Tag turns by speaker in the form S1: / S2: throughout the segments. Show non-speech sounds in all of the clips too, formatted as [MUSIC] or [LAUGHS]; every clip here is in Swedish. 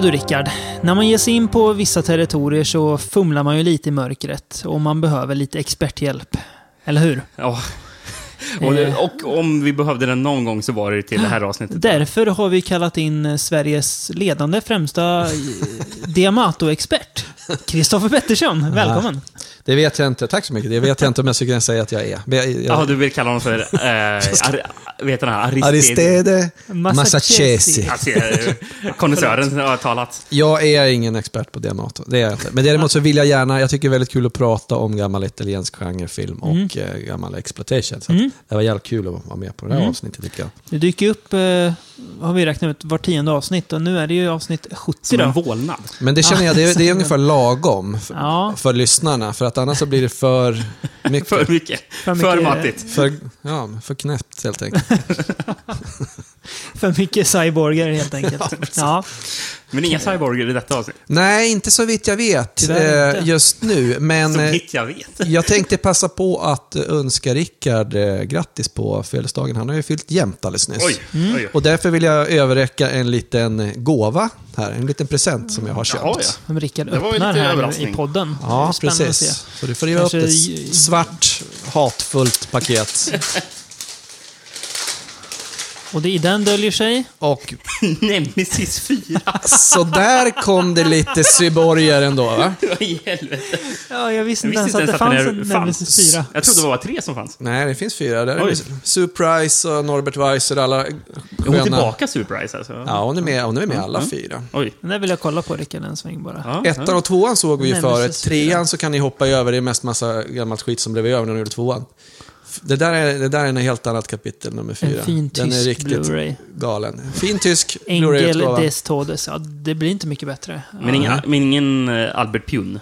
S1: Ja du Rickard, när man ger sig in på vissa territorier så fumlar man ju lite i mörkret och man behöver lite experthjälp. Eller hur?
S2: Ja. [LAUGHS] Och, det,
S1: Eh.
S2: och om vi behövde den någon gång så var det till det här avsnittet.
S1: Därför har vi kallat in Sveriges ledande främsta eh, Diamato-expert. Kristoffer Pettersson, välkommen.
S3: Det vet jag inte. Tack så mycket. Det vet jag inte om jag skulle kunna säga att jag är. Jag, jag,
S2: Ja, du vill kalla honom för... [LAUGHS] Eh, ar, vet? Aristide.
S3: Aristide
S1: Massachusetts.
S3: Massachusetts.
S2: Alltså, konnässören har talat.
S3: Jag är ingen expert på Diamato. Det är jag inte. Men däremot så vill jag gärna, jag tycker det är väldigt kul att prata om gammal italiensk genrefilm och
S1: Mm.
S3: eh, gammal exploitation. Så att det var jävligt kul att vara med på det här
S1: Mm.
S3: avsnittet tycker jag.
S1: Det dyker upp, eh, har vi räknat ut, var tionde avsnitt och nu är det ju avsnitt 70
S2: Som en
S1: då.
S2: vålnad.
S3: Men det känner jag, det är, det är ungefär lagom för,
S1: Ja.
S3: för lyssnarna. För att annars så blir det för [LAUGHS] mycket.
S2: För mycket.
S1: För
S2: För,
S1: mycket-
S2: mattigt.
S3: För, ja, för knäppt helt enkelt. [LAUGHS]
S1: För mycket cyborger helt enkelt. [LAUGHS] Ja,
S2: Men inga cyborger i detta avsnitt.
S3: Nej, inte så vitt jag vet eh, just nu. Men
S2: Så
S3: eh,
S2: vitt jag vet.
S3: jag tänkte passa på att önska Rickard eh, grattis på födelsedagen. Han har ju fyllt jämnt alldeles nyss.
S2: Oj, oj, oj.
S3: Och därför vill jag överräcka en liten gåva här. En liten present som jag har köpt.
S2: Jaha, ja.
S1: Rickard
S2: Det var ju
S1: öppnar här i podden.
S3: Ja, precis. Så du får riva upp ett svart, hatfullt paket. [LAUGHS]
S1: Och det, i den döljer sig...
S3: Och [LAUGHS]
S2: Nemesis 4.
S3: så där kom det lite cyborger ändå, va? [LAUGHS]
S2: Vad i helvete.
S1: Ja, jag visste
S2: Jag
S1: inte
S2: visste
S1: ens att det fanns en Nemesis 4.
S2: Jag trodde det var tre som fanns.
S3: Nej, det finns fyra. Där är Price och Norbert Weiser, alla
S2: Är hon
S3: sköna...
S2: tillbaka Surprise alltså?
S3: Ja, hon är med, hon är med alla fyra.
S2: Oj.
S1: Den där vill jag kolla på, Rickard, en sväng bara.
S2: Ja,
S3: Ettan och tvåan såg vi ju förut. Trean så kan ni hoppa över, det är mest massa gammalt skit som blev över när ni gjorde tvåan. Det där är, det där är en helt annat kapitel, nummer fyra.
S1: En fin
S3: Den är
S1: tysk
S3: riktigt
S1: Blu-ray.
S3: galen. Fin tysk
S1: Engel
S3: Blu-ray-utgåva.
S1: des Todes. Ja, det blir inte mycket bättre.
S2: Men, ingen, men ingen eh, Albert Pune.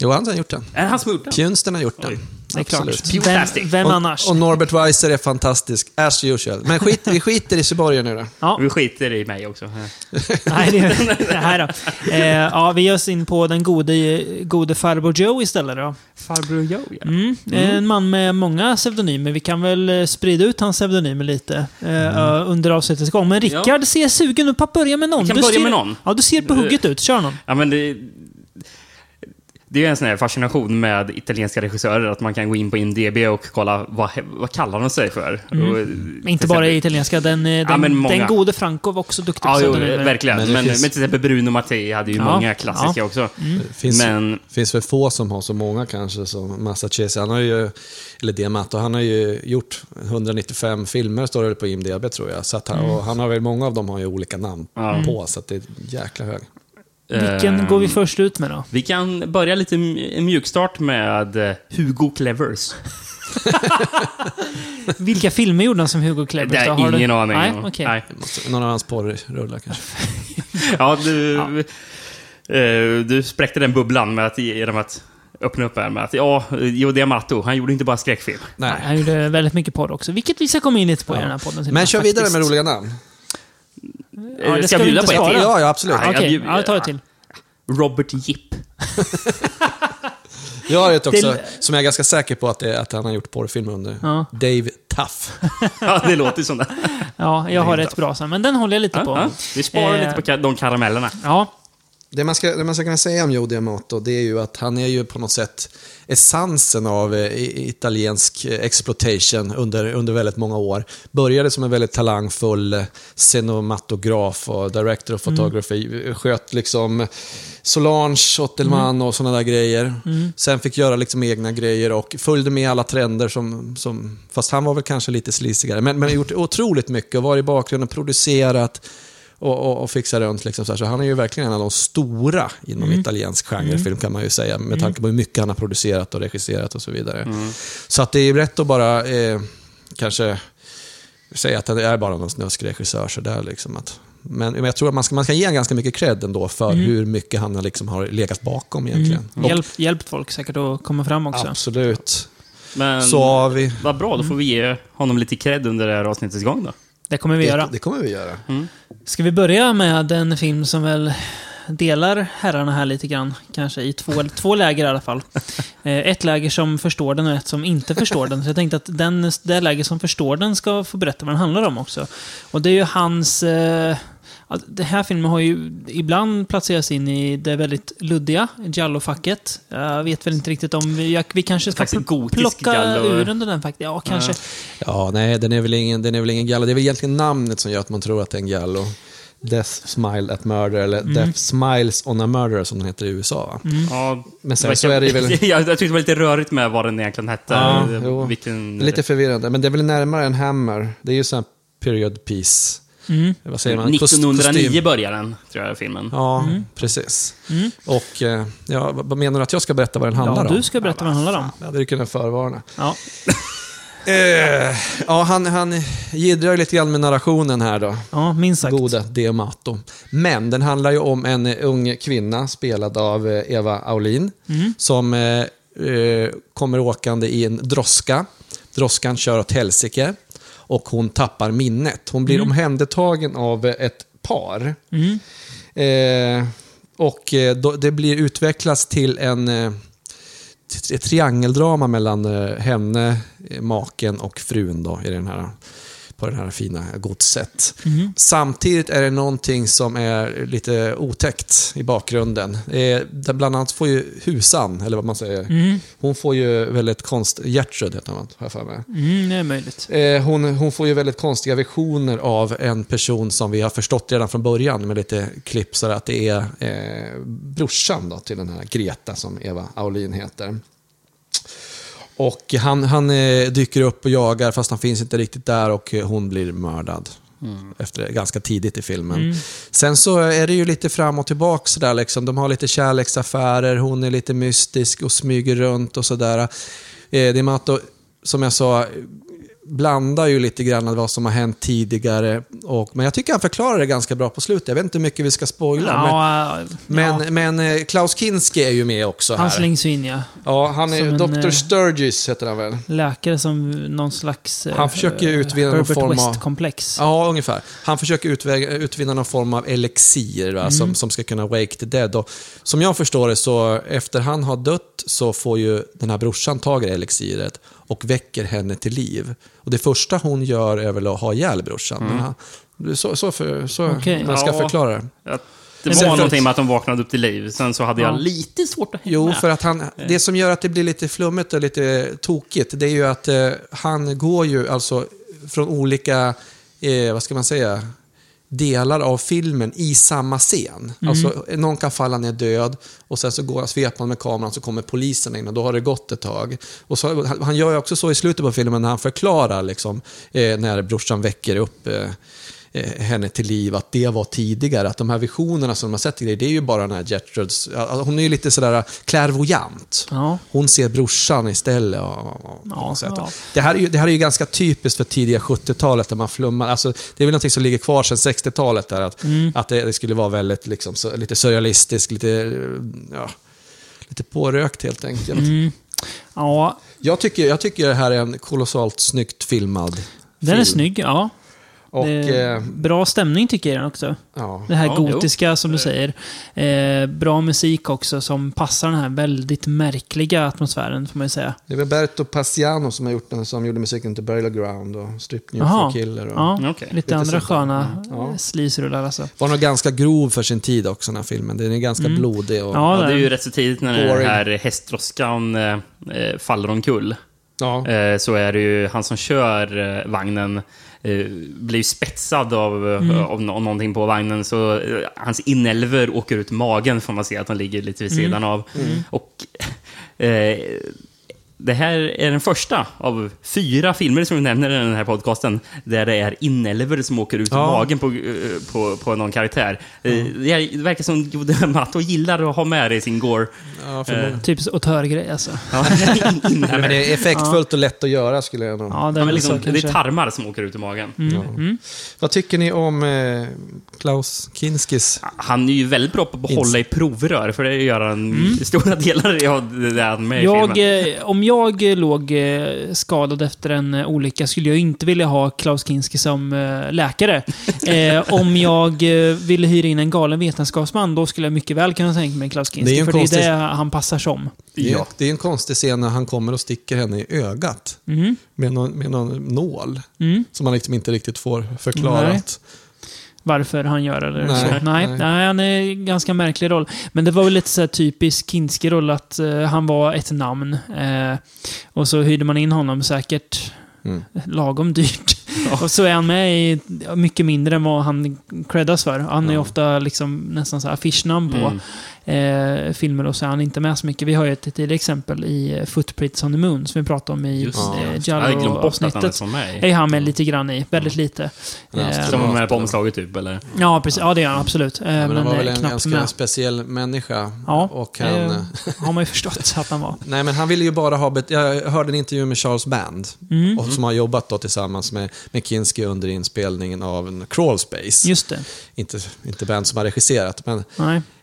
S3: Jo, han har gjort den.
S2: Är det han som har gjort den?
S3: Pjunsten har gjort
S2: Oj.
S1: Det är klart.
S2: Absolut.
S1: Vem,
S2: Fantastic.
S1: vem
S3: Och,
S1: annars?
S3: och Norbert Weiser är fantastisk, as usual. Men skit, vi skiter i Syborgen nu då.
S1: Ja,
S2: Vi skiter i mig också. [LAUGHS]
S1: nej, det, det här då. Eh, ja, vi ger oss in på den gode, gode farbror Joe istället då.
S2: Farbror Joe, ja.
S1: Mm. En man med många pseudonymer. Vi kan väl eh, sprida ut hans pseudonymer lite eh, ö, under avsnittets gång. Men Rickard ser sugen ut på att börja med någon.
S2: Vi kan
S1: du
S2: börja
S1: ser,
S2: med någon.
S1: Ja, du ser på hugget ut. Kör någon.
S2: Ja, men det, det är en sån här fascination med italienska regissörer, att man kan gå in på IMDB och kolla vad, vad kallar de sig för. Och,
S1: Mm. inte bara i italienska. Den, eh, den,
S2: många.
S1: den gode Franco var också duktig på
S2: Ja,
S1: pseudonymer.
S2: verkligen.
S3: Men
S2: Men,
S3: det
S2: men,
S3: finns-
S2: till exempel Bruno Mattei hade ju
S1: Ja,
S2: många klassiska
S1: ja.
S2: också.
S3: Det finns,
S2: Men
S3: finns väl få som har så många kanske som Massachusetts. Han har ju, eller Diamato, han har ju gjort 195 filmer står det på IMDB tror jag. Så att han, och han har väl, många av dem har ju olika namn
S2: Ja.
S3: på, så att det är jäkla hög.
S1: Vilken
S2: eh,
S1: går vi först ut med då?
S2: Vi kan börja lite mjukstart med eh, Hugo Clevers. [LAUGHS]
S1: Vilka filmer gjorde han som Hugo Clevers?
S2: Det är?
S1: Har du-
S2: ingen aning
S1: Nej, okej.
S2: Nej.
S3: Måste- Någon av hans porrrullar kanske. [LAUGHS]
S2: Ja, du, eh, du spräckte den bubblan med att, genom att öppna upp här med att ja, Jo Diamato, han gjorde inte bara skräckfilm.
S1: Nej,
S3: Nej.
S1: han gjorde väldigt mycket podd också. Vilket vi ska komma in lite på i den här podden.
S3: Men kör vidare med roliga namn.
S1: Ja, det
S2: Eh,
S1: ska
S2: jag
S1: vi
S2: bjuda på ett till?
S3: Ja, ja absolut.
S2: Nej.
S1: Okej,
S2: jag bjud-
S1: ja, ta ett till.
S2: Robert Jipp. [LAUGHS]
S3: Jag har ett också,
S1: Det-
S3: som jag är ganska säker på att, det att han har gjort porrfilm under.
S1: Ja.
S3: Dave Tough. [LAUGHS]
S2: Ja, det låter som det.
S1: Ja, jag har ett bra sen, men den håller jag lite
S2: Ja,
S1: på.
S2: ja. Vi sparar
S1: Eh,
S2: lite på ka- de karamellerna.
S1: Ja,
S3: Det man, ska, det man ska kunna säga om Joe Diamato, det är ju att han är ju på något sätt essensen av eh, italiensk eh, exploitation under, under väldigt många år. Började som en väldigt talangfull eh, cinematograf och director of photography. Sköt liksom Solange, Ottelman och sådana där grejer. Sen fick göra liksom egna grejer och följde med alla trender som, som fast han var väl kanske lite slisigare. Men, men gjort otroligt mycket och var i bakgrunden, producerat och, och, och fixa runt. Liksom så, här. så han är ju verkligen en av de stora inom italiensk genrefilm kan man ju säga. Med tanke på hur mycket han har producerat och regisserat och så vidare. Så att det är rätt att bara eh, kanske säga att han är bara någon snuskregissör. Så där, liksom att, men, men jag tror att man ska, man ska ge ganska mycket cred ändå för hur mycket han har, liksom har legat bakom egentligen. Och,
S1: hjälp, hjälpt folk säkert att komma fram också.
S3: Absolut.
S2: Men
S3: Så har vi...
S2: vad bra, då får vi ge honom lite cred under det här avsnittets gång då.
S1: Det kommer vi
S3: Det,
S1: göra.
S3: det kommer vi göra.
S1: Ska vi börja med en film som väl delar herrarna här lite grann, kanske i två, [LAUGHS] två läger i alla fall. Eh, Ett läger som förstår den och ett som inte förstår den. Så jag tänkte att den, det läger som förstår den ska få berätta vad den handlar om också. Och det är ju hans... Eh, Ja, Den här filmen har ju ibland placerats in i det väldigt luddiga Giallo-facket. Jag vet väl inte riktigt om vi, vi kanske ska pl- plocka
S2: Giallo.
S1: ur den den faktiskt. Ja, kanske.
S3: Ja, nej, den är väl ingen, den är väl ingen gallo. Det är väl egentligen namnet som gör att man tror att det är en gallo. Death Smile at Murder, eller
S1: Mm.
S3: Death Smiles on a Murder som den heter i USA. Va?
S2: Ja,
S3: Men sen så är det väl- [LAUGHS]
S2: jag, jag tyckte det var lite rörigt med vad den egentligen hette.
S3: Ja.
S2: Vilken...
S3: Lite förvirrande, men det är väl närmare en Hammer. Det är ju sån här period piece.
S1: Mm.
S3: Vad säger man? Kost-
S2: 1909
S3: kostym.
S2: börjar den, tror jag, filmen.
S3: Ja, precis. Och eh, ja, vad menar du att jag ska berätta vad den handlar
S1: Ja,
S3: om?
S1: du ska berätta vad den handlar om.
S3: Jag hade ju kunnat förvarna.
S1: Ja. [LAUGHS]
S3: Eh, ja, han, han jiddrar lite grann med narrationen här då.
S1: ja, minst sagt.
S3: Goda Diamato. Men den handlar ju om en eh, ung kvinna spelad av eh, Eva Aulin. Som eh, eh, kommer åkande i en droska. Droskan kör åt helsike. Och hon tappar minnet. Hon blir omhändertagen av ett par. Eh, och eh, då, det blir utvecklas till en eh, ett triangeldrama mellan eh, henne, maken och frun då, i den här, på det här fina godset. Samtidigt är det någonting som är lite otäckt i bakgrunden. Eh, där bland annat får ju Husan, eller vad man säger, hon får ju väldigt konst... Gertrud heter hon, har jag för mig.
S1: Mm, det är möjligt.
S3: Eh, hon, hon får ju väldigt konstiga visioner av en person som vi har förstått redan från början med lite klipp så att det är eh, brorsan då, till den här Greta som Eva Aulin heter. Och han, han eh, dyker upp och jagar fast han finns inte riktigt där och eh, hon blir mördad. Efter, ganska tidigt i filmen. Sen så är det ju lite fram och tillbaka sådär liksom. De har lite kärleksaffärer, hon är lite mystisk och smyger runt och sådär. Eh, det är då, som jag sa, blandar ju lite grann vad som har hänt tidigare. Och, men jag tycker han förklarar det ganska bra på slutet. Jag vet inte hur mycket vi ska spoila.
S1: Ja,
S3: men
S1: ja,
S3: men, men eh, Klaus Kinski är ju med också
S1: han
S3: här.
S1: slängs ju in, ja.
S3: Ja, han är
S1: som en,
S3: Dr.
S1: eh,
S3: Sturgis heter han väl?
S1: Läkare som någon slags... eh,
S3: Han försöker utvinna någon form av-
S1: West-komplex.
S3: Ja, ungefär. Han försöker utväga, utvinna någon form av elixir va,
S1: Mm.
S3: som, som ska kunna wake the dead. Och, som jag förstår det så efter han har dött så får ju den här brorsan tag i elixiret och väcker henne till liv. Och det första hon gör är väl att ha ihjäl brorsan. Men han, så, så, för, så
S1: Okej.
S3: man ska
S2: Ja.
S3: förklara det.
S2: Att det var
S1: för
S2: någonting
S1: att-
S2: med att de vaknade upp till liv. Sen så hade
S1: Ja.
S2: jag lite svårt att hänga
S3: Jo, för att han, det som gör att det blir lite flummigt och lite tokigt, det är ju att eh, han går ju alltså från olika, eh, vad ska man säga, delar av filmen i samma scen. Alltså, någon kan falla ner död och sen så går sveper med kameran så kommer polisen in och då har det gått ett tag. Och så, han, han gör ju också så i slutet på filmen när han förklarar liksom, eh, när brorsan väcker upp eh, henne till liv, att det var tidigare. Att de här visionerna som har sett i det, det är ju bara den här Gertruds... alltså, Hon är ju lite sådär klärvoajant.
S1: Ja.
S3: Hon ser brorsan istället. Och,
S1: Ja, ja.
S3: Det, här är ju, det här är ju ganska typiskt för tidiga 70-talet där man flummar. Alltså, det är väl någonting som ligger kvar sedan 60-talet. Där, att,
S1: Mm.
S3: att det, det skulle vara väldigt liksom, så, lite surrealistiskt, lite, ja, lite pårökt helt enkelt.
S1: Mm. Ja,
S3: Jag, tycker, jag tycker det här är en kolossalt snyggt filmad
S1: den är
S3: film.
S1: snygg, ja.
S3: Och, eh,
S1: bra stämning tycker jag den också.
S3: ja.
S1: Det här
S2: Ja,
S1: gotiska som du säger. Eh, bra musik också som passar den här väldigt märkliga atmosfären får man ju säga.
S3: Det är Roberto Passiano som har gjort den, som gjorde musiken till Burial Ground och Strip New
S1: Jaha.
S3: for Killer. Och
S1: Ja,
S2: Okej.
S1: lite,
S3: Lite
S1: andra sköna
S3: Ja.
S1: sleaze-rullar alltså.
S3: Var nog ganska grov för sin tid också, den här filmen. Den är ganska
S1: Mm.
S3: blodig. Och,
S1: Ja,
S2: det är ju rätt så tidigt när den här hästdroskan eh, eh, faller omkull.
S3: ja.
S2: Eh, så är det ju han som kör eh, vagnen eh, blir spetsad av, eh,
S1: Mm.
S2: av, nå- någonting på vagnen. Så eh, hans inälvor åker ut magen får man se att de ligger lite vid sidan av. Och eh, det här är den första av fyra filmer som vi nämner i den här podcasten där det är inälvor som åker ut ur
S3: Ja.
S2: magen på, eh, på, på någon karaktär. Eh, Det verkar som Jode Mato gillar att ha med det i sin gore.
S3: ja, förmodligen.
S1: Typ auteurgrej alltså.
S2: Ja, [LAUGHS] [LAUGHS]
S3: Nej, men det är effektfullt och lätt att göra skulle jag nog...
S1: Ja,
S2: Ja,
S1: det är väl
S2: liksom,
S1: så
S2: det är tarmar som åker ut ur magen.
S3: Ja. Vad tycker ni om eh, Klaus Kinskis?
S2: Han är ju väldigt bra på att hålla i provrör, för det gör han i stora delar av det han med i
S1: Jag,
S2: filmen.
S1: eh, om jag eh, låg eh, skadad efter en eh, olycka skulle jag inte vilja ha Klaus Kinski som läkare. [LAUGHS] Eh, om jag ville hyra in en galen vetenskapsman, då skulle jag mycket väl kunna tänka mig Klaus
S3: Det
S1: Kinski.
S3: en
S1: för det är
S3: konstig-
S1: det han passar som.
S3: Det är,
S2: Ja.
S3: det är en konstig scen när han kommer och sticker henne i ögat.
S1: Mm.
S3: Med någon, med någon nål.
S1: Mm.
S3: Som man liksom inte riktigt får förklarat.
S1: Varför han gör det
S3: Nej,
S1: så. Nej,
S3: nej.
S1: nej. han är en ganska märklig roll. Men det var väl lite så typisk Kinski-roll att eh, han var ett namn. Eh, och så hyrde man in honom säkert
S3: Mm.
S1: lagom dyrt. [LAUGHS] Och så är han med i mycket mindre än vad han creddas för. Han är
S3: Ja.
S1: ofta liksom nästan så här affischnamn på
S2: Mm.
S1: eh, filmer och så är han inte med så mycket. Vi har ju ett tidigare exempel i eh, Footprints on the Moon som vi pratade om i
S2: Just han
S1: Jallo-avsnittet.
S2: med i.
S1: är han med lite grann i. Väldigt lite.
S3: Ja,
S1: Eh.
S2: Som var med på omslaget typ, eller?
S1: Ja, precis. Ja, det är han absolut. Eh,
S3: Ja, men
S1: men
S3: han var väl
S1: eh,
S3: en
S1: knappt
S3: ganska
S1: med.
S3: speciell människa.
S1: Ja,
S3: och han,
S1: eh,
S3: eh,
S1: har man ju förstått att han var. [LAUGHS]
S3: Nej, men han ville ju bara ha... Bet- jag hörde en intervju med Charles Band,
S1: Mm.
S3: och som har jobbat då tillsammans med, med Kinski under inspelningen av en Crawl Space.
S1: Just det.
S3: Inte, inte Band som har regisserat, men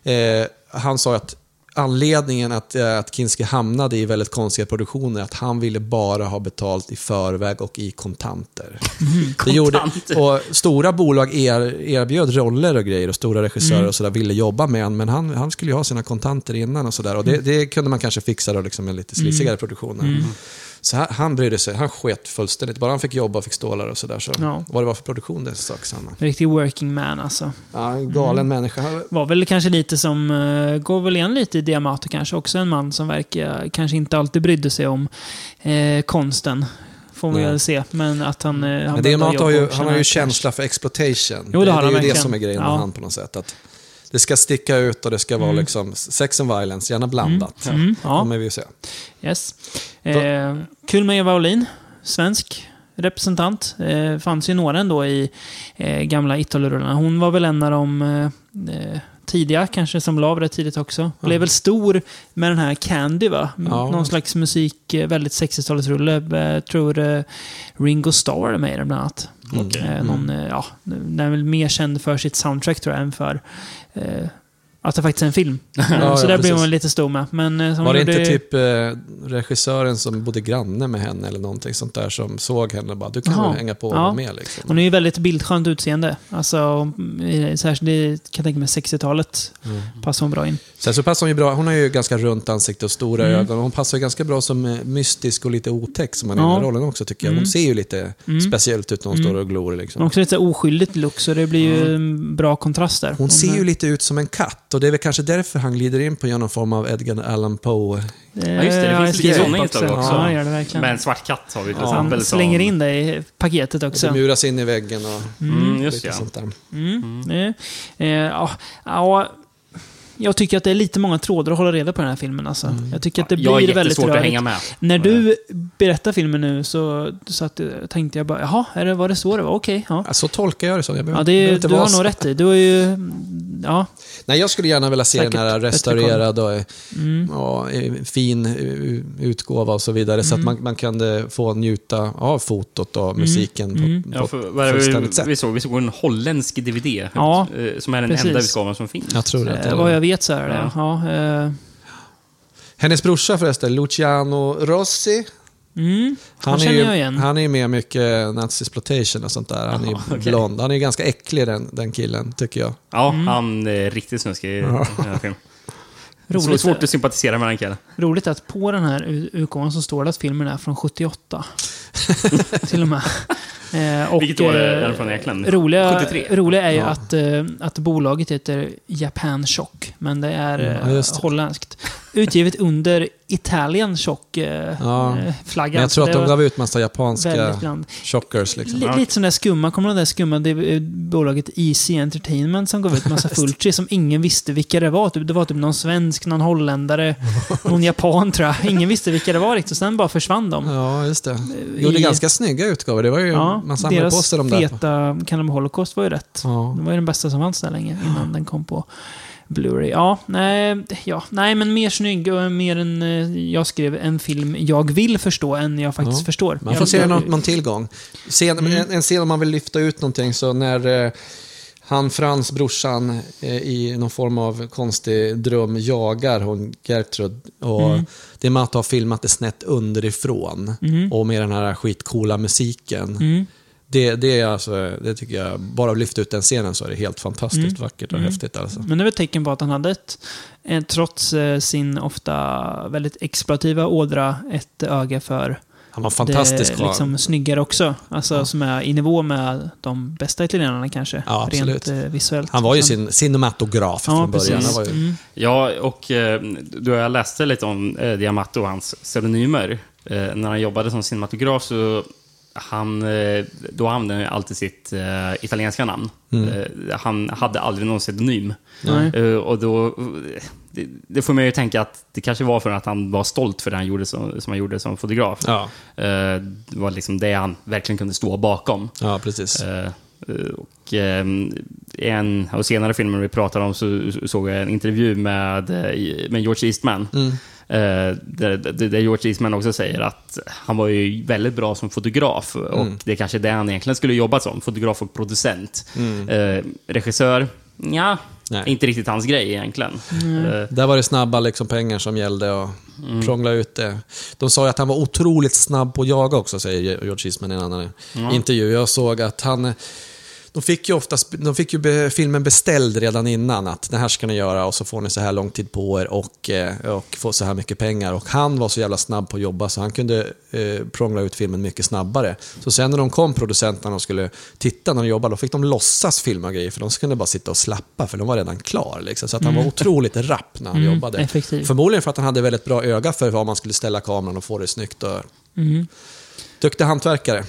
S3: eh, han sa att anledningen att, eh, att Kinski hamnade i väldigt konstiga produktioner att han ville bara ha betalt i förväg och i kontanter. [LAUGHS] Gjorde,
S2: Kontanter.
S3: och stora bolag er, erbjöd roller och grejer och stora regissörer och sådär ville jobba med honom, men han, han skulle ju ha sina kontanter innan och sådär. Och det, det kunde man kanske fixa då liksom med lite slissigare produktioner. Så han, han brydde sig, han sket fullständigt. Bara han fick jobba och fick stålar och sådär. Så
S1: Ja.
S3: vad det var för produktion, det sak samma.
S1: Riktig working man alltså.
S3: Ja, en galen människa. Han-
S1: Var väl kanske lite som, uh, går väl igen lite i Diamato kanske, också en man som verkar kanske inte alltid brydde sig om eh, konsten. Får
S3: Nej.
S1: väl se, men att han... eh, han
S3: Men Diamato har ju, han har ju känsla för exploitation.
S1: Jo, det
S3: det,
S1: han
S3: är ju det som är grejen
S1: Ja.
S3: med han på något sätt. Att det ska sticka ut och det ska vara
S1: Mm.
S3: liksom sex and violence, gärna blandat.
S1: Mm, ja.
S3: Kommer vi se.
S1: Yes. Eh, kul med Eva Olin, svensk representant. Eh, fanns ju några ändå i eh, gamla Italo-rullarna. Hon var väl en av de eh, eh, tidiga, kanske som la rätt tidigt också. Blev väl stor med den här Candy va?
S3: Ja.
S1: Någon slags musik, eh, väldigt 60-talsrulle. Eh, tror Ringo Starr är med i den bland annat.
S3: Mm.
S1: Någon, eh, ja, den är väl mer känd för sitt soundtrack tror jag än för eh, att det faktiskt är en film. [LAUGHS] Eh,
S3: ja,
S1: så där blev
S3: precis.
S1: hon lite stor med. Men, eh,
S3: Var det inte typ eh, regissören som bodde granne med henne eller någonting sånt där som såg henne och bara du kan väl hänga på och
S1: Ja.
S3: vara med liksom.
S1: Hon är ju väldigt bildskönt utseende. Alltså, i- särskilt i, kan jag tänka mig, 60-talet
S3: Mm.
S1: passar hon bra in.
S3: Sen så passar hon ju bra, hon har ju ganska runt ansikte och stora
S1: Mm.
S3: ögon. Hon passar ju ganska bra som eh, mystisk och lite otäck som man är i
S1: Ja.
S3: den här rollen också tycker jag. Hon
S1: Mm.
S3: ser ju lite
S1: Mm.
S3: speciellt ut när hon
S1: Mm.
S3: står och glor liksom.
S1: Men också lite oskyldigt look, så det blir ju en bra kontrast där.
S3: Hon ser ju lite ut som en katt och det är väl kanske därför han glider in på någon form av Edgar Allan Poe.
S1: eh,
S2: Ja, just det. Det finns lite sådana inslag också.
S1: Ja, gör det verkligen.
S2: Med en svart katt har vi till
S3: Ja.
S2: exempel.
S1: Han slänger in det i paketet också.
S3: Det muras in i väggen och
S2: Mm, just
S3: lite
S2: ja.
S3: sånt där.
S1: Mm. Eh, ja, ja, jag tycker att det är lite många trådar att hålla reda på den här filmen. Alltså. Jag tycker att det
S2: Jag har
S1: blir väldigt
S2: jättesvårt att
S1: rörigt.
S2: hänga med.
S1: När du berättar filmen nu så, så att, tänkte jag bara, jaha, är det, var det så det var? Okej, ja.
S3: Ja, så tolkar jag det. Så. Jag behöver,
S1: Ja,
S3: behöver
S1: det,
S3: inte
S1: du
S3: vara
S1: har
S3: så.
S1: nog rätt i. Du har ju... Ja.
S3: Nej, jag skulle gärna vilja se
S1: Säkert
S3: den här restaurerad och
S1: Mm.
S3: ja, i fin eh, utgåva och så vidare. Så att man, man kan få njuta av fotot och musiken
S1: Mm.
S3: på,
S2: Ja,
S3: på
S2: är det
S3: fullständigt
S2: vi,
S3: sätt.
S2: vi, såg, vi såg en holländsk DVD.
S1: Ja,
S2: eh, som är den
S1: precis.
S2: enda utgåvan som finns.
S3: Jag tror det.
S1: Eh, jag vet så är det. Ja. eh,
S3: Hennes brorsa förresten, Luciano Rossi.
S1: mm.
S3: Han är, ju, han är ju med mycket nazisploitation och sånt där. Han är ju
S2: Jaha, okej.
S3: blond. Han är ganska äcklig den, den killen, tycker jag.
S2: Ja,
S1: Mm.
S2: han är riktigt snuskig i den här filmen. Det är
S1: Roligt,
S2: svårt att sympatisera med den killen.
S1: roligt att på den här utgåvan så står det att filmen är från 78. [LAUGHS] Till och med. Eh, och,
S2: Vilket år är
S1: eh,
S2: den från egentligen?
S1: Roliga,
S2: 73?
S1: roliga är ju
S3: Ja.
S1: att, eh, att bolaget heter Japan Shock, men det är
S3: Ja,
S1: eh, holländskt. Utgivet under Italian Shock eh,
S3: Ja.
S1: eh, flaggan.
S3: Men jag tror att de gav ut massa japanska chockers. Liksom.
S1: Li-
S2: Ja.
S1: Lite som det där skumma, kommer du det skumma det är bolaget Easy Entertainment som gav ut massa [LAUGHS] Fulci som ingen visste vilka det var. Typ, Det var typ någon svensk, någon holländare, [LAUGHS] någon japan tror jag. Ingen visste vilka det var riktigt. Sen bara försvann de.
S3: Ja, just det. Gjorde
S1: I-
S3: ganska snygga utgåvor. Det var ju,
S1: Ja,
S3: man samlade på
S1: deras
S3: sig de där.
S1: feta Cannibal Holocaust var ju rätt.
S3: Ja.
S1: Det var ju den bästa som fanns där länge innan [GASPS] den kom på Blu-ray. Ja, nej, ja, nej, men mer snygg och mer än eh, jag skrev en film jag vill förstå än jag faktiskt
S3: Ja.
S1: förstår.
S3: Man får se någon, någon tillgång. Scen,
S1: Mm.
S3: en, en scen om man vill lyfta ut någonting, så när eh, han Frans, brorsan, eh, i någon form av konstig dröm jagar hon Gertrud. Och
S1: Mm.
S3: Det är med att ha filmat det snett underifrån.
S1: Mm.
S3: Och med den här skitcoola musiken. Det, det, är alltså, det tycker jag, bara att lyfta ut den scenen så är det helt fantastiskt
S1: Mm.
S3: vackert och
S1: Mm.
S3: häftigt alltså.
S1: Men det är ett tecken på att han hade ett, eh, trots eh, sin ofta väldigt exploativa ådra, ett öga för
S3: Han var fantastisk
S1: det, liksom, snyggare också. Alltså som är i nivå med de bästa italienarna kanske.
S3: Ja, absolut.
S1: Rent eh, visuellt.
S3: Han var ju sin cinematograf
S1: Ja,
S3: från början.
S1: precis.
S3: Han var ju,
S1: Mm.
S2: Ja, och eh, då jag läste lite om eh, Diamato och hans pseudonymer. Eh, när han jobbade som cinematograf så han, eh, då använde han alltid sitt eh, italienska namn. Eh, han hade aldrig någon pseudonym. Eh, och då, det, det får mig ju tänka att det kanske var för att han var stolt för det han gjorde som, som han gjorde som fotograf.
S3: ja,
S2: det var liksom det han verkligen kunde stå bakom.
S3: ja, precis.
S2: Och eh, i en av senare filmer vi pratar om så såg jag en intervju med, med George Eastman. Eh, där där George Eastman också säger att han var ju väldigt bra som fotograf och det är kanske det han egentligen skulle jobba som, fotograf och producent. Eh, regissör, ja,
S3: Nej.
S2: inte riktigt hans grej egentligen. Eh,
S3: Där var det snabba liksom pengar som gällde och prångla ut det. De sa ju att han var otroligt snabb på att jaga också, säger George Eastman i en annan intervju. Jag såg att han... De fick ju oftast, de fick ju be, filmen beställd redan innan, att det här ska ni göra och så får ni så här lång tid på er och, eh, och få så här mycket pengar. Och han var så jävla snabb på att jobba så han kunde eh, prångla ut filmen mycket snabbare. Så sen när de kom, producenterna, och skulle titta när de jobbade, då fick de låtsas filma grejer för de kunde bara sitta och slappa för de var redan klar. Liksom. Så att han var otroligt rapp när han
S1: Mm,
S3: jobbade.
S1: effektiv.
S3: Förmodligen för att han hade väldigt bra öga för var man skulle ställa kameran och få det snyggt. Och...
S1: Mm.
S3: Duktig hantverkare.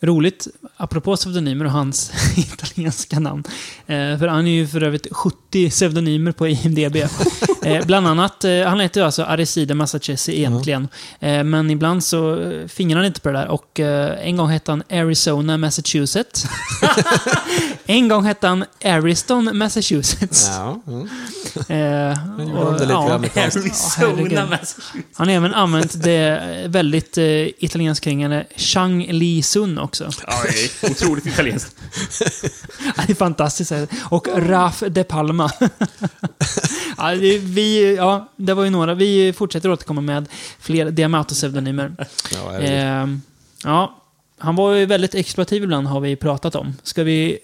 S1: Roligt, apropå pseudonymer och hans [LAUGHS] italienska namn. Eh, för han är ju för övrigt 70 pseudonymer på IMDB. [LAUGHS] eh, bland annat, eh, han heter ju alltså Arecibe Massachusetts egentligen. Eh, men ibland så eh, fingrar han inte på det där. Och eh, en gång hette han Arizona, Massachusetts. [LAUGHS] en gång hette han Ariston, Massachusetts.
S3: Ja, mm.
S1: Eh,
S3: det lite amerikanskt.
S2: Arizona. Massachusetts.
S1: han har även använt det väldigt eh, italienskklingande Chang Li Sun också.
S2: Ja, det är otroligt italienskt. [LAUGHS]
S1: Ja, det är fantastiskt. Och Raf de Palma. [LAUGHS] ja, det, vi, ja, det var ju några. Vi fortsätter återkomma med fler Diamato-pseudonymer. [LAUGHS]
S3: Ja.
S1: Eh, ja, han var ju väldigt exploativ ibland, har vi pratat om. Ska vi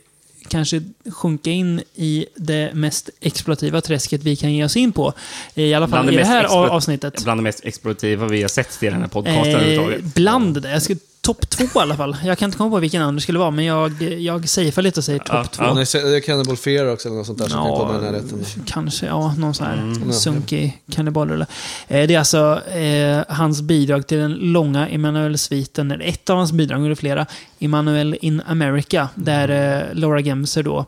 S1: kanske sjunka in i det mest exploativa träsket vi kan ge oss in på? I alla fall
S2: Bland det
S1: i det
S2: mest
S1: här avsnittet.
S2: Bland det mest exploativa vi har sett i den här podcasten överhuvudtaget.
S1: bland det. Jag ska topp två i alla fall. Jag kan inte komma på vilken annan det skulle vara, men jag, jag safear lite och säger topp
S2: Ja,
S1: två.
S3: Ja, det är Cannibal Fear också, eller något sånt där som kan komma i närheten.
S1: Kanske, ja, någon sån här
S3: Mm.
S1: sunkig kannibalrulle. Eh, det är alltså eh, hans bidrag till den långa Emanuel-sviten, eller ett av hans bidrag, det flera, Emanuel in America, där eh, Laura Gemser då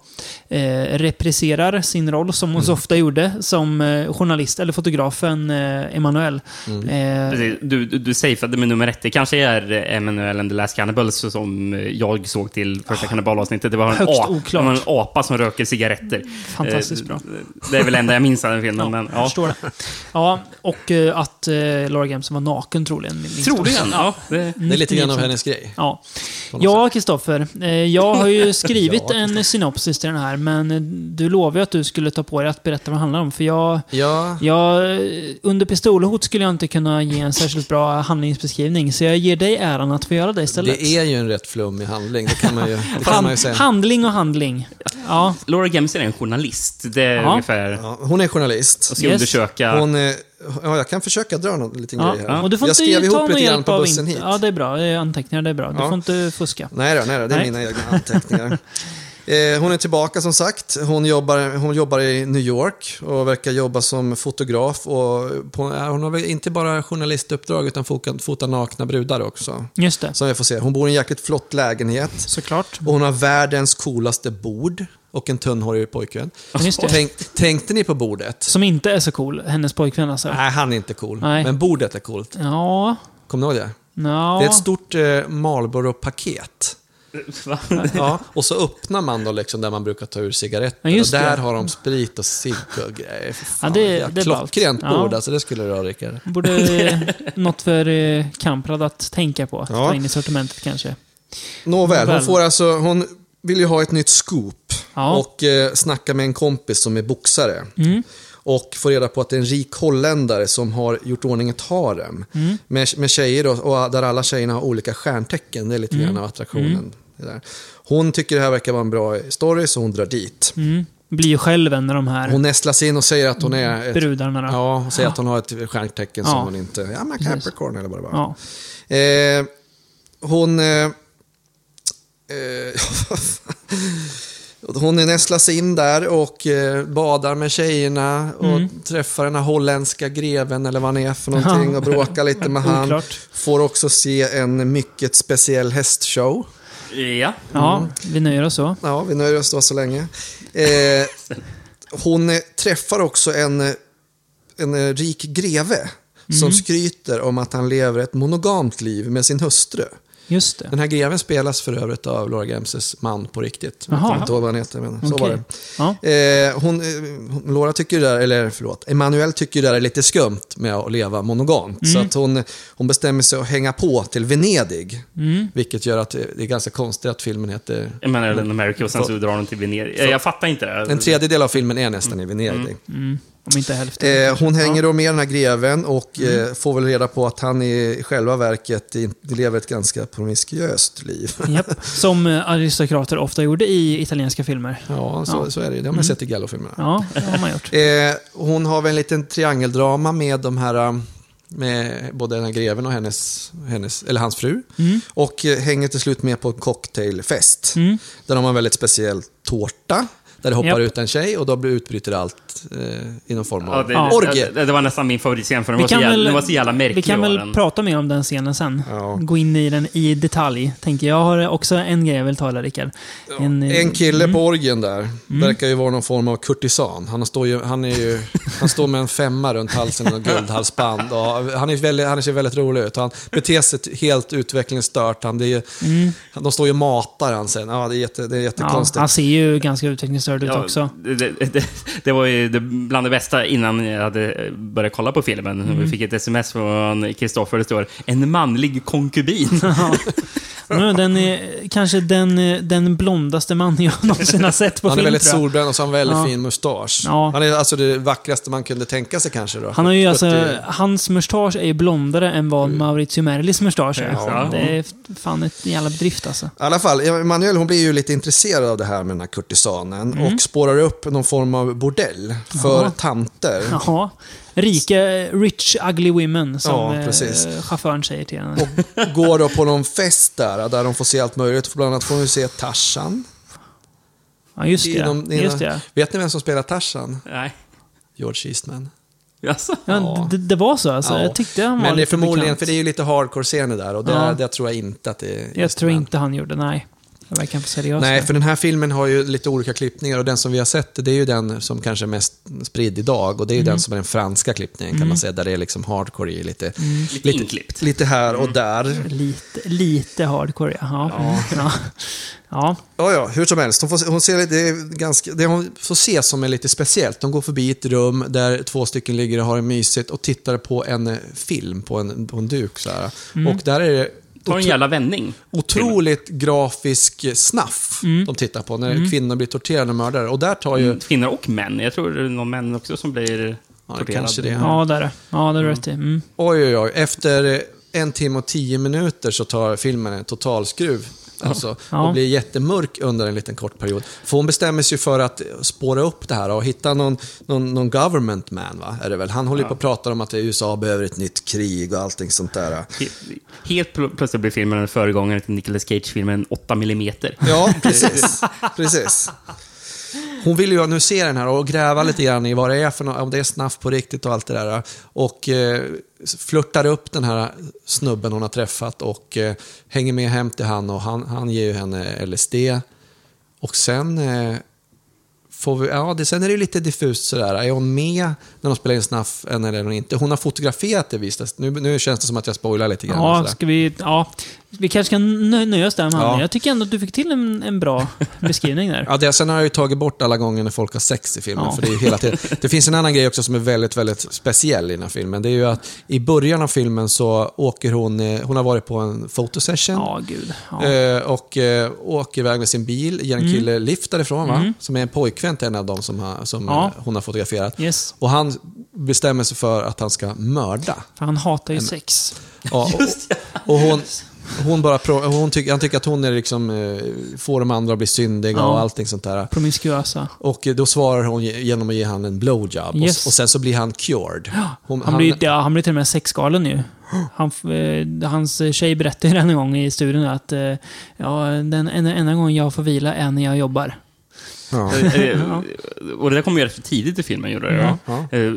S1: eh, repriserar sin roll, som hon så
S3: Mm.
S1: ofta gjorde, som eh, journalist, eller fotografen eh, Emanuel.
S3: Mm.
S1: Eh,
S2: Precis. Du, du, du safeade med nummer ett. Det kanske är Emanuel and the Last Cannibals som jag såg till första kannibalavsnittet. Det var en,
S1: Högst
S2: a-
S1: oklart.
S2: det var en apa som röker cigaretter.
S1: Fantastiskt
S2: Eh,
S1: bra.
S2: Det är väl det enda jag minns av den filmen. men,
S1: Jag
S2: ja.
S1: förstår det. Ja, och eh, att eh, Laura Gemser var naken troligen. minst
S2: Troligen.
S1: också.
S2: Ja, det,
S3: Det är lite grann av
S1: 99%.
S3: hennes grej.
S1: Ja.
S3: på något
S1: Ja, Kristoffer. Eh, jag har ju [LAUGHS] skrivit
S3: Ja,
S1: en synopsis till den här, men eh, du lovade ju att du skulle ta på dig att berätta vad det handlar om. För jag,
S3: Ja,
S1: jag, eh, under pistolhot skulle jag inte kunna ge en särskilt bra handlingsbeskrivning, så jag ger dig äran att få göra det istället.
S3: det är ju en rätt flummig handling, det kan man ju, det kan man ju säga.
S1: handling och handling. Ja,
S2: Laura Gemser är en journalist. Det är
S1: Ja.
S2: ungefär...
S3: Ja, hon är journalist.
S2: Och ska
S1: Yes.
S2: undersöka...
S3: Hon är, ja, jag kan försöka dra någon liten
S1: ja.
S3: grej här.
S1: och du får
S3: jag
S1: inte
S3: skrev
S1: ta
S3: ihop lite grann
S1: hjälp
S3: på
S1: av
S3: bussen hit.
S1: Ja, det är bra. Det är anteckningar, det är bra. Du
S3: Ja.
S1: får inte fuska.
S3: Nej då, nej då, det är
S1: Nej.
S3: mina egna anteckningar. Eh, hon är tillbaka som sagt. Hon jobbar, hon jobbar i New York och verkar jobba som fotograf. Och på, eh, hon har väl inte bara journalistuppdrag utan fotar, fotar nakna brudar också.
S1: Just det.
S3: Som vi får se. Hon bor i en jäkligt flott lägenhet.
S1: Såklart.
S3: Och hon har världens coolaste bord. Och en tunnhårig pojkvän.
S1: Det.
S3: Tänk, tänkte ni på bordet?
S1: Som inte är så cool. Hennes pojkvän alltså.
S3: Nej, han är inte cool.
S1: Nej.
S3: Men bordet är coolt.
S1: Ja.
S3: Kommer ni ihåg det?
S1: Ja.
S3: Det är ett stort eh, Marlboro-paket. [LAUGHS] [LAUGHS] Ja, och så öppnar man då liksom där man brukar ta ur cigaretter.
S1: Ja,
S3: och där
S1: det.
S3: har de sprit och cigg och grejer.
S1: Det-
S3: ja,
S1: det är
S3: klockrent
S1: ballt. Ja.
S3: bord, alltså det skulle du ha Rickard.
S1: Borde eh, [LAUGHS] något för eh, Kamprad att tänka på.
S3: Ja.
S1: Ta in i sortimentet kanske.
S3: Nåväl, hon
S1: Väl.
S3: får alltså, hon vill ju ha ett nytt scoop.
S1: Ja.
S3: Och eh, snacka med en kompis som är boxare.
S1: Mm.
S3: Och får reda på att det är en rik holländare som har gjort ordning ett harem.
S1: Mm.
S3: Med, med tjejer då, och där alla tjejerna har olika stjärntecken. Det är lite
S1: Mm.
S3: grann av attraktionen. Där. Hon tycker det här verkar vara en bra story så hon drar dit.
S1: Mm. Blir ju själv en av de här
S3: Hon nästlas in och säger att hon är ett,
S1: brudarna. då.
S3: Ja, hon säger att hon har ett stjärntecken som
S1: Ja.
S3: hon inte... Ja, men Capricorn eller vad det var.
S1: Ja.
S3: Eh, hon... Eh, [LAUGHS] hon nästlas in där och eh, badar med tjejerna och
S1: Mm.
S3: träffar den här holländska greven eller vad han är för någonting och bråkar lite med han. Får också se en mycket speciell hästshow.
S2: Ja.
S1: ja, vi nöjer oss så.
S3: Ja, vi nöjer oss då så länge. Eh, hon eh, träffar också en, eh, en eh, rik greve som skryter om att han lever ett monogamt liv med sin hustru.
S1: Just det.
S3: Den här greven spelas för övrigt av Laura Gemses man på riktigt. Jag inte vad han heter, men så
S1: Okej.
S3: var det.
S1: Ja.
S3: Eh, hon, eh, hon- Laura tycker det där, eller förlåt, Emanuel tycker det där är lite skumt med att leva monogamt.
S1: Mm.
S3: Så att hon, hon bestämmer sig att hänga på till Venedig.
S1: Mm.
S3: Vilket gör att det är ganska konstigt att filmen heter...
S2: Menar den America och sen så drar de till Venedig. Jag fattar inte det.
S3: En tredjedel av filmen är nästan i Venedig.
S1: Mm. Om inte hälften.
S3: Eh, hon hänger då med den här greven och
S1: Mm.
S3: eh, får väl reda på att han i själva verket lever ett ganska promiskuöst liv.
S1: Japp. Som eh, aristokrater ofta gjorde i italienska filmer.
S3: Ja, så,
S1: Ja.
S3: så är det. Det har man sett i Gallo-filmerna.
S1: Ja, det har man gjort. [LAUGHS]
S3: Eh, hon har väl en liten triangeldrama med de här um, med både den här greven och hennes, hennes, eller hans fru. Och eh, hänger till slut med på en cocktailfest.
S1: Mm.
S3: Där de har en väldigt speciell tårta. Där det hoppar
S1: Japp.
S3: ut en tjej och då blir- utbryter allt eh, i någon form
S2: Ja,
S3: av
S2: det,
S3: orgie.
S2: det, det var nästan min favoritscen för den var, så
S1: kan
S2: jävla,
S1: väl-
S2: den var så jävla märklig.
S1: Vi kan väl
S2: den.
S1: prata mer om den scenen sen.
S3: Ja.
S1: Gå in i den i detalj. Tänker jag har också en grej jag vill tala, Rickard. En, eh,
S3: En kille
S1: mm.
S3: på orgen där verkar ju vara någon form av kurtisan. Han står, ju, han är ju, han står med en femma runt halsen och guldhalsband. Och han, är väldigt, han ser väldigt rolig ut. Han beter sig helt utvecklingsstört. Han, det är,
S1: Mm.
S3: De står ju och matar han sen. Ja, det är, jätte, det är
S1: Ja,
S3: jättekonstigt.
S1: han ser ju ganska utvecklingsstörd ut
S2: Ja,
S1: också.
S2: Det, det, det, var ju bland det bästa innan jag hade börjat kolla på filmen.
S1: Mm.
S2: Vi fick ett sms från Kristoffer. Det står en manlig konkubin. [LAUGHS] [LAUGHS]
S1: Men [LAUGHS] den är kanske den, den blondaste man jag [LAUGHS] någonsin har sett på
S3: han är
S1: film,
S3: väldigt solbränd och så har han väldigt
S1: Ja.
S3: fin mustasch.
S1: Ja.
S3: Han är alltså det vackraste man kunde tänka sig kanske. Då.
S1: Han har ju
S3: 70
S1: alltså, hans mustasch är ju blondare än vad Maurizio Merlis mustasch är.
S2: Ja.
S1: Det är fan ett jävla bedrift alltså.
S3: I alla fall, Emanuel hon blir ju lite intresserad av det här med den här kurtisanen
S1: Mm.
S3: och spårar upp någon form av bordell för
S1: Jaha.
S3: tanter.
S1: Jaha. Rika, rich ugly women, som
S3: Ja,
S1: eh,
S3: precis.
S1: chauffören säger till henne.
S3: Och går då på någon fest där, där de får se allt möjligt. Bland annat får de se Tarzan.
S1: Ja, just det.
S3: Inom- inom-
S1: Just det.
S3: Vet ni vem som spelar Tarzan?
S2: Nej.
S3: George Eastman.
S2: Alltså.
S1: Ja,
S3: Ja.
S1: Det, det var så alltså.
S3: Ja.
S1: Jag tyckte han var
S3: Men det är förmodligen,
S1: bekant.
S3: för det är ju lite hardcore-scener där och det,
S1: Ja.
S3: det tror jag inte att det är
S1: Jag tror inte han gjorde, nej. Det verkar inte seriöst.
S3: Nej, för den här filmen har ju lite olika klippningar och den som vi har sett, det är ju den som kanske är mest spridd idag och det är ju
S1: Mm.
S3: den som är den franska klippningen kan man säga, där det är liksom hardcore i lite,
S2: Lite inklippt.
S3: lite här och där.
S1: Lite, lite hardcore, ja. Ja. ja. ja.
S3: Ja, ja, hur som helst. Hon får, hon ser, lite- det, är ganska, det hon får se som är lite speciellt. De går förbi ett rum där två stycken ligger och har det mysigt och tittar på en film på en, på en duk. Så här.
S1: Mm.
S3: Och där är det
S2: Ta en jävla vändning.
S3: otroligt grafisk snaff
S1: Mm.
S3: de tittar på när kvinnor blir torterade och mördare. Och där tar ju...
S2: Mm, Kvinnor och män. Jag tror det är någon män också som blir
S3: Ja, det
S2: torterad.
S3: kanske det är.
S1: ja, där är. Ja, det har du rätt i. Mm.
S3: Oj, oj, oj. Efter en timme och tio minuter så tar filmen en totalskruv. Alltså,
S1: Ja.
S3: och blir jättemörk under en liten kort period. För hon bestämmer sig för att spåra upp det här och hitta någon, någon, någon government man, va? Är det väl? Han håller ju på och pratar om att USA behöver ett nytt krig och allting sånt där.
S2: He- Helt pl- plötsligt blir filmen en föregångare till Nicolas Cage-filmen 8 millimeter.
S3: Ja, [LAUGHS] precis. precis. Hon vill ju analysera den här och gräva lite grann i vad det är för något, om det är snaff på riktigt och allt det där. Och eh, flörtar upp den här snubben hon har träffat och eh, hänger med hem till han och han, han ger ju henne LSD. Och sen eh, får vi, ja, det, sen är det lite diffust sådär. Är hon med när de spelar in snaff eller är hon inte? Hon har fotograferat det visst. Nu, nu känns det som att jag spoilar lite grann.
S1: Ja, ska vi... Ja. Vi kanske kan nö- nöja oss där med
S3: Ja.
S1: Jag tycker ändå att du fick till en, en bra beskrivning där. [LAUGHS]
S3: Ja, det, sen har jag ju tagit bort alla gånger när folk har sex i filmen.
S1: Ja.
S3: För det, är hela tiden. det finns en annan grej också som är väldigt, väldigt speciell i den här filmen. Det är ju att i början av filmen så åker hon, eh, hon har varit på en fotosession.
S1: Ja, gud. Ja.
S3: eh, Och eh, åker iväg med sin bil, ger en
S1: Mm.
S3: kille lift därifrån, va? som är en pojkvän till en av dem som, har, som
S1: Ja.
S3: hon har fotograferat.
S1: Yes.
S3: Och han bestämmer sig för att han ska mörda.
S1: För han hatar ju sex.
S3: Ja, [LAUGHS] och, och hon, hon bara hon tycker, han tycker att hon är liksom, eh, får de andra att bli syndiga
S1: Ja.
S3: och allting sånt där.
S1: Promiskuösa.
S3: Och eh, då svarar hon ge- genom att ge han en blowjob.
S1: Yes.
S3: Och, och sen så blir han cured. Hon,
S1: Han blir, ja, han blir till och med sexgalen ju. Han, eh, hans tjej berättade en gång i studion att eh, ja, den enda, enda gången jag får vila är när jag jobbar.
S3: Ja.
S2: Eh, Och det där kom ju rätt tidigt i filmen, gjorde det.
S3: Ja.
S2: Eh,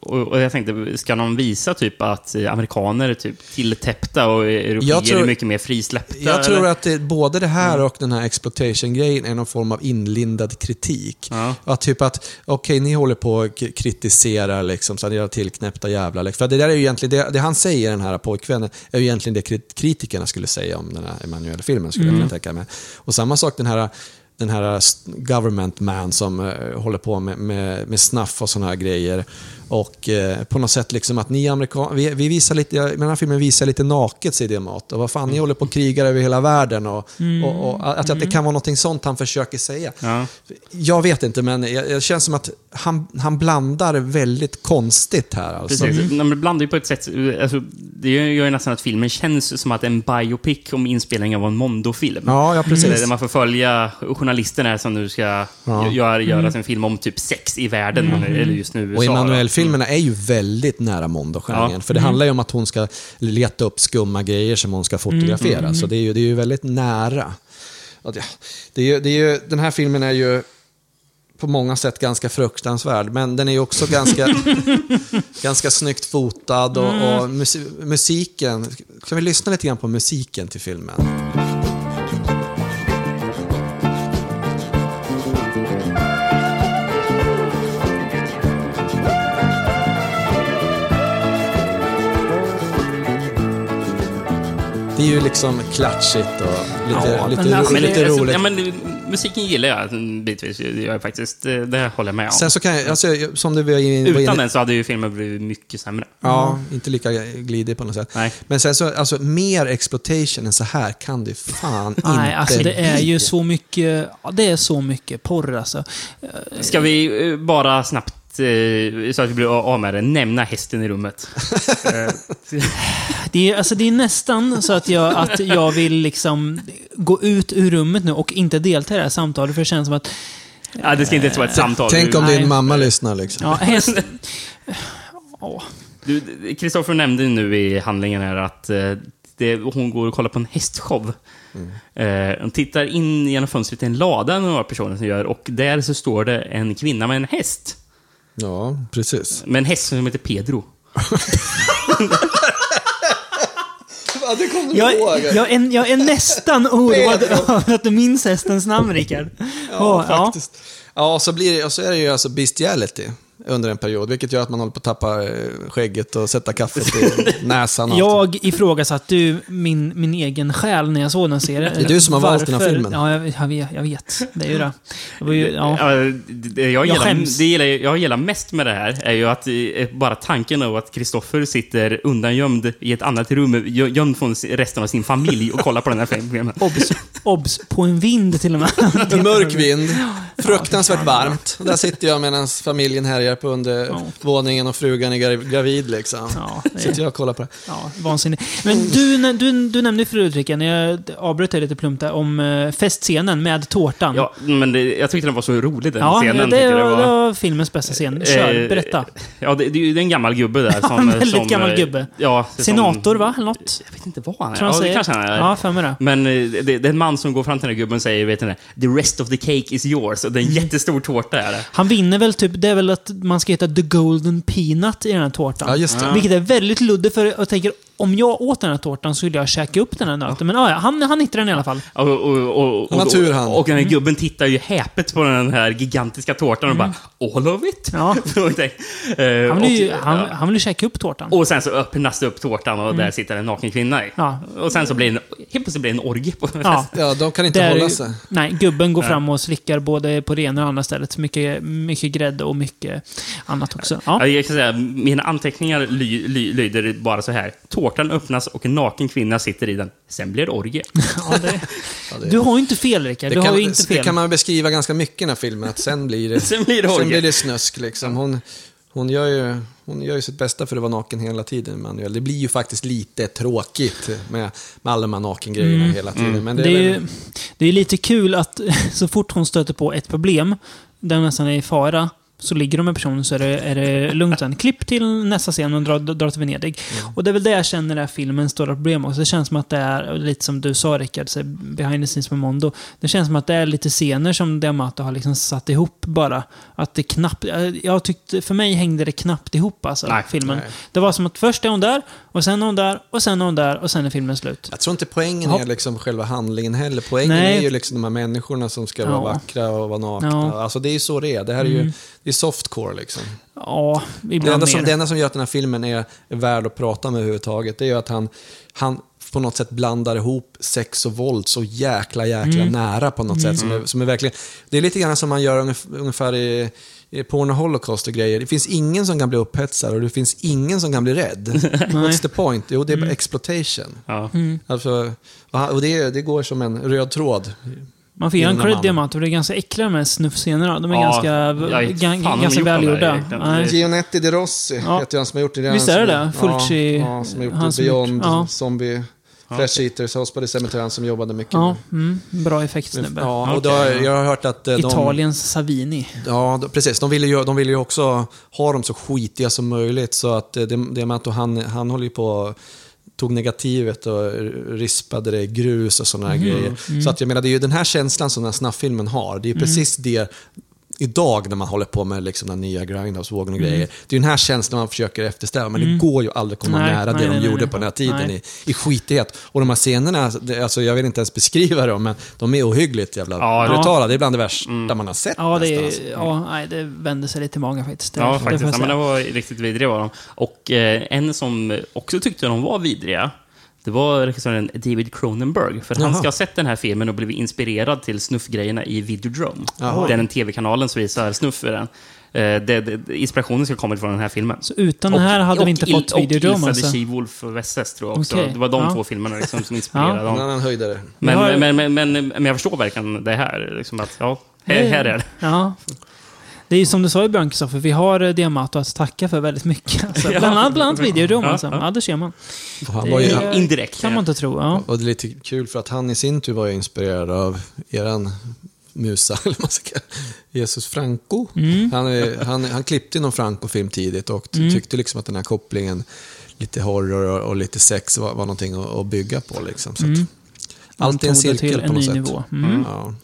S2: Och jag tänkte, ska de visa typ att eh, amerikaner är typ tilltäppta och europeer
S3: Jag tror-
S2: är mycket mer frisläppta?
S3: Jag tror
S2: eller?
S3: att det, både det här och den här exploitation-grejen är någon form av inlindad kritik.
S2: Ja.
S3: Att typ att, okej, ni håller på och kritiserar liksom, så era tillknäppta jävlar. Liksom. För det där är ju egentligen, det, det han säger, den här pojkvännen, är ju egentligen det krit- kritikerna skulle säga om den här Emanuel-filmen, skulle jag kunna tänka mig. Och samma sak den här den här government man som eh, håller på med, med, med snuff och sådana här grejer. Och eh, på något sätt liksom att ni amerikaner, vi, vi visar lite, ja, den här filmen visar lite naket säger det mat. Och vad fan, ni håller på och krigar över hela världen. Och, och, och att, att det kan vara något sånt han försöker säga.
S2: Ja.
S3: Jag vet inte, men jag, jag känns som att han, han blandar väldigt konstigt här. Alltså.
S2: Precis. Mm. De blandar ju på ett sätt... Alltså, det gör ju nästan att filmen känns som att en biopic om inspelning av en Mondo-film.
S3: Ja, ja, precis.
S2: Där man får följa journalisten här som nu ska
S3: Ja.
S2: göra, göra en film om typ sex i världen, eller just nu USA.
S3: Och. Emanuel-filmerna är ju väldigt nära Mondo-genren.
S2: Ja.
S3: För det handlar ju om att hon ska leta upp skumma grejer som hon ska fotografera. Så det är, ju, det är ju väldigt nära. Och det, är ju, det är ju, den här filmen är ju på många sätt ganska fruktansvärd, men den är också ganska, [LAUGHS] ganska snyggt fotad och, och musi- musiken. Kan vi lyssna lite grann på musiken till filmen? Ju liksom klatschigt och lite,
S1: Ja,
S3: lite,
S1: men
S3: ro,
S1: alltså,
S2: Men,
S3: lite
S2: alltså,
S3: roligt.
S2: ja, men, musiken gillar jag bitvis. Jag är faktiskt, det håller jag med om.
S3: Sen så kan jag, alltså, som du var inne var
S2: Utan
S3: inne-
S2: den så hade ju filmen blivit mycket sämre.
S3: Ja, inte lika glidig på något sätt.
S2: Nej.
S3: Men sen så, alltså mer exploitation än så här kan det fan [LAUGHS]
S1: Nej,
S3: inte
S1: alltså det är ju så mycket, det är så mycket porr alltså.
S2: Ska vi eh, bara snabbt, så att vi blir av med det, nämna hästen i rummet? Eh, [LAUGHS]
S1: Det är, alltså det är nästan så att jag, att jag vill liksom gå ut ur rummet nu och inte delta i det här samtalet, för det känns som att
S2: ja, det ska inte ens vara ett samtal.
S3: Tänk om
S1: Nej.
S3: din mamma lyssnar liksom.
S1: Ja, häst... [LAUGHS]
S2: Du, Kristoffer nämnde nu i handlingen här att eh, det, hon går och kollar på en hästshow. Eh, hon tittar in genom fönstret i en lada, några personer som gör, och där så står det en kvinna med en häst.
S3: Ja, precis.
S2: Med en häst som heter Pedro. [LAUGHS]
S3: Ja, det kommer
S1: Jag, jag, är, jag är nästan [LAUGHS] oroad över att du minns hästens namn, Rickard.
S3: Ja,
S1: Åh,
S3: faktiskt. Ja, och så, blir det, och så är det ju alltså bestiality under en period, vilket gör att man håller på att tappa eh, skägget och sätta kaffet i [LAUGHS] näsan. och allt.
S1: Jag ifrågasatte ju min, min egen själ när jag såg den serien.
S3: Det är du som har valt den här
S1: Varför?
S3: filmen.
S1: Ja, jag, jag, vet, jag vet. Det är ju det. det var ju, ja.
S2: Ja, det, det, jag, gillar,
S1: skäms.
S2: det gillar, jag gillar mest med det här är ju att eh, bara tanken av att Kristoffer sitter undangömd i ett annat rum, gö- gömd från resten av sin familj och kollar på den här filmen. [LAUGHS]
S1: Obs, obs, på en vind till och med. [LAUGHS]
S3: En mörk vind, fruktansvärt varmt. Där sitter jag medan familjen härjar på undervåningen och frugan är gra- gravid liksom.
S1: Ja, [LAUGHS] det är-
S3: Sitter jag och kollar på det.
S1: Ja, vansinnigt. Men du, du, du nämnde förut, Rickard, när jag avbröt dig lite plumpt där, om eh, festscenen med tårtan.
S2: Ja, men det, jag tyckte den var så rolig den
S1: Ja,
S2: scenen.
S1: det,
S2: jag
S1: var, det var filmens bästa scen. Kör,
S2: Eh,
S1: berätta.
S2: Ja, det, det är en gammal gubbe där. [LAUGHS] Som,
S1: en väldigt
S2: som,
S1: gammal
S2: eh,
S1: gubbe.
S2: Ja, som-
S1: Senator, va? Eller något?
S2: Jag vet inte vad han är.
S1: Tror han
S2: ja, det
S1: säger.
S2: kanske han är.
S1: Ja, för mig det.
S2: Men det, det är en man som går fram till den här gubben och säger, vet ni, the rest of the cake is yours. Och det är
S1: Mm.
S2: en jättestor tårta är det.
S1: Han vinner väl typ, det är väl att man ska heta The Golden Peanut i den här tårtan.
S3: Ja, just det.
S1: Vilket är väldigt luddigt, för jag tänker, om jag åt den här tårtan så skulle jag käka upp den här nöten. Men ah, ja, han, han hittade den i alla fall.
S2: Och, och, och,
S3: Han har
S2: och,
S3: tur, han.
S2: och den här
S1: Mm.
S2: gubben tittar ju häpet på den här gigantiska tårtan och bara “All of it?”
S1: Ja. [LAUGHS]
S2: Eh,
S1: Han vill ju, han,
S2: ja.
S1: han vill ju käka upp tårtan.
S2: och sen så öppnas det upp tårtan och där sitter en naken kvinna i.
S1: Ja.
S2: Och sen så blir det en, helt plötsligt blir det en orgie på
S1: Ja.
S2: festen.
S3: Ja, de kan inte
S1: Där-
S3: hålla sig.
S1: Nej, gubben går fram och slickar både på det ena och andra stället. Mycket, mycket grädde och mycket annat också. Ja.
S2: Ja, Jag kan säga, mina anteckningar ly, ly, lyder bara så här. Tårtan öppnas och en naken kvinna sitter i den. Sen blir det orgie. [LAUGHS]
S1: Ja, det,
S3: det-
S1: du har ju inte fel, Rickard.
S3: Det
S1: Du har
S3: kan,
S1: ju inte
S3: det
S1: fel.
S3: kan man beskriva ganska mycket i den här filmen, att sen blir det, [LAUGHS]
S2: Sen blir det
S3: sen
S2: orgie.
S3: blir det snusk liksom. Hon, hon, gör ju, hon gör ju sitt bästa för att vara naken hela tiden, Manuel. Det blir ju faktiskt lite tråkigt med, med alla de här nakengrejerna
S1: Mm.
S3: hela tiden. Men det,
S1: Det är, ju, det är lite kul att [LAUGHS] så fort hon stöter på ett problem, där hon nästan är i fara, så ligger de med personen så är det, är det lugnt sen. Klipp till nästa scen och drar, drar till Venedig.
S3: Mm.
S1: Och det är väl det jag känner här filmens stora problem också. Det känns som att det är, lite som du sa Rickard, så behind the scenes med Mondo. Det känns som att det är lite scener som Diamato har liksom satt ihop bara. Att det knappt, jag- jag tyckte, för mig hängde det knappt ihop alltså,
S2: Nej,
S1: filmen.
S3: nej.
S1: Det var som att först är hon där, och sen är hon där, och sen är hon där, och sen är filmen slut.
S3: jag tror inte poängen
S1: Ja.
S3: är liksom själva handlingen heller. Poängen
S1: Nej.
S3: är ju liksom de här människorna som ska
S1: Ja.
S3: vara vackra och vara nakna.
S1: Ja.
S3: Alltså det är ju så det är. Det här är ju
S1: Mm.
S3: det är softcore liksom.
S1: Ja,
S3: Det
S1: ibland
S3: enda, som, det enda som gör att den här filmen är, är värd att prata med överhuvudtaget, det är ju att han, han på något sätt blandar ihop sex och våld så jäkla, jäkla
S1: Mm.
S3: nära på något sätt. Som är, som är verkligen, det är lite grann som man gör ungef- ungefär i Porno Holocaust och grejer. Det finns ingen som kan bli upphetsad och det finns ingen som kan bli rädd. [LAUGHS] What's the point? Jo, det är bara exploitation.
S2: Ja.
S1: Mm.
S3: Alltså, och och det, det går som en röd tråd.
S1: Man får ge en cred
S3: man-
S1: Diamant, för det är ganska äckliga med snuffscenerna. De är
S2: Ja,
S1: ganska, ganska välgjorda.
S3: Gionetti de Rossi
S1: Ja.
S3: heter han som har gjort det.
S1: Visst är det det? Fulci-
S3: Ja, ja, som har gjort Beyond,
S1: ja.
S3: Zombie, Flesh Eaters, Hospital Cemetery, som jobbade mycket
S1: Ja, mm, bra effektsnubbe.
S3: Ja, och
S2: Okej,
S3: då, jag har hört att eh, de...
S1: Italiens Savini.
S3: Ja, då- precis. De ville, ju, de ville ju också ha dem så skitiga som möjligt. Så att eh, det, det med att han, han håller ju på tog negativet och rispade det i grus och sådana här grejer. Så att jag menar, det är ju den här känslan som den här snabffilmen har. Det är ju precis det idag när man håller på med liksom den nya Grindhouse-vågen och grejer. Det är den här känslan man försöker eftersträva, men det går ju aldrig att komma
S1: Nej,
S3: nära
S1: nej,
S3: det de
S1: nej,
S3: gjorde
S1: nej.
S3: på den här tiden i, i skitighet. Och de här scenerna, det, alltså jag vill inte ens beskriva dem, men de är ohyggligt jävla
S2: Ja,
S3: brutala. Det är bland det värsta man har sett
S1: Ja, det,
S3: nästan. alltså.
S1: ja, nej, det vände sig lite i magen faktiskt. Det,
S2: Ja,
S1: det
S2: faktiskt.
S1: jag
S2: Ja, men det var riktigt vidriga var de. Och eh, en som också tyckte de var vidriga, det var regissören David Cronenberg. För han
S3: Jaha.
S2: ska ha sett den här filmen och blivit inspirerad till snuffgrejerna i Videodrome.
S3: Jaha.
S2: Den tv-kanalen som visar snuff i den. Eh, det, det, inspirationen ska komma från den här filmen.
S1: Så utan den här hade vi inte
S2: Il-
S1: fått
S2: Och
S1: Videodrome
S2: Ilsa
S1: alltså.
S2: the She-Wolf och Vesses tror jag också.
S1: Okej,
S2: Det var de
S1: ja.
S2: två filmerna liksom, som inspirerade
S3: En
S2: dem.
S3: annan höjdare.
S2: Men, men, men, men jag förstår verkligen det här. Liksom att, ja, här, här är det.
S1: Ja. Det är ju som du sa i början, Kristoffer, vi har eh, Diamato att tacka för väldigt mycket. [LAUGHS] Alltså,
S2: Ja.
S1: bland annat, bland annat
S2: Ja,
S1: alltså.
S2: ja.
S1: Ja, det ser man.
S3: Han
S1: Det
S3: var ju,
S1: är-
S2: Indirekt.
S1: kan man inte tro. Ja.
S3: och det är lite kul för att han i sin tur var ju inspirerad av eran musa, [LAUGHS] eller man ska Jesus Franco.
S1: Mm.
S3: Han, är- han, han klippte någon Franco-film tidigt och
S1: Mm.
S3: tyckte liksom att den här kopplingen, lite horror och, och lite sex var, var någonting att, att bygga på. Liksom. Så att,
S1: Mm.
S3: allt är en
S1: det
S3: cirkel på något
S1: ny
S3: sätt.
S1: nivå. Mm.
S3: Ja.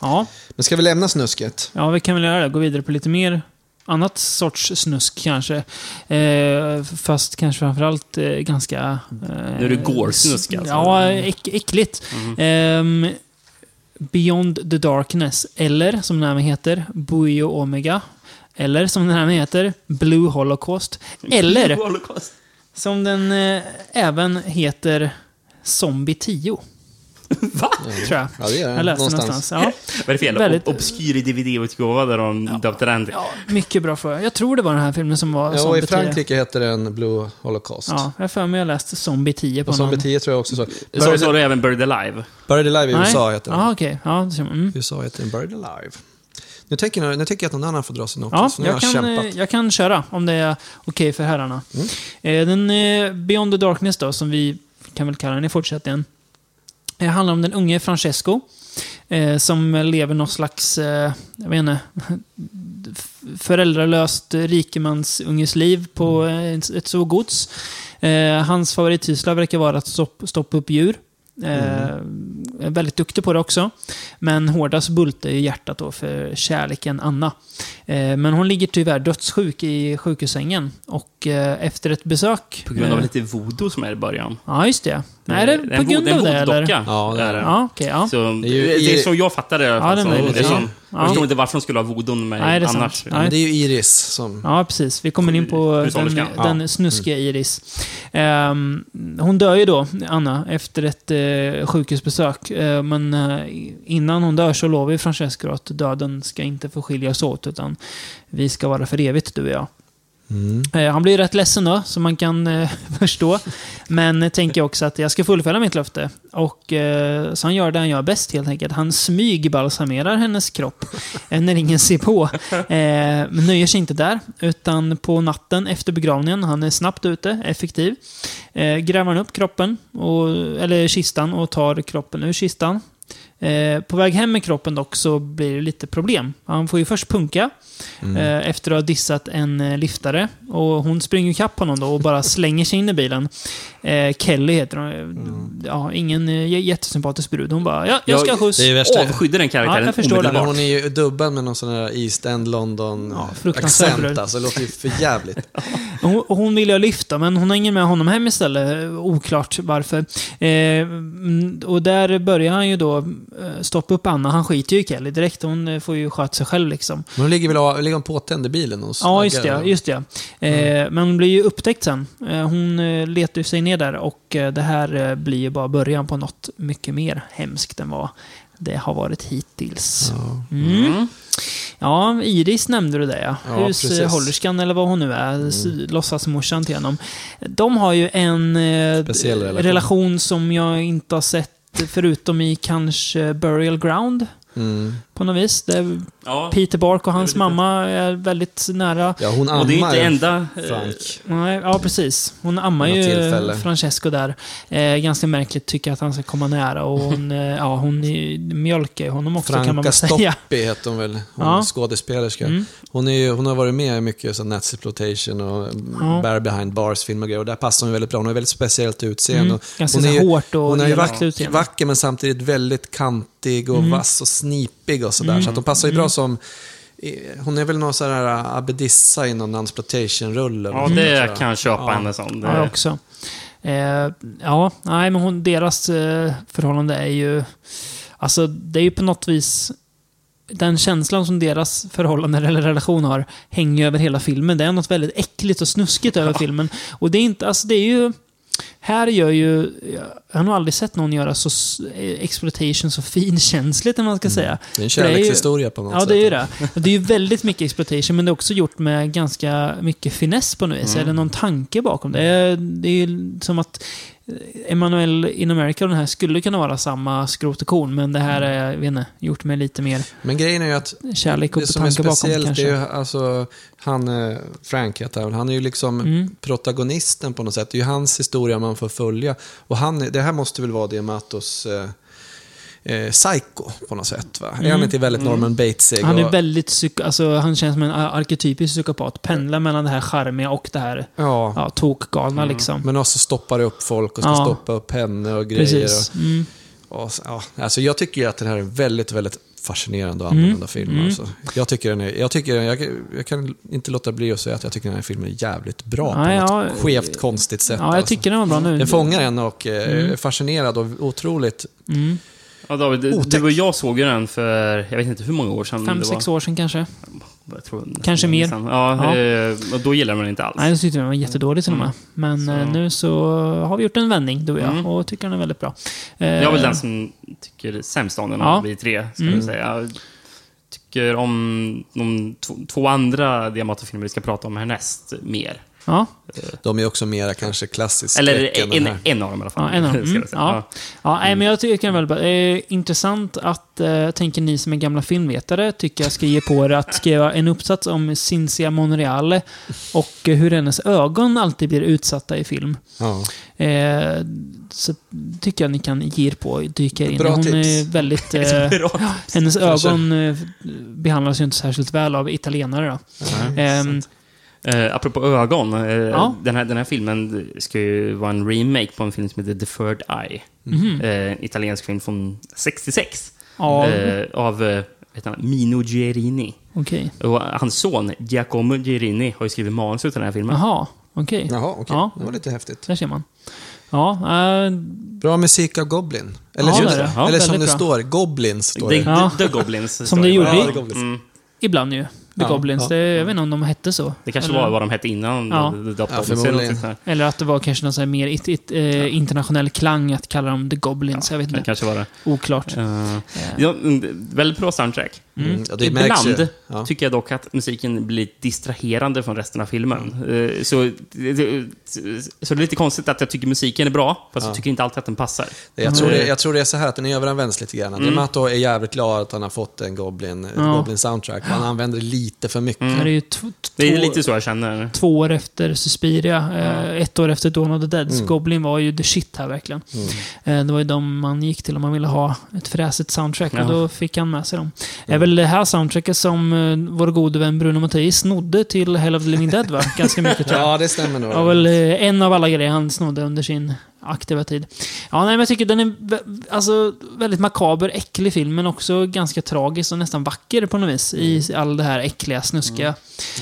S1: Ja.
S3: Men ska vi lämna snusket?
S1: ja, vi kan väl göra det. Gå vidare på lite mer annat sorts snusk kanske. Eh, fast kanske framförallt eh, ganska... Eh,
S2: Nu är det gore-snusk, alltså.
S1: Ja, äck, äckligt. Ehm, Beyond the Darkness, eller som den här heter, Buio Omega. Eller som den här heter, Blue Holocaust. Eller
S2: Holocaust.
S1: som den eh, även heter, Zombie 10. [LAUGHS]
S2: Va?
S1: Tror jag.
S3: Ja, det är det.
S1: Jag läste
S3: Någonstans.
S1: någonstans. Ja.
S2: Vad är det fel?
S1: Väldigt-
S2: Ob- Obskyr DVD-utgåva där de döpte den
S1: ja, mycket bra för Jag tror det var den här filmen som var
S3: Ja,
S1: Zombie
S3: i
S1: 10.
S3: Frankrike heter den Blue Holocaust.
S1: Ja, jag för mig jag läste Zombie 10 på
S3: Och Zombie
S1: någon...
S3: 10 tror jag också så.
S2: Så
S3: Buried,
S2: så har du även Buried Alive.
S3: Buried Alive i
S1: Nej.
S3: USA heter den.
S1: Ja, okej. Ja, man. Mm.
S3: I USA heter den Buried Alive. Nu tänker, jag, nu tänker jag att någon annan får dra sin
S1: Ja,
S3: också, så nu har
S1: jag
S3: jag
S1: kan, eh, jag kan köra om det är okej för herrarna.
S3: Mm.
S1: Eh, Den eh, Beyond the Darkness då, som vi kan väl kalla den i fortsättningen, eh, handlar om den unge Francesco. Eh, som lever någon slags, eh, jag vet inte, [LAUGHS] föräldralöst rikemansunges liv på eh, ett, ett så gods. Eh, hans favoritsyssla verkar vara att stopp, stoppa upp djur. Eh, är väldigt duktig på det också. Men hårdast bultar ju hjärtat då för kärleken Anna. Eh, men hon ligger tyvärr dödssjuk i sjukhussängen. Och eh, efter ett besök...
S2: På grund av
S1: eh,
S2: lite voodoo som är i början.
S1: Ja, just det. Nej, är det på grund
S2: en
S1: av det eller?
S3: Ja, det är
S2: är det.
S1: Ja, okej. ja.
S2: Så,
S3: Det
S2: det,
S3: är ju
S2: är
S3: i-
S2: så jag fattar det.
S1: Ja,
S2: fall.
S1: det är
S2: det är
S1: ja.
S2: som,
S1: Ja.
S2: Jag förstår inte varför de skulle ha voodon med
S1: Nej, det är sant.
S2: annars.
S1: Nej.
S3: Men det är ju Iris som...
S1: Ja, precis. Vi kommer in på den,
S2: Hushållerskan.
S1: den snuskiga Iris. Ehm, hon dör ju då, Anna, efter ett eh, sjukhusbesök. Eh, men eh, innan hon dör så lovar ju Francesco att döden ska inte få skilja oss åt, utan vi ska vara för evigt, du och jag. Mm. Eh, han blir rätt ledsen då, som man kan eh, [LAUGHS] förstå. Men tänker också att jag ska fullfölja mitt löfte. Och, eh, så han gör det han gör bäst helt enkelt. Han smygbalsamerar hennes kropp [LAUGHS] eh, när ingen ser på. Eh, men nöjer sig inte där, utan på natten efter begravningen, han är snabbt ute, effektiv, eh, gräver han upp kroppen, och, eller kistan, och tar kroppen ur kistan. Eh, på väg hem med kroppen dock så blir det lite problem. Han får ju först punka eh, efter att ha dissat en eh, liftare. Och hon springer ikapp honom då och bara [LAUGHS] slänger sig in i bilen. Eh, Kelly heter hon. Ja, ingen jättesympatisk brud. Hon bara, ja, jag ska ha skjuts.
S2: Avskydde den karaktären
S1: Ja, jag förstår det.
S3: Hon är ju dubbad med någon sån här East End London
S1: Ja,
S3: alltså. Det låter ju för jävligt. [LAUGHS]
S1: Hon, hon vill ju lyfta, men hon har ingen med honom hem istället. Oklart varför. Mm, och där börjar han ju då stoppa upp Anna. Han skiter ju i Kelly direkt. Hon eh, får ju sköta sig själv liksom.
S3: Men hon ligger väl av- ligger hon påtänd i bilen och
S1: Ja, just det. Just det. Eh, Men hon blir ju upptäckt sen. Eh, hon eh, letar ju sig ner där och eh, det här eh, blir ju bara början på något mycket mer hemskt än vad det har varit hittills.
S3: Ja.
S1: Mm.
S2: Mm.
S1: Ja, Iris nämnde du det ja. Hushållerskan eller vad hon nu är, mm. låtsasmorsan till honom. De har ju en eh,
S3: relation.
S1: relation som jag inte har sett förutom i kanske Burial Ground
S3: Mm
S1: på något vis. Där
S2: Ja.
S1: Peter Bark och hans mamma är väldigt nära.
S3: Ja, hon ammar
S2: Och det är inte enda... eh,
S3: Frank.
S1: Nej, ja, precis. Hon ammar ju
S3: tillfälle.
S1: Francesco där. Eh, ganska märkligt, tycker att han ska komma nära. Och hon, eh, [LAUGHS] ja, hon är- mjölkar ju honom också, kan man
S3: Franka
S1: väl säga.
S3: Stoppi [LAUGHS] heter hon väl, hon
S1: Ja.
S3: skådespelerska.
S1: Mm.
S3: Hon, är hon har varit med i mycket sån Nazi-exploitation och
S1: Ja.
S3: Bear Behind Bars-filmer och grejer. Och där passar hon väldigt bra. Hon har väldigt speciellt utseende.
S1: Mm. Ganska
S3: hon
S1: så
S3: är
S1: hårt och
S3: Hon är ju
S1: elakt
S3: vack,
S1: utseende.
S3: vacker men samtidigt väldigt kantig och
S1: Mm.
S3: vass och snipig och sådär. Så att hon passar ju bra som... Hon är väl någon sån här abbedissa i någon Unsploitation-rulle.
S2: Ja, det
S3: jag.
S2: kan jag köpa
S3: Ja.
S2: henne som. Det,
S1: Ja, jag också. Eh, ja, nej, men hon, deras eh, förhållande är ju... Alltså, det är ju på något vis... Den känslan som deras förhållande eller relation har hänger över hela filmen. Det är något väldigt äckligt och snuskigt över filmen. Och det är inte... Alltså, det är ju... Här gör ju... Jag har nog aldrig sett någon göra så eh, exploitation så finkänsligt, om man ska säga.
S3: Det är en kärlekshistoria på något
S1: Ja,
S3: sätt.
S1: det är ju det. Det är ju väldigt mycket exploitation, men det är också gjort med ganska mycket finess på något vis.
S3: Mm.
S1: Eller någon tanke bakom det. Det är ju som att Emanuel in America och den här skulle kunna vara samma skrot och korn, men det här
S3: Mm.
S1: är, jag vet inte, gjort med lite mer
S3: Men grejen är ju att
S1: kärlek och
S3: det som är
S1: bakom
S3: speciellt
S1: kanske.
S3: är ju alltså, han, eh, Frank heter han, han är ju liksom
S1: Mm.
S3: protagonisten på något sätt. Det är ju hans historia man får följa. Och han, det här måste väl vara Diamatos eh, eh, psycho på något sätt va? Är han inte väldigt Norman Batesig?
S1: Mm. Han är
S3: och-
S1: väldigt psyk- alltså, han känns som en ar- arketypisk psykopat. Pendlar mellan det här charmiga och det här
S3: Ja,
S1: ja, tokgalna liksom.
S3: men också stoppar upp folk och ska
S1: Ja.
S3: stoppa upp henne och grejer.
S1: Precis. Mm.
S3: Och, och, ja, alltså jag tycker att den här är väldigt, väldigt fascinerande och annorlunda
S1: Mm.
S3: film.
S1: Mm.
S3: Alltså. Jag tycker den är, jag, tycker, jag, jag kan inte låta bli att säga att jag tycker den här filmen är jävligt bra på
S1: Ja,
S3: något
S1: ja,
S3: skevt, konstigt sätt.
S1: Ja, jag
S3: alltså.
S1: tycker den var bra nu.
S3: Den fångar en och eh,
S1: Mm.
S3: är fascinerad och otroligt...
S1: Mm.
S2: Ja, David, du, du och jag såg ju den för, jag vet inte hur många år sedan
S1: Fem,
S2: det
S1: sex år sedan kanske.
S2: Jag tror,
S1: Kanske mer.
S2: Sedan. Ja,
S1: Ja.
S2: eh, och då gillade man den inte alls.
S1: Nej, jag tyckte den var jättedålig till och med. Men
S2: Så.
S1: eh, nu så har vi gjort en vändning, du och jag,
S2: Mm.
S1: och tycker den är väldigt bra. Eh,
S2: Jag är väl den som tycker sämst om den
S1: Ja.
S2: av vi tre, ska
S1: Mm.
S2: jag säga. Tycker om de två, två andra Diamato-filmer vi ska prata om härnäst mer.
S1: Ja,
S3: De är också mera kanske klassisk
S2: Eller en, en av dem i alla fall.
S1: ja en av dem. [LAUGHS] Mm, ja. Ja, nej, men jag tycker den är. Eh, intressant att, eh, tänker ni som är gamla filmvetare, tycker jag ska ge på er att skriva en uppsats om Cinzia Monreale och hur hennes ögon alltid blir utsatta i film.
S3: Ja.
S1: Eh, så tycker jag ni kan ge er på, dyka in.
S3: Bra
S1: Hon
S3: tips.
S1: är väldigt... [LAUGHS] Eh,
S2: Bra.
S1: hennes ögon eh, behandlas ju inte särskilt väl av italienare då. Ehm,
S2: Eh, apropå ögon. Eh,
S1: Ja.
S2: den, här, den här filmen ska ju vara en remake på en film som heter The Third Eye.
S1: mhm.
S2: Eh, italiensk film från 66.
S1: Ja,
S2: Eh, av eh, Mino Gerini.
S1: okej.
S2: Och hans son, Giacomo Gerini, har ju skrivit manus till den här filmen.
S1: Jaha, okej.
S3: Jaha, okej.
S1: Ja.
S3: Det var lite häftigt.
S1: Där ser man. Ja, eh,
S3: Bra musik av Goblin. Eller,
S1: Ja,
S3: som,
S1: det det.
S2: Ja,
S3: eller som det
S1: bra.
S3: står, Goblins står
S2: The,
S3: det.
S1: Ja.
S2: the, the Goblins. [LAUGHS]
S1: Som det gjorde
S3: Ja, The.
S2: Mm.
S1: ibland ju. The
S3: Ja,
S1: Goblins.
S3: ja,
S1: det, jag vet inte om de hette så.
S2: Det kanske
S1: Eller-
S2: var vad de hette innan.
S1: Ja.
S3: Ja,
S2: eller
S1: att det var kanske någon mer it, it, eh, internationell klang att kalla dem The Goblins. jag vet inte.
S2: kanske var det.
S1: Oklart.
S2: Uh, ja, mm, väldigt bra soundtrack.
S3: Mm, ja, det märks
S2: Ibland.
S3: Ja.
S2: tycker jag dock att musiken blir distraherande från resten av filmen. Eh, Så, det- så det är lite konstigt att jag tycker musiken är bra, fast jag tycker inte alltid att den passar.
S3: Jag tror,
S2: Mm.
S3: det, jag tror det är så här att den överanvänds lite grann. Mm. Mato är jävligt glad att han har fått en Goblin, ett
S1: Ja.
S3: Goblin soundtrack. Han använder det lite för mycket.
S1: Det är
S2: Det är lite så jag känner.
S1: två år efter Suspiria, eh, ett år efter Dawn of the Dead. Så
S3: Mm.
S1: Goblin var ju the shit här verkligen. Eh, det var ju de man gick till om man ville ha ett fräsigt soundtrack
S2: Ja.
S1: och då fick han med sig dem. Väl det här soundtracket som eh, vår gode vän Bruno Mattei snodde till Hell of the Living Dead va? Ganska mycket tror jag.
S3: Ja, det stämmer nog.
S1: Det var väl eh, en av alla grejer han snodde under sin aktiva tid. Ja, nej, men jag tycker den är alltså, väldigt makaber, äcklig film, men också ganska tragisk och nästan vacker på något vis. I all det här äckliga, snuskiga.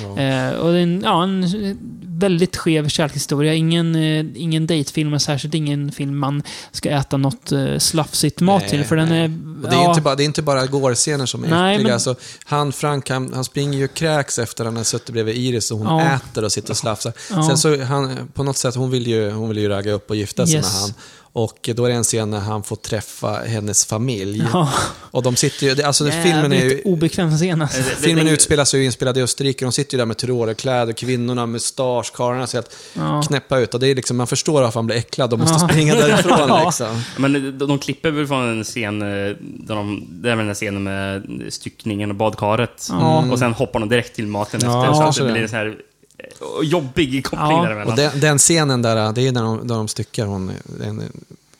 S3: Ja.
S1: Eh, och det är en, ja, en väldigt skev kärlekshistoria. Ingen, eh, ingen datefilm, och särskilt ingen film man ska äta något eh, slafsigt mat
S3: Nej,
S1: till. För den är...
S3: Och det, är
S1: ja,
S3: inte bara, det är inte bara gårscener som är
S1: Nej,
S3: äckliga.
S1: men-
S3: Alltså, han, Frank, han, han springer ju och kräks efter han har suttit bredvid Iris och hon
S1: Ja.
S3: äter och sitter och slafsar. Sen så, han, på något sätt, hon vill ju, hon vill ju ragga upp och gifta sig
S1: Yes.
S3: med han. Och då är det en scen när han får träffa hennes familj.
S1: ja,
S3: Och de sitter ju, alltså den filmen är ju...
S1: obekväm scen alltså.
S3: Filmen utspelar sig ju inspelad i Österrike. De sitter ju där med tyrolerkläder, kvinnorna, mustasch, karlarna ser helt
S1: Ja.
S3: knäppa ut. Och det är liksom, man förstår varför han blir äcklad och måste
S1: Ja.
S3: springa [LAUGHS] därifrån
S1: Ja.
S3: liksom.
S2: Men de, de klipper väl från en scen, eh, där de, det är väl den här scenen med styckningen och badkaret.
S1: Ja.
S2: Och sen hoppar de direkt till maten
S3: Ja,
S2: efter, så
S3: kanske
S2: det blir en sån här jobbig koppling
S1: Ja.
S2: däremellan.
S3: Och den, den scenen där, det är när de, där de styckar hon, den,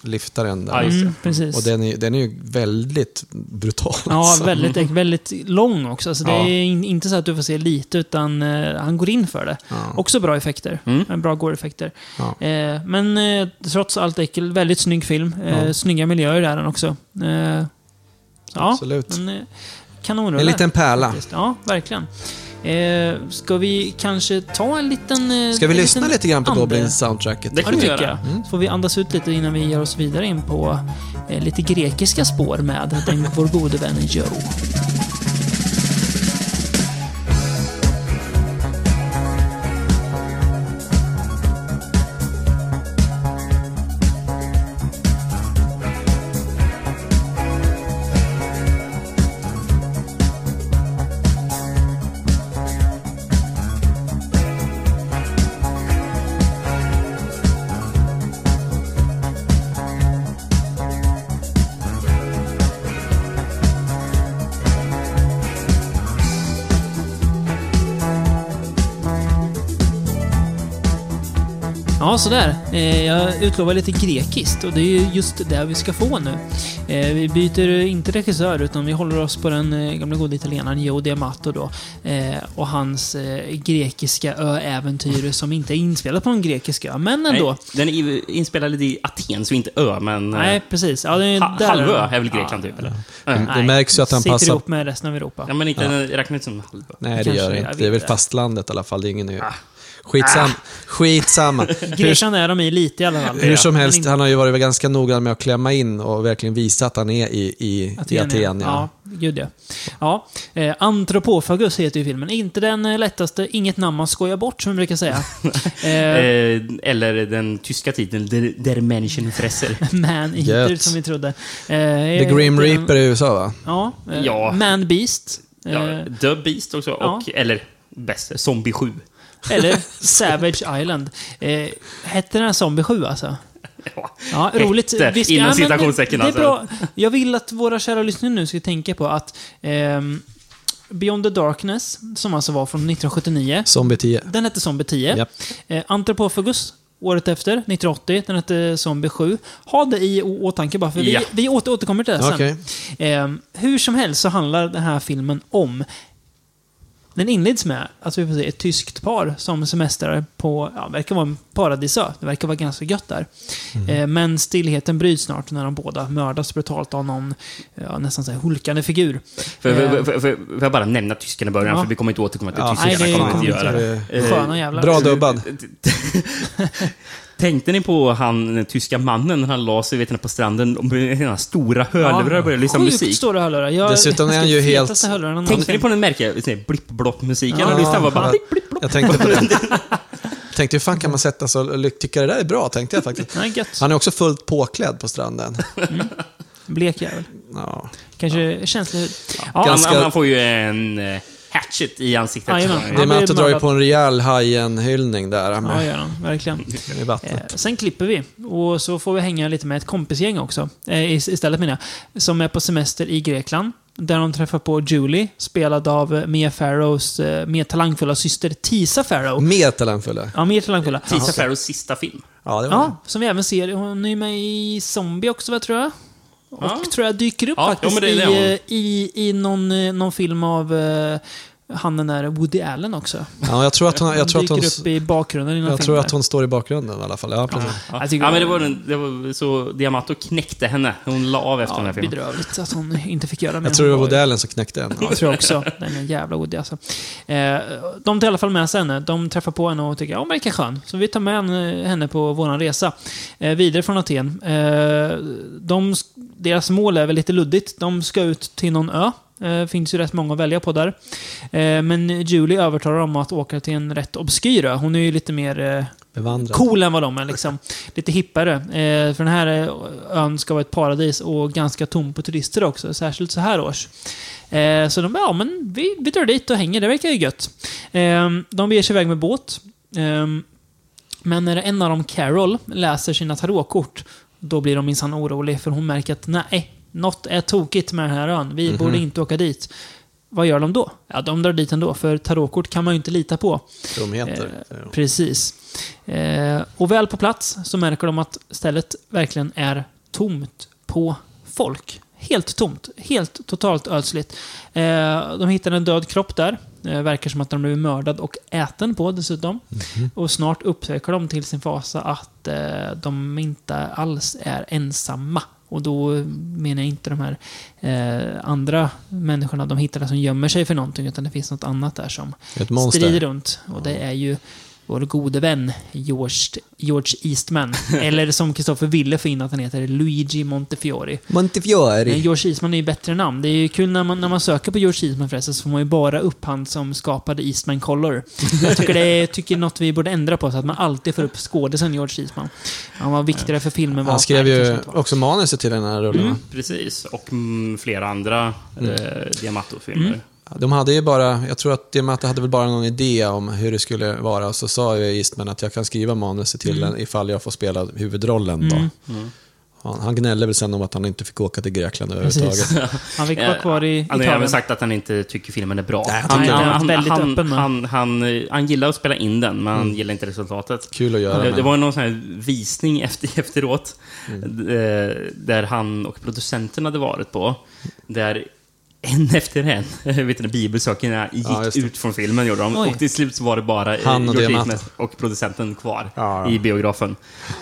S3: liftaren där.
S2: Ja, just det.
S1: Mm, precis.
S3: Och den är, den är ju väldigt brutal.
S1: Ja,
S3: alltså.
S1: väldigt, väldigt lång också. Så det
S2: Ja.
S1: är in, inte så att du får se lite, utan eh, han går in för det.
S3: Ja.
S1: Också bra effekter.
S2: Mm.
S1: Eh, Bra gore-effekter.
S3: Ja.
S1: Eh, men eh, trots allt äckel, väldigt snygg film. Eh,
S3: Ja.
S1: Snygga miljöer är den också. Eh, ja,
S3: Absolut.
S1: men, eh, kanonrulle.
S3: En liten pärla.
S1: faktiskt. Ja, verkligen. Eh, ska vi kanske ta en liten... Eh,
S3: Ska vi lyssna
S1: liten
S3: lite grann på? Goblin-soundtracket?
S2: Det kan vi göra.
S1: jag. Så får vi andas ut lite innan vi ger oss vidare in på eh, lite grekiska spår med den, vår gode vän Joe. Ja, sådär. Eh, jag utlovar lite grekiskt och det är ju just det vi ska få nu. Eh, vi byter inte regissör utan vi håller oss på den eh, gamla goda italienaren Joe D'Amato då. Och hans grekiska ö-äventyr som inte är inspelat på en grekisk ö, men ändå.
S2: Nej, den är inspelad i Aten, så inte ö, men...
S1: Nej, precis. Ja, det är
S2: ha,
S1: där-
S2: halvö är väl Grekland, typ? Eller? Ja.
S3: Det märks ju att han
S1: sitter
S3: passar-
S1: ihop med resten av Europa.
S2: Ja, men inte, den räknar inte som halvö.
S3: Nej, det
S1: Kanske
S3: gör det inte. Det är väl
S1: det.
S3: fastlandet i alla fall. Det är ingen ö.
S2: Ah.
S3: Skitsam, skitsamma. Hur, [LAUGHS]
S1: Grekland är de i lite i alla fall.
S3: hur som helst, han har ju varit ganska noggrann med att klämma in och verkligen visa att han är i, i Aten. I Aten ja.
S1: ja. Gud ja. ja. Eh, Antropofagus heter ju filmen. Inte den eh, lättaste, inget namn man skojar bort som man brukar säga. [LAUGHS] eh,
S2: Eh, eller den tyska titeln, Der, Der Menschenfresser. [LAUGHS]
S1: Man Eater som vi trodde. Eh,
S3: The Grim
S1: den-
S3: Reaper i USA va?
S1: Ja.
S2: Ja.
S1: Man Beast.
S2: Ja, The Beast också,
S1: ja.
S2: och, eller bäst, Zombie 7.
S1: Eller Savage Island. Eh, hette den här Zombie 7 alltså?
S2: Ja.
S1: Ja,
S2: Hette,
S1: roligt.
S2: inom
S1: ja,
S2: citationstecken,
S1: det, det är
S2: alltså.
S1: bra. Jag vill att våra kära lyssnare nu ska tänka på att ehm, Beyond the Darkness, som alltså var från 1979,
S3: Zombie 10.
S1: den hette Zombie 10.
S3: Japp.
S1: Eh, Anthropophagus, året efter, 1980, den hette Zombie 7. Ha det i åtanke bara, för
S2: Ja.
S1: vi, vi åter, återkommer till det sen.
S3: Okej.
S1: Ehm, hur som helst så handlar den här filmen om den inleds med att vi får se ett tyskt par som semestrar på, ja, verkar vara en paradisö. Det verkar vara ganska gött där. Eh, men stillheten bryts snart när de båda mördas brutalt av någon ja, nästan så här hulkande figur.
S2: För,
S1: Eh,
S2: för, för, för, får jag bara nämna tyskarna i början,
S1: Ja.
S2: för vi kommer inte återkomma till
S3: Ja,
S2: tyskarna.
S1: nej, det
S2: kommer inte göra. Eh,
S1: Sköna jävlar.
S3: Bra dubbad. [LAUGHS]
S2: Tänkte ni på han, den tyska mannen, när han la sig vet ni, på stranden och med sina stora hörlurar och började lyssna
S1: Sjukt
S2: musik?
S1: stora hörlurar. Jag,
S3: Dessutom är han ju helt-
S2: Tänkte ni på den märkliga blipp-blopp-musiken?
S1: Ja,
S2: och lyssnade bara
S3: jag-
S2: blipp, blipp, blopp.
S3: Jag tänkte på det. [LAUGHS] tänkte hur fan kan man sätta så och tycka det där är bra, tänkte jag faktiskt.
S1: Nej.
S3: Han är också fullt påklädd på stranden.
S1: Blek jävel.
S3: Ja.
S1: Kanske känsligt. Ja,
S2: Han,
S3: Ganska-
S2: han får ju en eh, hatchet i ansiktet.
S1: Han
S3: Det med
S1: blir
S3: att drar ju
S1: mördad.
S3: på en rejäl Hajen-hyllning där
S1: ja,
S3: med,
S1: gör han. Verkligen.
S3: i
S1: Eh, sen klipper vi. Och så får vi hänga lite med ett kompisgäng också. Eh, is- istället menar jag. Som är på semester i Grekland. Där de träffar på Julie, spelad av Mia Farrows eh, mer talangfulla syster Tisa Farrow.
S3: Mer talangfulla.
S1: Ja, mer talangfulla.
S2: Tisa Farrows sista film.
S3: Ja, det var
S1: Ja, som vi även ser. Hon är med i Zombie också, vad tror jag? Och
S2: Ja.
S1: tror jag dyker upp
S2: Ja,
S1: faktiskt
S2: ja,
S1: i, eh, i, i någon, eh, någon film av eh, han den där Woody Allen också.
S3: Ja, jag tror att hon, jag tror att
S1: dyker
S3: hon,
S1: upp i bakgrunden i någon
S3: jag
S1: film
S3: tror att hon står i bakgrunden i alla fall. Ja, precis.
S2: Ja, ja
S1: det
S2: men det
S1: var-
S2: den, det var så Diamato knäckte henne. Hon la av efter den
S1: Ja,
S2: här filmen.
S1: bedrövligt att hon inte fick göra mer.
S3: Jag tror det var Woody Allen som knäckte den.
S1: Ja, jag tror också. Den är jävla Woody alltså. Eh, de tar i alla fall med sig henne. De träffar på henne och tycker ja, hon verkar skön. Så vi tar med henne- henne på vår resa. Eh, vidare från Aten. Eh, de, deras mål är väl lite luddigt. De ska ut till någon ö. Eh, finns ju rätt många att välja på där. Eh, men Julie övertalar dem att åka till en rätt obskyr ö. Hon är ju lite mer eh,
S3: Bevandrad.
S1: cool än vad de är. Liksom. Lite hippare. Eh, för den här ön ska vara ett paradis och ganska tom på turister också. Särskilt så här års. Eh, så de ja men vi, vi drar dit och hänger. Det verkar ju gött. Eh, de beger sig iväg med båt. Men när en av dem, Carol, läser sina tarotkort, då blir de minsann orolig för hon märker att nej, något är tokigt med den här ön. Vi borde inte åka dit. Vad gör de då? Ja, de drar dit ändå, för tarotkort kan man ju inte lita på.
S3: Dumheter.
S1: Eh, Precis. Eh, och väl på plats så märker de att stället verkligen är tomt på folk. Helt tomt. Helt totalt ödsligt. Eh, de hittar en död kropp där. Eh, verkar som att de blev mördad och äten på dessutom. Och snart upptäcker de till sin fasa att eh, de inte alls är ensamma. Och då menar jag inte de här eh, andra människorna de hittar som gömmer sig för någonting, utan det finns något annat där som strider runt. Och det är ju vår gode vän George, George Eastman. [LAUGHS] Eller som Kristoffer ville få in att han heter Luigi Montefiore. Men
S3: Montefiore.
S1: George Eastman är ju bättre namn. Det är ju kul när man, när man söker på George Eastman förresten så får man ju bara upp han som skapade Eastman Color. Jag tycker det är tycker något vi borde ändra på så att man alltid får upp skådisen George Eastman. Han var viktigare för filmen.
S3: Han skrev ju också manuset till den här rullen. va?
S2: Precis. Och mm, flera andra
S1: Mm.
S2: eh, Diamato-filmer.
S3: De hade ju bara, jag tror att Diamante hade väl bara någon idé om hur det skulle vara. Så sa ju Eastman att jag kan skriva manuset till
S1: Mm.
S3: den ifall jag får spela huvudrollen då. Han, han gnällde väl sen om att han inte fick åka till Grekland överhuvudtaget. [LAUGHS]
S1: Han fick vara kvar i
S2: Han har
S1: Italien.
S2: även sagt att han inte tycker filmen är bra.
S3: Nej,
S2: han,
S3: tycker
S1: det.
S2: han,
S1: Han är väldigt
S2: han,
S1: öppen med.
S2: han, han, eh, han gillar att spela in den, men han gillar inte resultatet.
S3: Kul att göra.
S2: Det, det var någon sån här visning efter, [LAUGHS] efteråt,
S3: Mm.
S2: eh, där han och producenten hade varit på. Där en efter en, [LAUGHS] vet du, bibelsökarna gick
S3: Ja,
S2: ut från filmen, gjorde de.
S1: Oj.
S2: Och till slut så var det bara eh,
S3: Han och
S2: George
S3: Diamato.
S2: Eastman och producenten kvar
S3: Ja, ja.
S2: i biografen.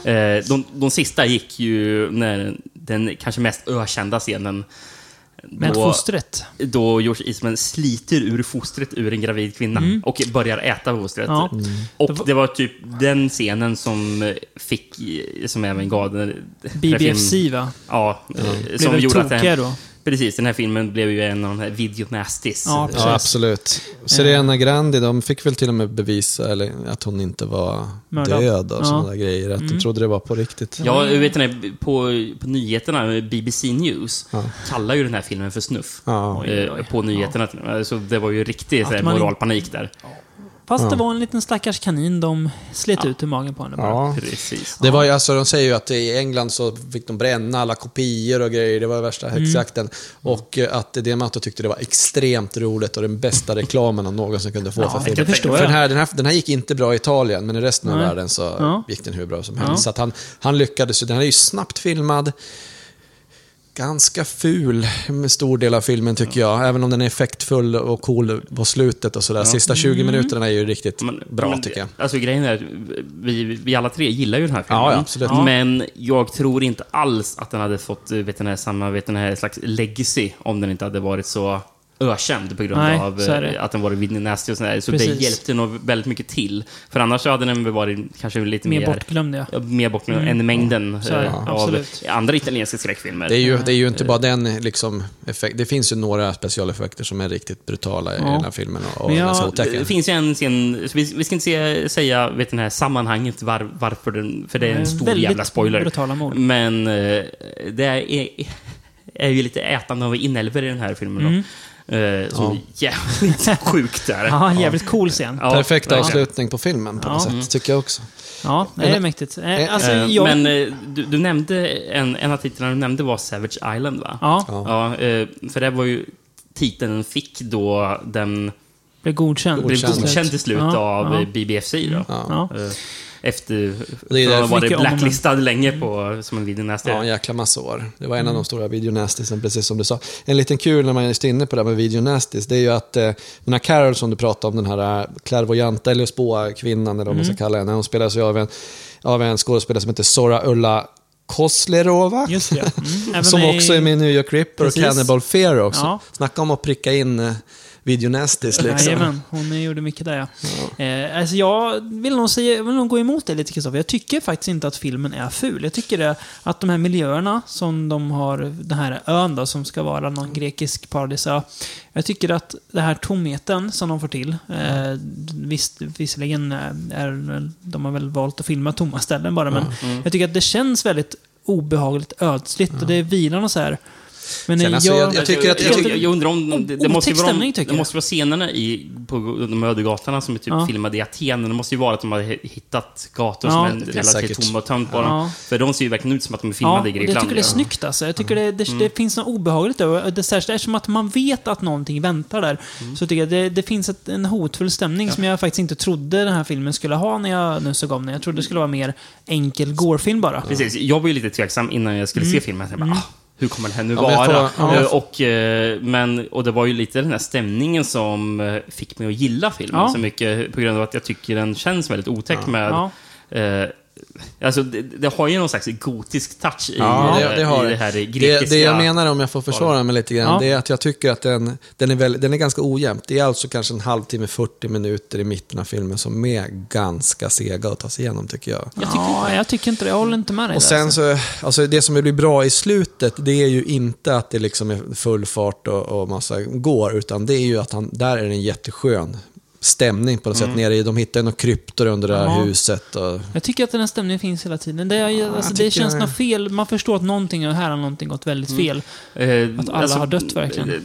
S2: Eh, de, de sista gick ju när den kanske mest ökända scenen
S1: Med
S2: då-
S1: fostret.
S2: då George Eastman sliter ur fostret ur en gravid kvinna och börjar äta fostret.
S1: Ja.
S2: Och det var typ den scenen som fick, som även gav
S1: BBFC
S2: filmen-
S1: va?
S2: Ja,
S1: Blev
S2: som
S1: väl
S2: gjorde att den,
S1: då?
S2: Precis, den här filmen blev ju en av de här video nasties.
S1: Ja, precis.
S3: Ja, absolut. Serena Grandi, de fick väl till och med bevisa eller, att hon inte var
S1: Mördad.
S3: död och
S1: Ja.
S3: sådana där grejer. Att de trodde det var på riktigt.
S2: Ja, jag vet inte, på, på nyheterna, BBC News, kallar ju den här filmen för snuff.
S3: Ja.
S1: Oj,
S2: Eh,
S1: oj.
S2: På nyheterna. Så det var ju riktig så här, moralpanik där.
S1: Fast det var en liten stackars kanin de slet ut ur magen på henne bara.
S3: Ja.
S2: Precis.
S3: Det var ju, alltså, de säger ju att i England så fick de bränna alla kopior och grejer. Det var värsta
S1: Mm.
S3: häxjakten. Och eh, att Diamato tyckte det var extremt roligt och den bästa reklamen han någonsin kunde få
S1: Ja,
S3: för filmen. För den här, den, här, den här gick inte bra i Italien, men i resten av
S1: Nej.
S3: världen så
S1: Ja.
S3: gick den hur bra som helst.
S1: Ja.
S3: Så att han, han lyckades ju. Den här är ju snabbt filmad. Ganska ful med stor del av filmen tycker jag. Även om den är effektfull och cool på slutet och sådär. Sista 20
S1: Mm.
S3: minuterna är ju riktigt
S2: Men-
S3: bra
S2: men,
S3: tycker jag.
S2: Alltså grejen är, vi, vi alla tre gillar ju den här filmen.
S3: Ja, ja, absolut.
S2: Men jag tror inte alls att den hade fått eh, vet den här, samma vet den här slags legacy om den inte hade varit så ökänd på grund
S1: Nej,
S2: av eh,
S1: det.
S2: att den Whitney Nasty och sådär. Så det
S1: Precis.
S2: hjälpte nog väldigt mycket till. För annars så hade den varit kanske lite
S1: Mer
S2: mer...
S1: bortglömd ja.
S2: ja, mer bortglömd än mängden
S1: det,
S2: eh, av
S1: absolut.
S2: andra italienska skräckfilmer.
S3: Det är ju, det är ju inte bara den liksom, effekt. Det finns ju några specialeffekter som är riktigt brutala i
S1: Ja.
S3: den här filmen och, och ganska
S2: Det finns ju en scen, vi, vi ska inte säga, säga vet den här sammanhanget var, varför den, för det är en
S1: Eh,
S2: stor
S1: väldigt
S2: jävla spoiler.
S1: brutala mord.
S2: Men eh, det är är ju lite ätande av inälvor i den här filmen.
S1: Mm.
S2: Eh, som är jävligt [LAUGHS] sjukt där.
S1: Ja, jävligt cool scen.
S2: Ja,
S3: Perfekt
S2: verkligen.
S3: avslutning på filmen på något
S1: Ja.
S3: sätt, tycker jag också.
S1: Ja, det är mäktigt.
S3: Eh,
S1: Eh, Alltså,
S2: Eh,
S1: jag...
S2: Men du, du nämnde, en, en av titlarna du nämnde var Savage Island va?
S1: Ja,
S2: Ja, för det var ju titeln den fick då den
S1: blev godkänd.
S2: blev
S3: Godkänd.
S2: till slut
S1: Ja,
S2: av
S1: ja.
S2: BBFC då.
S3: Ja.
S2: Eh, Efter
S3: Det är
S1: om den.
S2: blacklistad länge på, som en videonäste.
S3: Ja, en jäkla massa år. Det var en
S1: Mm.
S3: av de stora videonastisen, precis som du sa. En liten kul när man är just inne på det här med videonastis, det är ju att eh, den här Carol som du pratade om, den här eh, klärvoajanta eller spåkvinnan eller vad man ska
S1: Mm.
S3: kalla henne, hon spelas ju av en, av en skådespelare som heter Sora Ulla Koslerova.
S1: Just det. Mm. [LAUGHS]
S3: Som också är med i New York Ripper
S1: Precis.
S3: och Cannibal Fear också.
S1: Ja.
S3: Snacka om att pricka in eh, videonastis liksom.
S1: Jajamän, hon gjorde mycket där ja. Eh, alltså jag vill nog, säga, vill nog gå emot det lite Kristoffer. Jag tycker faktiskt inte att filmen är ful. Jag tycker det, att de här miljöerna som de har, den här ön då, som ska vara någon grekisk paradisö. Jag tycker att den här tomheten som de får till, eh, visst, visserligen är väl- de har väl valt att filma tomma ställen bara, men jag tycker att det känns väldigt obehagligt ödsligt och det vilar något så här. Men
S3: Sen, alltså, jag- jag tycker att-
S2: jag, jag, jag undrar om... Det, det, måste vara,
S1: stämning,
S2: det
S1: jag.
S2: måste vara scenerna i, på de öde gatorna som är typ
S1: Ja.
S2: filmade i Aten. Det måste ju vara att de har hittat gator
S1: Ja.
S2: som är relativt tomma och tömt bara.
S1: Ja.
S2: För de ser ju verkligen ut som att de är filmade i
S1: jag
S2: Grekland.
S1: tycker det är snyggt alltså. Jag tycker det, det, det finns något obehagligt över det. Särskilt eftersom att man vet att någonting väntar där. Så tycker jag det, det finns ett, en hotfull stämning som jag faktiskt inte trodde den här filmen skulle ha när jag nu såg om den. Jag trodde det skulle vara mer enkel gårfilm bara.
S2: Precis, jag var ju lite tveksam innan jag skulle se filmen. Jag bara, ah, hur kommer det här nu
S3: Ja, men
S2: vara?
S3: får- ja.
S2: Eh, och, eh, men, och det var ju lite den här stämningen som eh, fick mig att gilla filmen så mycket på grund av att jag tycker den känns väldigt otäck med... Eh, alltså, det, det har ju någon slags gotisk touch i,
S3: Ja,
S2: eh,
S3: det, det har
S2: i det
S3: det.
S2: här
S3: det.
S2: grekiska...
S3: Det jag menar, om jag får försvara mig lite grann,
S1: Ja.
S3: det är att jag tycker att den, den, är väl, den är ganska ojämnt. Det är alltså kanske en halvtimme, 40 minuter i mitten av filmen som är ganska sega att ta sig igenom, tycker jag.
S1: Jag tycker, ja, jag tycker inte det. Jag håller inte med dig
S3: Och sen så, alltså det som blir bra i slutet, det är ju inte att det liksom är full fart och, och massa går, utan det är ju att han, där är det en jätteskön stämning på något sätt nere i, de hittar ju några kryptor under det här
S1: Ja.
S3: huset. Och,
S1: Jag tycker att den här stämningen finns hela tiden. Det, är, alltså, det
S3: tycker
S1: känns
S3: jag-
S1: något fel. Man förstår att någonting, och här har någonting gått väldigt fel.
S2: Eh,
S1: Att alla har dött, verkligen.
S2: eh,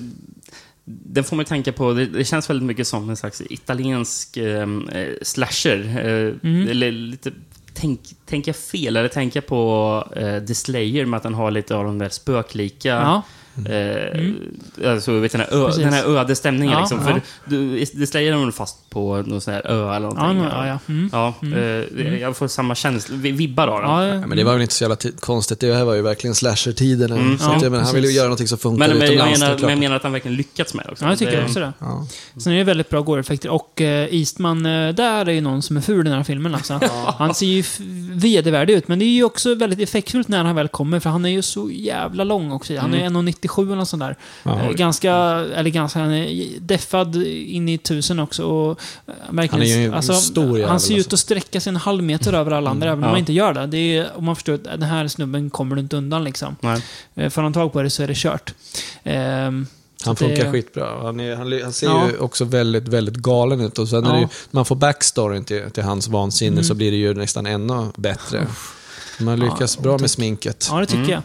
S2: Den får man ju tänka på, det, det känns väldigt mycket som en slags italiensk eh, eh, slasher. Eh,
S1: Mm.
S2: Eller lite, tänk, tänker jag fel? Eller tänker jag på eh, The Slayer med att den har lite av de där spöklika...
S1: Ja.
S2: Eh, alltså, vet, du, den, här ö,
S1: Precis.
S2: den här öde stämningen
S1: Ja,
S2: liksom.
S1: ja.
S2: För du, Slayer är väl fast på någon sån här ö eller
S1: Ja,
S2: någonting.
S1: nu- ja, ja. Mm.
S2: Ja, eh, Jag får samma känsla, vi- vibbar av den.
S1: Ja,
S3: ja, men det var väl inte så jävla ti- konstigt, det här var ju verkligen slasher-tiderna.
S2: Mm.
S1: Ja,
S3: jag menar, han ville ju göra någonting som funkar
S2: Men, men, jag
S3: utomlands. det
S2: menar,
S3: klart.
S2: men jag menar att han verkligen lyckats med det också.
S1: Ja, jag tycker
S2: Det-
S1: också det.
S3: Ja.
S1: Sen är det väldigt bra gore-effekter. Och eh, Eastman, där är ju någon som är ful i den här filmen alltså. Han ser ju vedervärdig ut, men det är ju också väldigt effektfullt när han väl kommer, för han är ju så jävla lång också. Han är ju 1,97 eller något sånt där.
S3: Ja.
S1: Eh, ganska, eller ganska, han är deffad in i tusen också. Och, eh, verkligen,
S3: Han är ju en stor
S1: Han ser ut
S3: alltså.
S1: att sträcka sig en halv meter över alla andra, även om
S2: Ja.
S1: han inte gör det. det är, om man förstår att den här snubben kommer du inte undan liksom.
S2: Nej.
S1: Eh, Får han tag på det så är det kört. Ehm,
S3: Han
S1: så det-
S3: funkar skitbra. Han, är, han, han ser
S1: Ja.
S3: ju också väldigt, väldigt galen ut. Och sen
S1: Ja.
S3: när man får backstoryn till, till hans vansinne
S1: Mm.
S3: så blir det ju nästan ännu bättre. Man lyckas bra med sminket.
S1: Ja, det tycker
S2: Mm.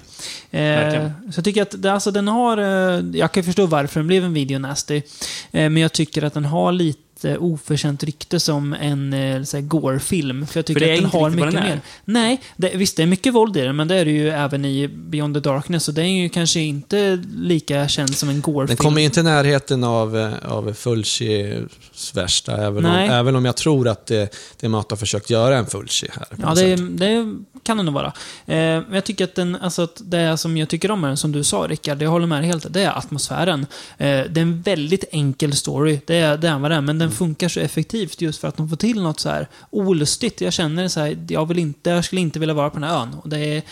S1: jag. Eh, så jag tycker att det, alltså, den har... Eh, jag kan förstå varför den blev en video nasty. Eh, men jag tycker att den har lite oförtjänt rykte som en eh, gore-film. För jag tycker
S2: För det är
S1: att den har mycket
S2: den
S1: mer. Nej, det, visst det är mycket våld i den, men det är det ju även i Beyond the Darkness. Och det är ju kanske inte lika känd som en
S3: Den
S1: gore-film.
S3: kommer ju inte i närheten av, eh, av Fulcis värsta, även om, även om jag tror att det, det Matt har försökt göra en Fulci här.
S1: Ja, det, det kan det nog vara. Eh, men jag tycker att, den, alltså att det som jag tycker om med den, som du sa Rickard, jag håller med dig helt, det är atmosfären. Eh, det är en väldigt enkel story, det är, det är vad det är, men den funkar så effektivt just för att de får till något så här olustigt. Jag känner så här, jag, vill inte, jag skulle inte vilja vara på den här ön. Och det är,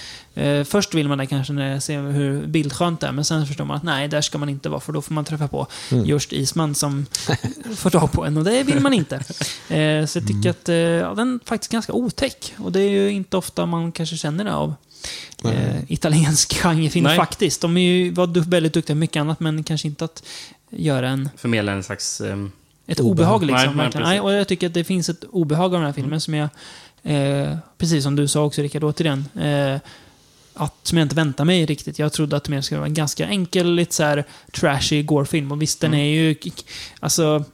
S1: eh, först vill man det kanske när jag ser hur bildskönt det är, men sen förstår man att nej, där ska man inte vara, för då får man träffa på just Isman som [LAUGHS] får tag på en, och det vill man inte. [LAUGHS] Eh, så jag tycker att eh, ja, den är faktiskt ganska otäck. Och det är ju inte ofta man kanske känner det av eh, italiensk [LAUGHS] genrefilm
S2: Nej.
S1: faktiskt. De är ju, var du- väldigt duktiga på mycket annat, men kanske inte att göra en,
S2: Förmedla en slags... ehm,
S1: ett
S3: Obehag.
S1: obehag. liksom,
S2: Nej, nej,
S1: och jag tycker att det finns ett obehag av den här filmen som jag, eh, precis som du sa också Rickard, återigen, eh, att, som jag inte väntade mig riktigt. Jag trodde att det mer skulle vara en ganska enkel, lite så här trashy gore-film. Och visst, den är ju... Alltså,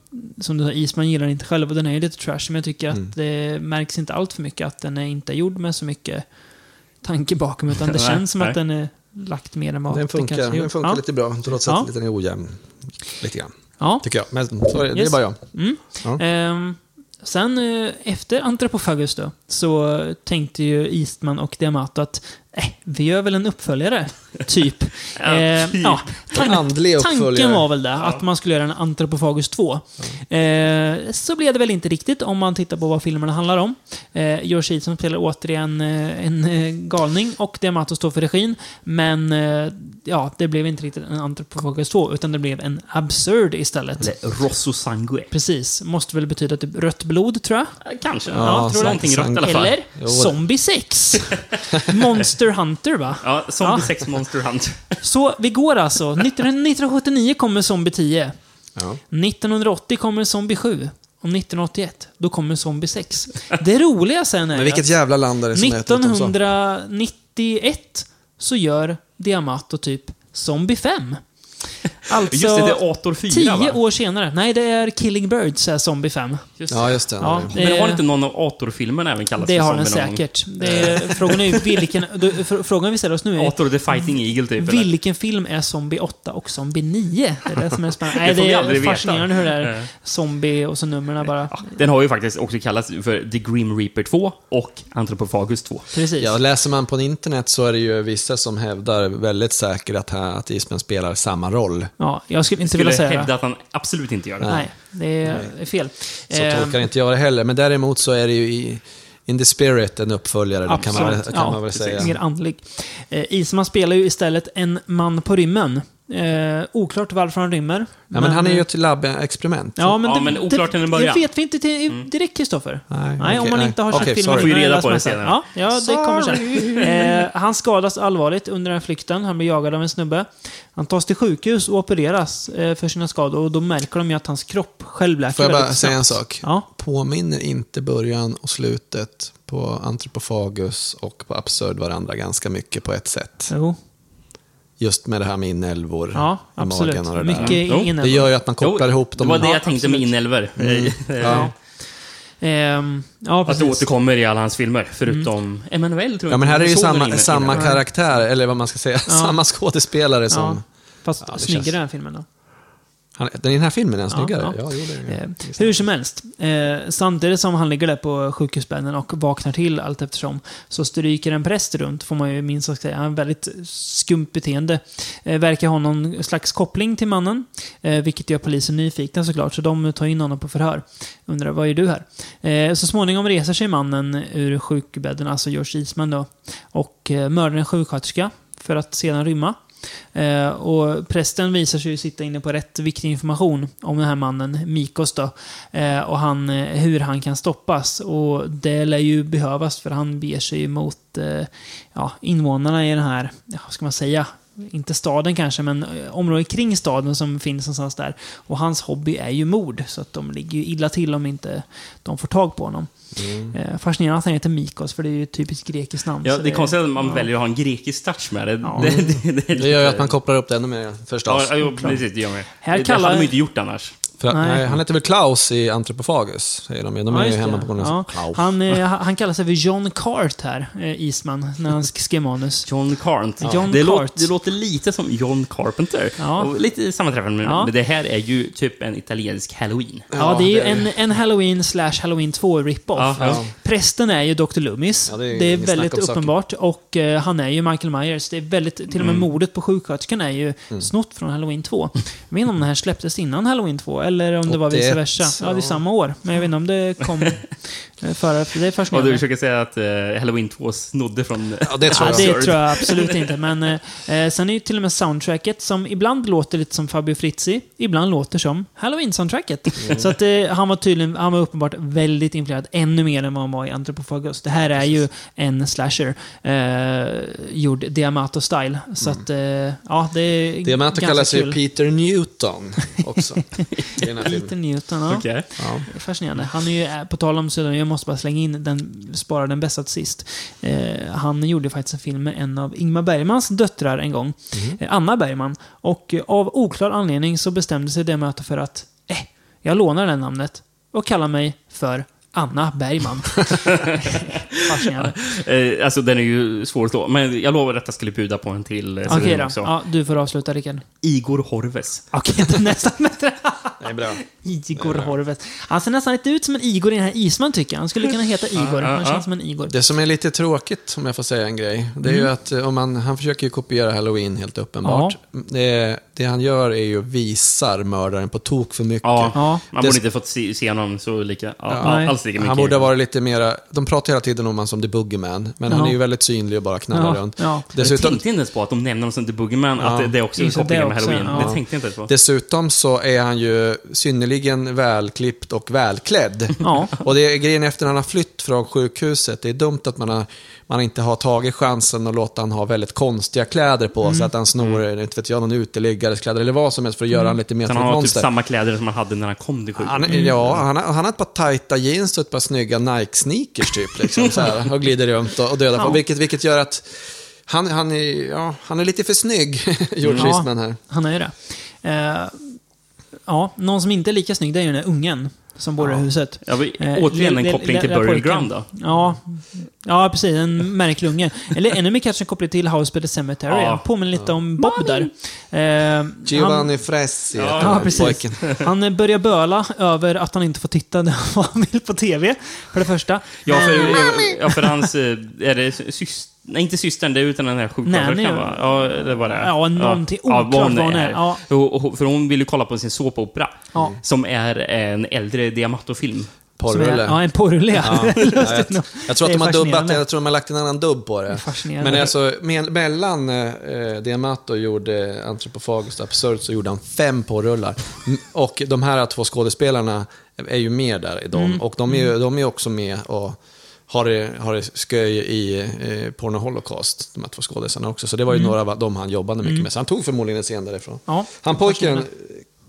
S1: som du sa, Isman gillar den inte själv och den är ju lite trashy, men jag tycker att det märks inte allt för mycket att den är inte är gjord med så mycket tanke bakom, utan det [LAUGHS]
S2: Nej,
S1: känns som
S2: nej.
S1: att den är lagt mer än vad
S3: Den funkar, den funkar
S1: ja.
S3: lite bra, trots att
S1: Ja.
S3: den är ojämn. Lite grann,
S1: Ja.
S3: tycker jag. Men så det, det är
S1: Yes.
S3: bara jag.
S1: Mm.
S3: Ja.
S1: Ehm, sen eh, efter Anthropophagus då, så tänkte ju Eastman och Diamato att eh, vi gör väl en uppföljare, typ. [LAUGHS]
S2: Ja,
S1: Eh,
S2: typ.
S1: ja, tan-
S3: Andlig
S1: tanken
S3: uppföljare.
S1: var väl det, att man skulle göra en Anthropophagus 2. Eh, så blev det väl inte riktigt om man tittar på vad filmerna handlar om. Eh, George Eastman spelar återigen eh, en eh, galning och Diamato står för regin. Men eh, ja, det blev inte riktigt en Anthropophagus 2, utan det blev en Absurd istället.
S2: Eller Rosso Sangue.
S1: Precis. Måste väl betyda typ rött blod, tror jag.
S2: Eh, Kanske.
S3: Ja,
S2: Ja, tror någonting rött i alla fall.
S1: Eller
S3: Jo,
S1: Zombie 6. [LAUGHS] Monster Hunter, va?
S2: Ja, Zombie
S1: Ja.
S2: 6 Monster Hunt. [LAUGHS]
S1: Så vi går alltså. 19- 1979 kommer Zombie 10.
S3: Ja.
S1: 1980 kommer Zombie 7. Och 1981, då kommer Zombie 6. Det roliga sen är
S3: Men vilket jävla land är det som heter utom så?
S1: 1991 så gör Diamato typ Zombie 5. Alltså,
S2: Just det, det är Ator 4
S1: tio
S2: va?
S1: år senare. Nej, det är Killing Birds, är Zombie 5.
S2: Just det.
S3: Ja, just det.
S1: Ja,
S2: Men har
S1: det-
S2: inte någon av Ator-filmerna även kallats
S1: Det
S2: för
S1: har den
S2: zombie någon gång?
S1: säkert. Det är, frågan är ju vilken... Frågan vi ställer oss nu är
S2: Ator the Fighting Eagle typ. eller?
S1: vilken film är Zombie 8 och Zombie 9? Det är det som är spännande. Nej,
S2: Det får
S1: det
S2: vi
S1: är
S2: aldrig veta.
S1: fascinerande hur det är. Zombie och så numren bara.
S2: Ja, den har ju faktiskt också kallats för The Grim Reaper 2 och Anthropophagus 2.
S1: Precis.
S3: Ja, läser man på internet så är det ju vissa som hävdar väldigt säkert att, här, att Eastman spelar samma roll.
S1: Ja, jag skulle inte
S2: Skulle
S1: vilja säga
S2: hävda att han absolut inte gör det.
S1: Nej, det är, det är fel.
S3: Så
S1: Eh,
S3: tolkar inte jag det heller. Men däremot så är det ju i In the Spirit en uppföljare, det kan man,
S1: Absolut.
S3: kan
S1: Ja,
S3: man väl säga.
S1: Mer andlig. Eh, Isman spelar ju istället en man på rymmen. Eh, oklart varför han rymmer.
S3: Ja, men han är ju ett labbexperiment.
S1: Ja, men,
S2: Ja,
S1: det,
S2: men oklart till en början.
S1: det vet vi inte till, direkt, Kristoffer.
S3: Nej,
S1: Nej, om
S3: okej,
S1: man
S3: nej.
S1: inte har sett
S3: Okej,
S1: filmen.
S3: sorry.
S2: Får ju reda
S1: eller
S2: på det senare.
S1: Ja, ja det kommer sen. Eh, han skadas allvarligt under den här flykten. Han blir jagad av en snubbe. Han tas till sjukhus och opereras eh, för sina skador. Och då märker de ju att hans kropp självläker
S3: Får jag bara säga en sak?
S1: Ja.
S3: Påminner inte början och slutet på Anthropophagus och på Absurd varandra ganska mycket på ett sätt.
S1: Jo,
S3: Just med det här med inälvor
S1: ja,
S3: i
S1: absolut.
S3: magen och det där.
S1: Mycket
S2: Jo,
S1: inne.
S3: Det gör ju att man kopplar
S2: Jo,
S3: ihop
S2: Det
S3: dem.
S2: var det
S1: Ja,
S2: jag tänkte med inälvor. Eh,
S3: Ja.
S1: Ehm, ja,
S2: Att det återkommer i alla hans filmer, förutom Emanuel tror jag
S3: Ja, men här är det ju samma,
S2: inne-
S3: samma karaktär, eller vad man ska säga, [LAUGHS] samma skådespelare
S1: Ja,
S3: som...
S1: fast
S3: Ja, det
S1: snyggare
S3: känns-
S1: den filmen då.
S3: Han, den i den här filmen är han
S1: Ja,
S3: snyggare?
S1: ja.
S3: Ja, jo, det är
S1: Eh,
S3: det.
S1: hur som helst, eh, samtidigt som han ligger där på sjukhusbädden och vaknar till allt eftersom, så stryker en präst runt, får man ju minst sagt säga. Han har väldigt skumt beteende. Eh, verkar ha någon slags koppling till mannen, eh, vilket gör polisen nyfikna såklart, så de tar in honom på förhör. Undrar, vad gör du här? Eh, så småningom reser sig mannen ur sjukbädden, alltså George Eastman då, och eh, mördar en sjuksköterska för att sedan rymma. Eh, och prästen visar sig ju sitta inne på rätt viktig information om den här mannen, Mikos då. Eh, och han, eh, hur han kan stoppas. Och det lär ju behövas för han beger sig mot eh, ja, invånarna i den här, ja, vad ska man säga, inte staden kanske, men eh, området kring staden som finns någonstans där. Och hans hobby är ju mord, så att de ligger ju illa till om inte de får tag på honom. Eh, fascinerande att han heter Mikos, för det är ju ett typiskt grekiskt namn.
S2: Ja, det är konstigt att man
S1: ja.
S2: väljer att ha en grekisk touch med det.
S1: Ja.
S2: Det, det, det,
S3: Det gör ju att man kopplar upp det ännu mer
S2: Ja,
S3: förstås.
S2: ja, jo, precis. Det gör man.
S1: Här
S2: det, det
S1: kallar-
S2: hade man ju inte gjort annars.
S3: Att,
S1: Nej.
S3: nej. han heter väl Klaus i Anthropophagus, säger de. De är
S1: Ja,
S3: ju hemma
S1: det.
S3: på
S1: ja. Han, eh, han kallar sig för John Cart här, eh, Eastman, när han skrev manus.
S2: John Carnt.
S1: John
S2: det,
S1: Cart.
S2: låter, det låter lite som John Carpenter.
S1: Ja.
S2: Och lite sammanträffande, men
S1: Ja.
S2: men det här är ju typ en italiensk halloween.
S1: Ja, det är ju
S3: det är-
S1: en, en Halloween slash Halloween 2 rip-off.
S2: Ja, ja.
S1: Prästen är ju Dr. Loomis.
S3: Ja,
S1: det
S3: det
S1: är,
S3: är ingen
S1: väldigt uppenbart. Och eh, han är ju Michael Myers. Det är väldigt, till och med mordet på sjuksköterskan är ju snott från Halloween 2. Jag vet inte om den här släpptes innan Halloween 2, eller om det var
S3: 81,
S1: vice versa. Ja, det är
S3: ja.
S1: samma år. Men jag vet inte om det kom [LAUGHS] eh, före. för Det är
S2: Och
S1: fascinerande.
S2: du försöker säga att eh, Halloween 2 snodde från...
S3: Ja, det tror [LAUGHS]
S1: Ja,
S3: jag.
S1: det tror jag absolut [LAUGHS] inte. Men eh, eh, sen är ju till och med soundtracket, som ibland låter lite som Fabio Frizzi, ibland låter som Halloween-soundtracket.
S3: Mm.
S1: Så att eh, han var tydligen, han var uppenbart väldigt influerad, ännu mer än vad han var i Anthropophagus. Det här är ju en slasher, eh, gjord Diamato-style. Så att, eh, ja, det är
S3: Mm. Diamato
S1: ganska
S3: kallas ju. Peter Newton också. I den här filmen.
S1: Peter Newton, ja.
S2: Okej.
S3: Ja.
S1: Det är Fascinerande. Han är ju, eh, på tal om pseudonym, jag måste bara slänga in den, spara den bästa till sist. Eh, han gjorde faktiskt en film med en av Ingmar Bergmans döttrar en gång. Eh, Anna Bergman. Och eh, av oklar anledning så bestämde sig det mötet för att, eh, jag lånar det namnet och kallar mig för Anna Bergman. [LAUGHS] Fascinerande.
S2: Eh, alltså den är ju svår att slå, men jag lovar att jag skulle bjuda på en till eh,
S1: Okej då.
S2: också.
S1: Ja, du får avsluta Rickard.
S2: Igor Horves.
S1: Okej, det är nästan bättre.
S3: Det är bra.
S1: Igor Horvet. Han ser nästan inte ut som en Igor i den här Isman tycker jag. Han skulle kunna heta Igor. Han känns som en Igor.
S3: Det som är lite tråkigt, om jag får säga en grej, det är ju att eh, om man, han försöker ju kopiera Halloween helt uppenbart. Det, det han gör är ju visar mördaren på tok för mycket.
S2: Ja,
S1: Ja.
S2: man borde inte fått se, se honom så lika, ja, alls lika mycket.
S3: Han borde ha varit lite mera, de pratar hela tiden om honom som The Boogeyman, men han är ju väldigt synlig och bara knallar
S1: Ja,
S3: runt.
S1: ja.
S2: Jag
S3: Dessutom,
S2: tänkte inte ens på att de nämner honom som The Boogeyman,
S3: Ja.
S2: att det, det också är
S1: det,
S2: kopplingar
S1: det
S2: med
S1: också,
S2: Halloween.
S1: ja.
S2: Det tänkte jag inte ens på.
S3: dessutom så är han ju synnerligen välklippt och välklädd.
S1: Ja.
S3: Och det är grejen efter han har flytt från sjukhuset. Det är dumt att man, har, man inte har tagit chansen att låta han ha väldigt konstiga kläder på sig. Att han snor, inte vet jag, någon uteliggares kläder eller vad som helst för att göra han lite mer som
S2: han
S3: ett
S2: har typ
S3: monster.
S2: samma kläder som han hade när han kom till sjukhuset.
S3: Han, Ja, han, har- han har ett par tajta jeans och ett par snygga Nike-sneakers typ. Liksom, [LAUGHS] så här, och glider runt och, och dödar folk. Vilket, vilket gör att han, han, är, ja, han är lite för snygg, [LAUGHS] George
S1: Ja.
S3: Eastman här.
S1: Han är ju det. Eh, ja, någon som inte är lika snygg, det är ju den där ungen som bor i huset.
S2: Ja, vi,
S1: Eh,
S2: återigen en koppling till Burial. Ground då.
S1: Ja, ja, precis. En märklig unge. Eller ännu mer kanske en koppling till House by the Cemetery.
S2: Ja.
S1: Han påminner lite om Bob där. Eh, han,
S3: Giovanni Fressi heter
S2: Ja,
S1: ja, precis. [LAUGHS] Han börjar böla över att han inte får titta när han vill på TV, för det första.
S2: Ja, för,
S1: Eh,
S2: ja, för hans... eh, Är det syster? Nej, inte systern, det är utan den här sjuksköterskan va? Ja, det var det.
S1: Ja, någonting
S2: Ja,
S1: oklart
S2: vad
S1: vad hon är. Ja.
S2: För hon vill ju kolla på sin såpopera.
S1: Ja.
S2: Som är en äldre Diamato-film.
S1: Är-
S3: Porrulle.
S1: Ja, en porrulle. [LAUGHS]
S3: Ja. Jag tror
S1: Det
S3: att de har dubbat, jag tror de har lagt en annan dubb på det.
S1: fascinerande.
S3: Men alltså, me- mellan eh, Diamato gjorde Anthropophagus Absurd så gjorde han fem porrullar. M- Och de här två skådespelarna är ju med där i dem.
S1: Mm.
S3: Och de är ju de är också med och har det, har det sköj i eh, Porno Holocaust, de här två skådespelarna också. Så det var ju några av dem han jobbade mycket med. Så han tog förmodligen en scen därifrån.
S1: Mm. Ja,
S3: han pojken.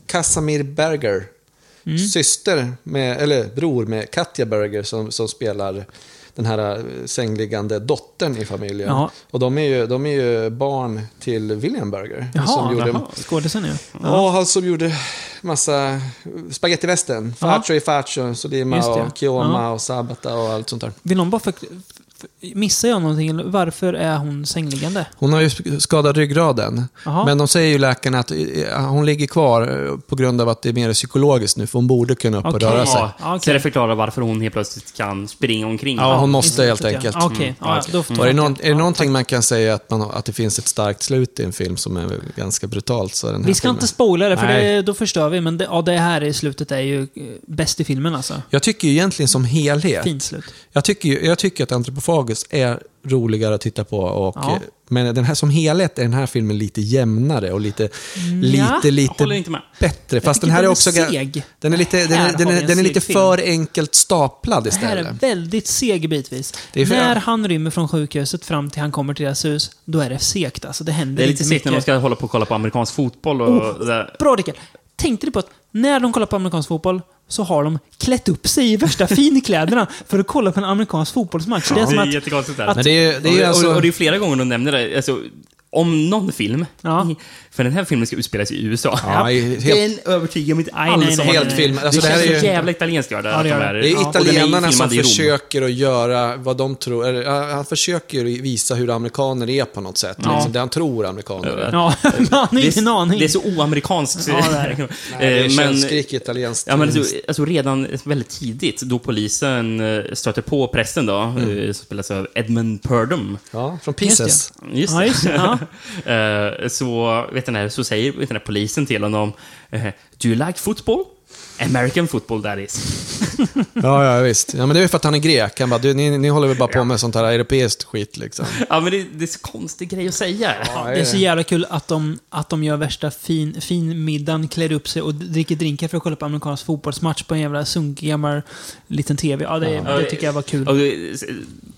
S3: Casamir Berger,
S1: Mm.
S3: syster med, eller bror med Katja Berger som, som spelar den här eh, sängliggande dottern i familjen.
S1: Ja.
S3: Och de är, ju, de är ju barn till William Berger.
S1: Jaha,
S3: som gjorde,
S1: jaha. skådisen.
S3: Ja, han som gjorde massa spagettivästern.
S1: Ja.
S3: Faccio i Faccio, Solima och Chioma
S1: Ja.
S3: och Sabata och allt sånt där.
S1: Vill någon bara för, Missar jag någonting? Varför är hon sängliggande?
S3: Hon har ju skadat ryggraden.
S1: Jaha.
S3: Men de säger ju läkarna att eh, hon ligger kvar eh, på grund av att det är mer psykologiskt nu, för hon borde kunna upp och röra sig.
S2: Ja,
S1: okej.
S2: Så det förklarar varför hon helt plötsligt kan springa omkring.
S3: Ja, hon måste helt enkelt.
S1: Ja.
S2: Mm.
S1: ja, då
S3: Och är, det någon, är det
S1: Ja,
S3: någonting man kan säga att, man, att det finns ett starkt slut i en film som är ganska brutalt så den här
S1: Vi ska
S3: filmen.
S1: inte spoila det, för det, då förstör vi. Men det, ja, det här i slutet är ju eh, bäst i filmen alltså.
S3: Jag tycker ju egentligen som helhet,
S1: Fint slut.
S3: jag tycker, jag tycker att Anthropophagus är roligare att titta på. Och,
S1: Ja.
S3: Men den här, som helhet är den här filmen lite jämnare och lite, lite,
S2: Jag
S3: lite
S2: med.
S3: bättre. Fast den här är
S1: den
S3: också...
S1: seg.
S3: Den är lite, den
S1: Här
S3: är, den är,
S1: en
S3: den är lite
S1: film.
S3: för enkelt staplad
S1: Det här
S3: istället.
S1: är väldigt seg bitvis.
S3: För-
S1: När han rymmer från sjukhuset fram till han kommer till deras hus, då är det segt alltså. Det händer
S2: Det är lite segt när man ska hålla på och kolla på amerikansk fotboll och...
S1: Oh. Bra Rickard! Tänkte du på att när de kollar på amerikansk fotboll så har de klätt upp sig i värsta [LAUGHS] finkläderna för att kolla på en amerikansk fotbollsmatch. Det är som att...
S2: jättekonstigt.
S3: Men det är, det är alltså...
S2: och, och det är flera gånger de nämner det. Alltså, om någon film,
S1: Ja.
S2: för den här filmen ska utspelas i USA.
S3: Ja, helt-
S2: Den övertygar mig inte
S1: Nej,
S2: alls
S1: nej,
S2: om
S1: nej,
S3: Helt film. Alltså,
S2: det
S3: det här
S2: känns
S3: ju...
S2: så jävla italienskt gör det.
S1: Ja, det gör
S2: är,
S1: det.
S3: Det
S1: Ja,
S3: italienarna som försöker att göra vad de tror. Eller, ja, han försöker visa hur amerikaner är på något sätt.
S1: Ja.
S3: Liksom, det han tror amerikaner är.
S1: Ja, [LAUGHS] man har
S2: Det
S1: ingen
S2: är,
S1: aning.
S2: det är så oamerikanskt.
S1: Ja, det är det. [LAUGHS]
S3: Nej, det är
S2: Eh, men,
S3: könsskrik italienskt.
S2: ja, men alltså, alltså redan väldigt tidigt, då polisen eh, stöter på prästen då,
S3: Mm.
S2: eh, som spelas av Edmund Purdom.
S3: Ja, från
S1: Just
S3: Pieces.
S2: Just
S1: Ja, just det. Ja.
S2: Eh, [LAUGHS] Eh, så, vet ni, så säger vet ni, polisen till honom, eh, Do you like football? American football that is. [LAUGHS]
S3: Ja, ja, visst. Ja, men det är ju för att han är grek. Han bara, du, ni, ni håller väl bara på med sånt här europeiskt skit liksom.
S2: Ja, men det, det är så konstig grej att säga.
S3: Ja,
S1: Det är så jävla kul att de, att de gör värsta fin, fin middagen, klär upp sig och dricker drinkar för att kolla på amerikansk fotbollsmatch på en jävla sunkig gammal liten TV. Ja, det, det tycker jag var kul.
S2: Det-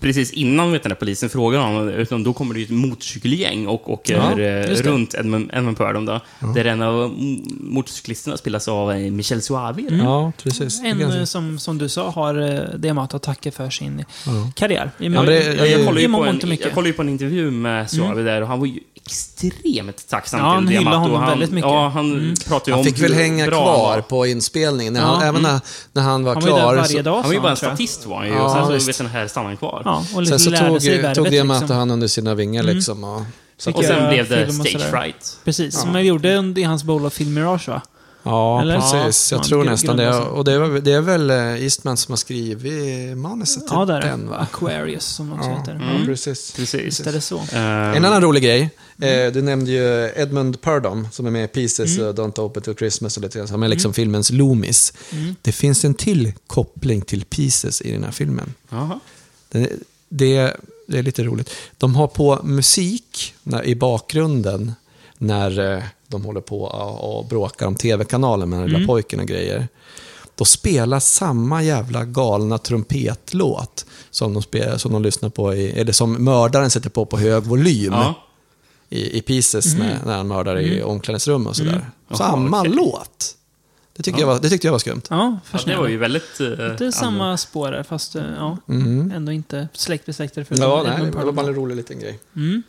S2: precis innan vet när polisen frågar honom, utan då kommer det ju ett motorcykelgäng och åker
S3: Ja,
S2: runt Edmund, Edmund Purdom då. Där en av motorcyklisterna spelas av eh, Michel Suavi.
S1: Mm.
S3: Ja, precis.
S1: En,
S3: Ganska-
S1: som, som du sa, har eh, Diamato att tacka för sin
S3: Ja.
S1: karriär. I,
S3: Ja, men det-
S1: i-
S2: Jag,
S1: i
S2: ju på en, jag på intervju med Suavi där och han var ju extremt tacksam
S1: Ja, han
S2: till
S1: hyllade
S2: Diamato.
S1: honom
S2: han,
S1: väldigt mycket.
S2: Ja, han
S1: Mm.
S2: pratade ju
S3: Han
S2: om
S3: fick väl hänga
S2: han
S3: kvar
S2: var.
S3: på inspelningen. När han,
S1: Ja.
S3: Även när, när han var
S1: Han var ju där
S3: klar.
S1: varje
S3: så,
S1: dag,
S2: Han var ju bara en statist var han ju.
S3: Ja,
S2: och sen så
S3: visst.
S2: den här stannade han kvar.
S1: Ja, och
S3: sen
S1: liksom
S3: så tog, tog Diamato
S1: liksom.
S3: han under sina vingar liksom. Och, så,
S2: Och sen blev det stage fright.
S1: Precis, som jag gjorde under- i hans bolag Film Mirage va?
S3: Ja,
S1: Eller?
S3: precis.
S1: Ja,
S3: Jag
S1: han
S3: tror nästan det. Och det är, det är väl eh, Eastman som har skrivit manuset till
S1: Ja, där är
S3: den, va?
S1: Aquarius som också
S3: Ja,
S1: heter.
S3: ja,
S1: Mm.
S3: precis.
S2: Precis.
S1: Visst är det så.
S2: Eh,
S3: En annan rolig grej. Eh, du nämnde ju Edmund Purdom som är med i Pieces och Don't Open Till Christmas och lite grann. Som är liksom filmens Loomis. Det finns en till koppling till Pieces i den här filmen. Det, det, det är lite roligt. De har på musik när, i bakgrunden när eh, de håller på och, och bråkar om tv-kanalen med den lilla pojken och grejer. Då spelas samma jävla galna trumpetlåt som de, spelar, som de lyssnar på, i, eller som mördaren sätter på på hög volym
S2: Ja.
S3: i, i Pieces när, när han mördar i omklädningsrum och sådär.
S2: Jaha,
S3: Samma
S2: okej.
S3: låt. Det, tycker jag var, det tyckte jag var skumt.
S1: Ja,
S2: Ja, det var ju väldigt... eh,
S1: Det är samma spår där, fast eh, ja, ändå inte släkt besläktade.
S3: Ja, nej, det var bara en rolig liten grej.
S1: Mm.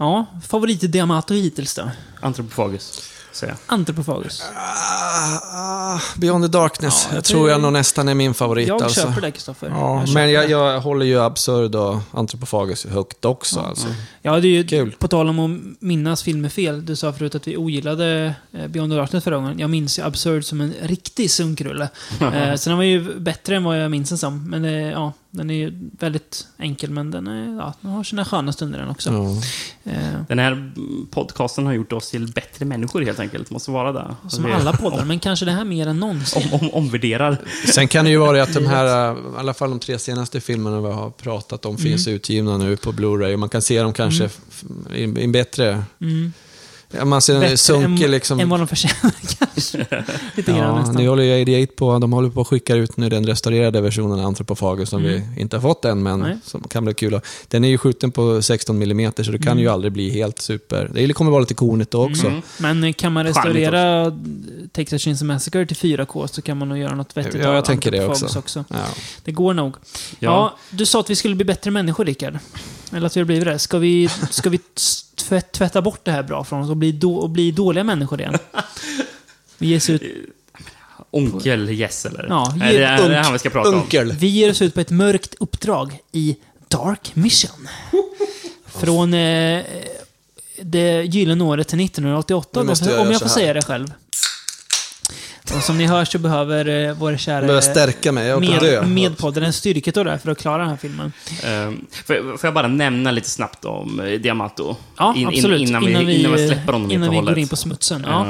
S1: Ja, favorit i Diamato hittills då?
S2: Antropofagus, säger jag.
S1: Antropofagus.
S3: Ah, Beyond the Darkness.
S1: Ja,
S3: jag
S1: jag
S3: tror jag nog nästan är min favorit.
S1: Jag
S3: alltså.
S1: köper det, Kristoffer.
S3: Ja,
S1: köper
S3: men jag, jag håller ju Absurd och Antropofagus högt också. Alltså.
S1: Ja, det är ju
S3: Kul.
S1: på tal om att minnas filmer fel. Du sa förut att vi ogillade eh, Beyond the Darkness förra gången. Jag minns ju Absurd som en riktig sunkrulle. [LAUGHS] eh, så den var ju bättre än vad jag minns den som. Men eh, ja, den är ju väldigt enkel, men den, är, ja, den har sina sköna stunder den också.
S3: Ja.
S1: Eh,
S2: Den här podcasten har gjort oss till bättre människor helt enkelt. Måste vara det.
S1: som
S2: Vi
S1: alla poddar, men kanske det här mer än någonsin.
S2: Om, om, omvärderar.
S3: Sen kan det ju vara att de här, [LAUGHS] eh, i alla fall de tre senaste filmerna vi har pratat om, finns utgivna nu på Blu-ray. Och man kan se dem kanske i i en bättre...
S1: Mm.
S3: Ja, man ser en
S1: Bättre
S3: sunkig
S1: än,
S3: liksom...
S1: än vad de förtjänar [LAUGHS] kanske. [LAUGHS] Lite grann
S3: Ja,
S1: nästan.
S3: nu håller ju 88 på, de håller på att skicka ut nu den restaurerade versionen av Antropofagus som vi inte har fått än, men
S1: Nej.
S3: som kan bli kul. Den är ju skjuten på 16 mm så det kan ju aldrig bli helt super. Det kommer vara lite kornigt då också.
S2: Mm.
S1: Men eh, kan man restaurera Texas Chainsaw Massacre till 4K så kan man nog göra något vettigt
S3: Ja,
S1: av
S3: jag tänker det
S1: Anthropophagus
S3: också. Ja.
S1: Det går nog. Ja.
S2: Ja.
S1: du sa att vi skulle bli bättre människor, Rickard. Eller att vi har blivit det. Ska vi, ska vi tvätt, tvätta bort det här bra från oss och bli, då, och bli dåliga människor igen? Vi ger oss ut,
S2: Onkel Jess eller?
S1: Ja,
S2: är det, är det han vi ska prata om?
S3: Unkel.
S1: vi ger oss ut på ett mörkt uppdrag i Dark Mission. Från eh, det gyllene året till 1988,
S3: Nu måste
S1: om
S3: jag
S1: får säga det själv. Och som ni hör så behöver eh, vår kära
S3: Börjar stärka mig, jag kan dö.
S1: med, medpodden en styrka då där för att klara den här filmen.
S2: Um, får, får jag bara nämna lite snabbt om eh, Diamato?
S1: Ja,
S2: In- in-
S1: absolut.
S2: innan, vi, innan vi släpper honom
S1: Innan vi
S2: hållet.
S1: går in på smutsen. Ja.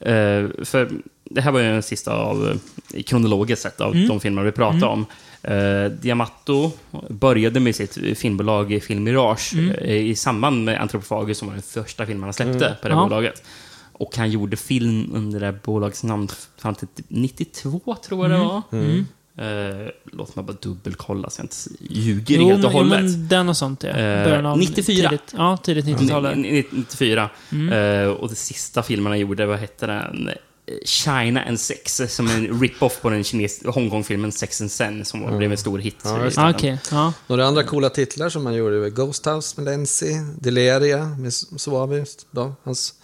S2: Eh, eh, för det här var ju den sista av, eh, kronologiskt sett, av
S1: Mm.
S2: de filmer vi pratade om. Uh, Diamato började med sitt filmbolag Film Mirage
S1: Mm.
S2: eh, i samband med Antropofagus som var den första filmen han släppte
S3: Mm.
S2: på det här
S1: Ja.
S2: bolaget. Och han gjorde film under det här bolagsnamn fram till 92, tror jag
S1: Mm.
S2: det var. Eh, låt mig bara dubbelkolla så jag inte ljuger
S1: Jo,
S2: helt och
S1: men, jo,
S2: hållet.
S1: men den och sånt ja.
S2: Eh,
S1: Början av
S2: 94.
S1: Tidigt, ja, tidigt 90-talet.
S2: Ni- ni- 94.
S1: Mm.
S2: Eh, och det sista filmen han gjorde, vad hette den? China and Sex, som en rip-off på den kines- Hongkong-filmen Sex and Sen, som blev en stor hit.
S3: Ja,
S1: Ah, Okej, ja.
S3: Några andra coola titlar som han gjorde var Ghost House med Lenzi, Deleria med Suave. Bra. Hans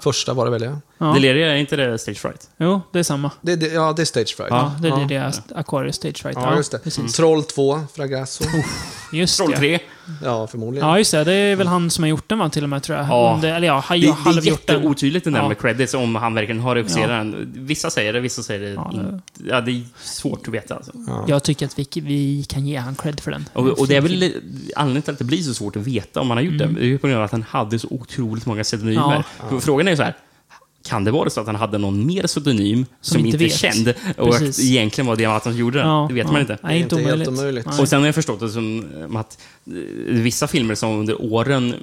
S3: första var det väl, ja.
S1: ja.
S2: Deleria, är inte det Stage Fright?
S1: Jo, det är samma.
S3: Det, det, ja, det är Stage Fright.
S1: Ja, det är
S3: ja.
S1: det Aquarius Stage Right.
S3: Ja, just det.
S1: Precis.
S3: Troll 2, Fragasso.
S1: Just
S2: Troll
S1: det.
S2: 3.
S3: Ja, förmodligen.
S1: Ja, just det. Det är väl han som har gjort den va, till och med, tror jag.
S2: Ja.
S1: Det, eller ja, han
S2: Det, det är jätteotydligt det där
S1: Ja.
S2: med credits, om han verkligen har regisserat
S1: Ja.
S2: den. Vissa säger det, vissa säger det
S1: Ja, det-
S2: inte. Ja, det är svårt att veta alltså.
S1: Jag tycker att vi, vi kan ge han cred för den.
S2: Och, och det är väl anledningen till att det blir så svårt att veta om han har gjort
S1: Mm.
S2: det. Det är ju på grund av att han hade så otroligt många pseudonymer. Frågan är ju så här, kan det vara så att han hade någon mer pseudonym som,
S1: inte
S2: inte är känd och att
S1: Precis.
S2: egentligen var Diamant som gjorde det?
S1: Ja,
S2: det vet
S1: ja.
S2: man inte.
S1: Nej, inte
S3: Det är helt
S1: omöjligt.
S2: Och sen har jag förstått det som att eh, vissa filmer som under åren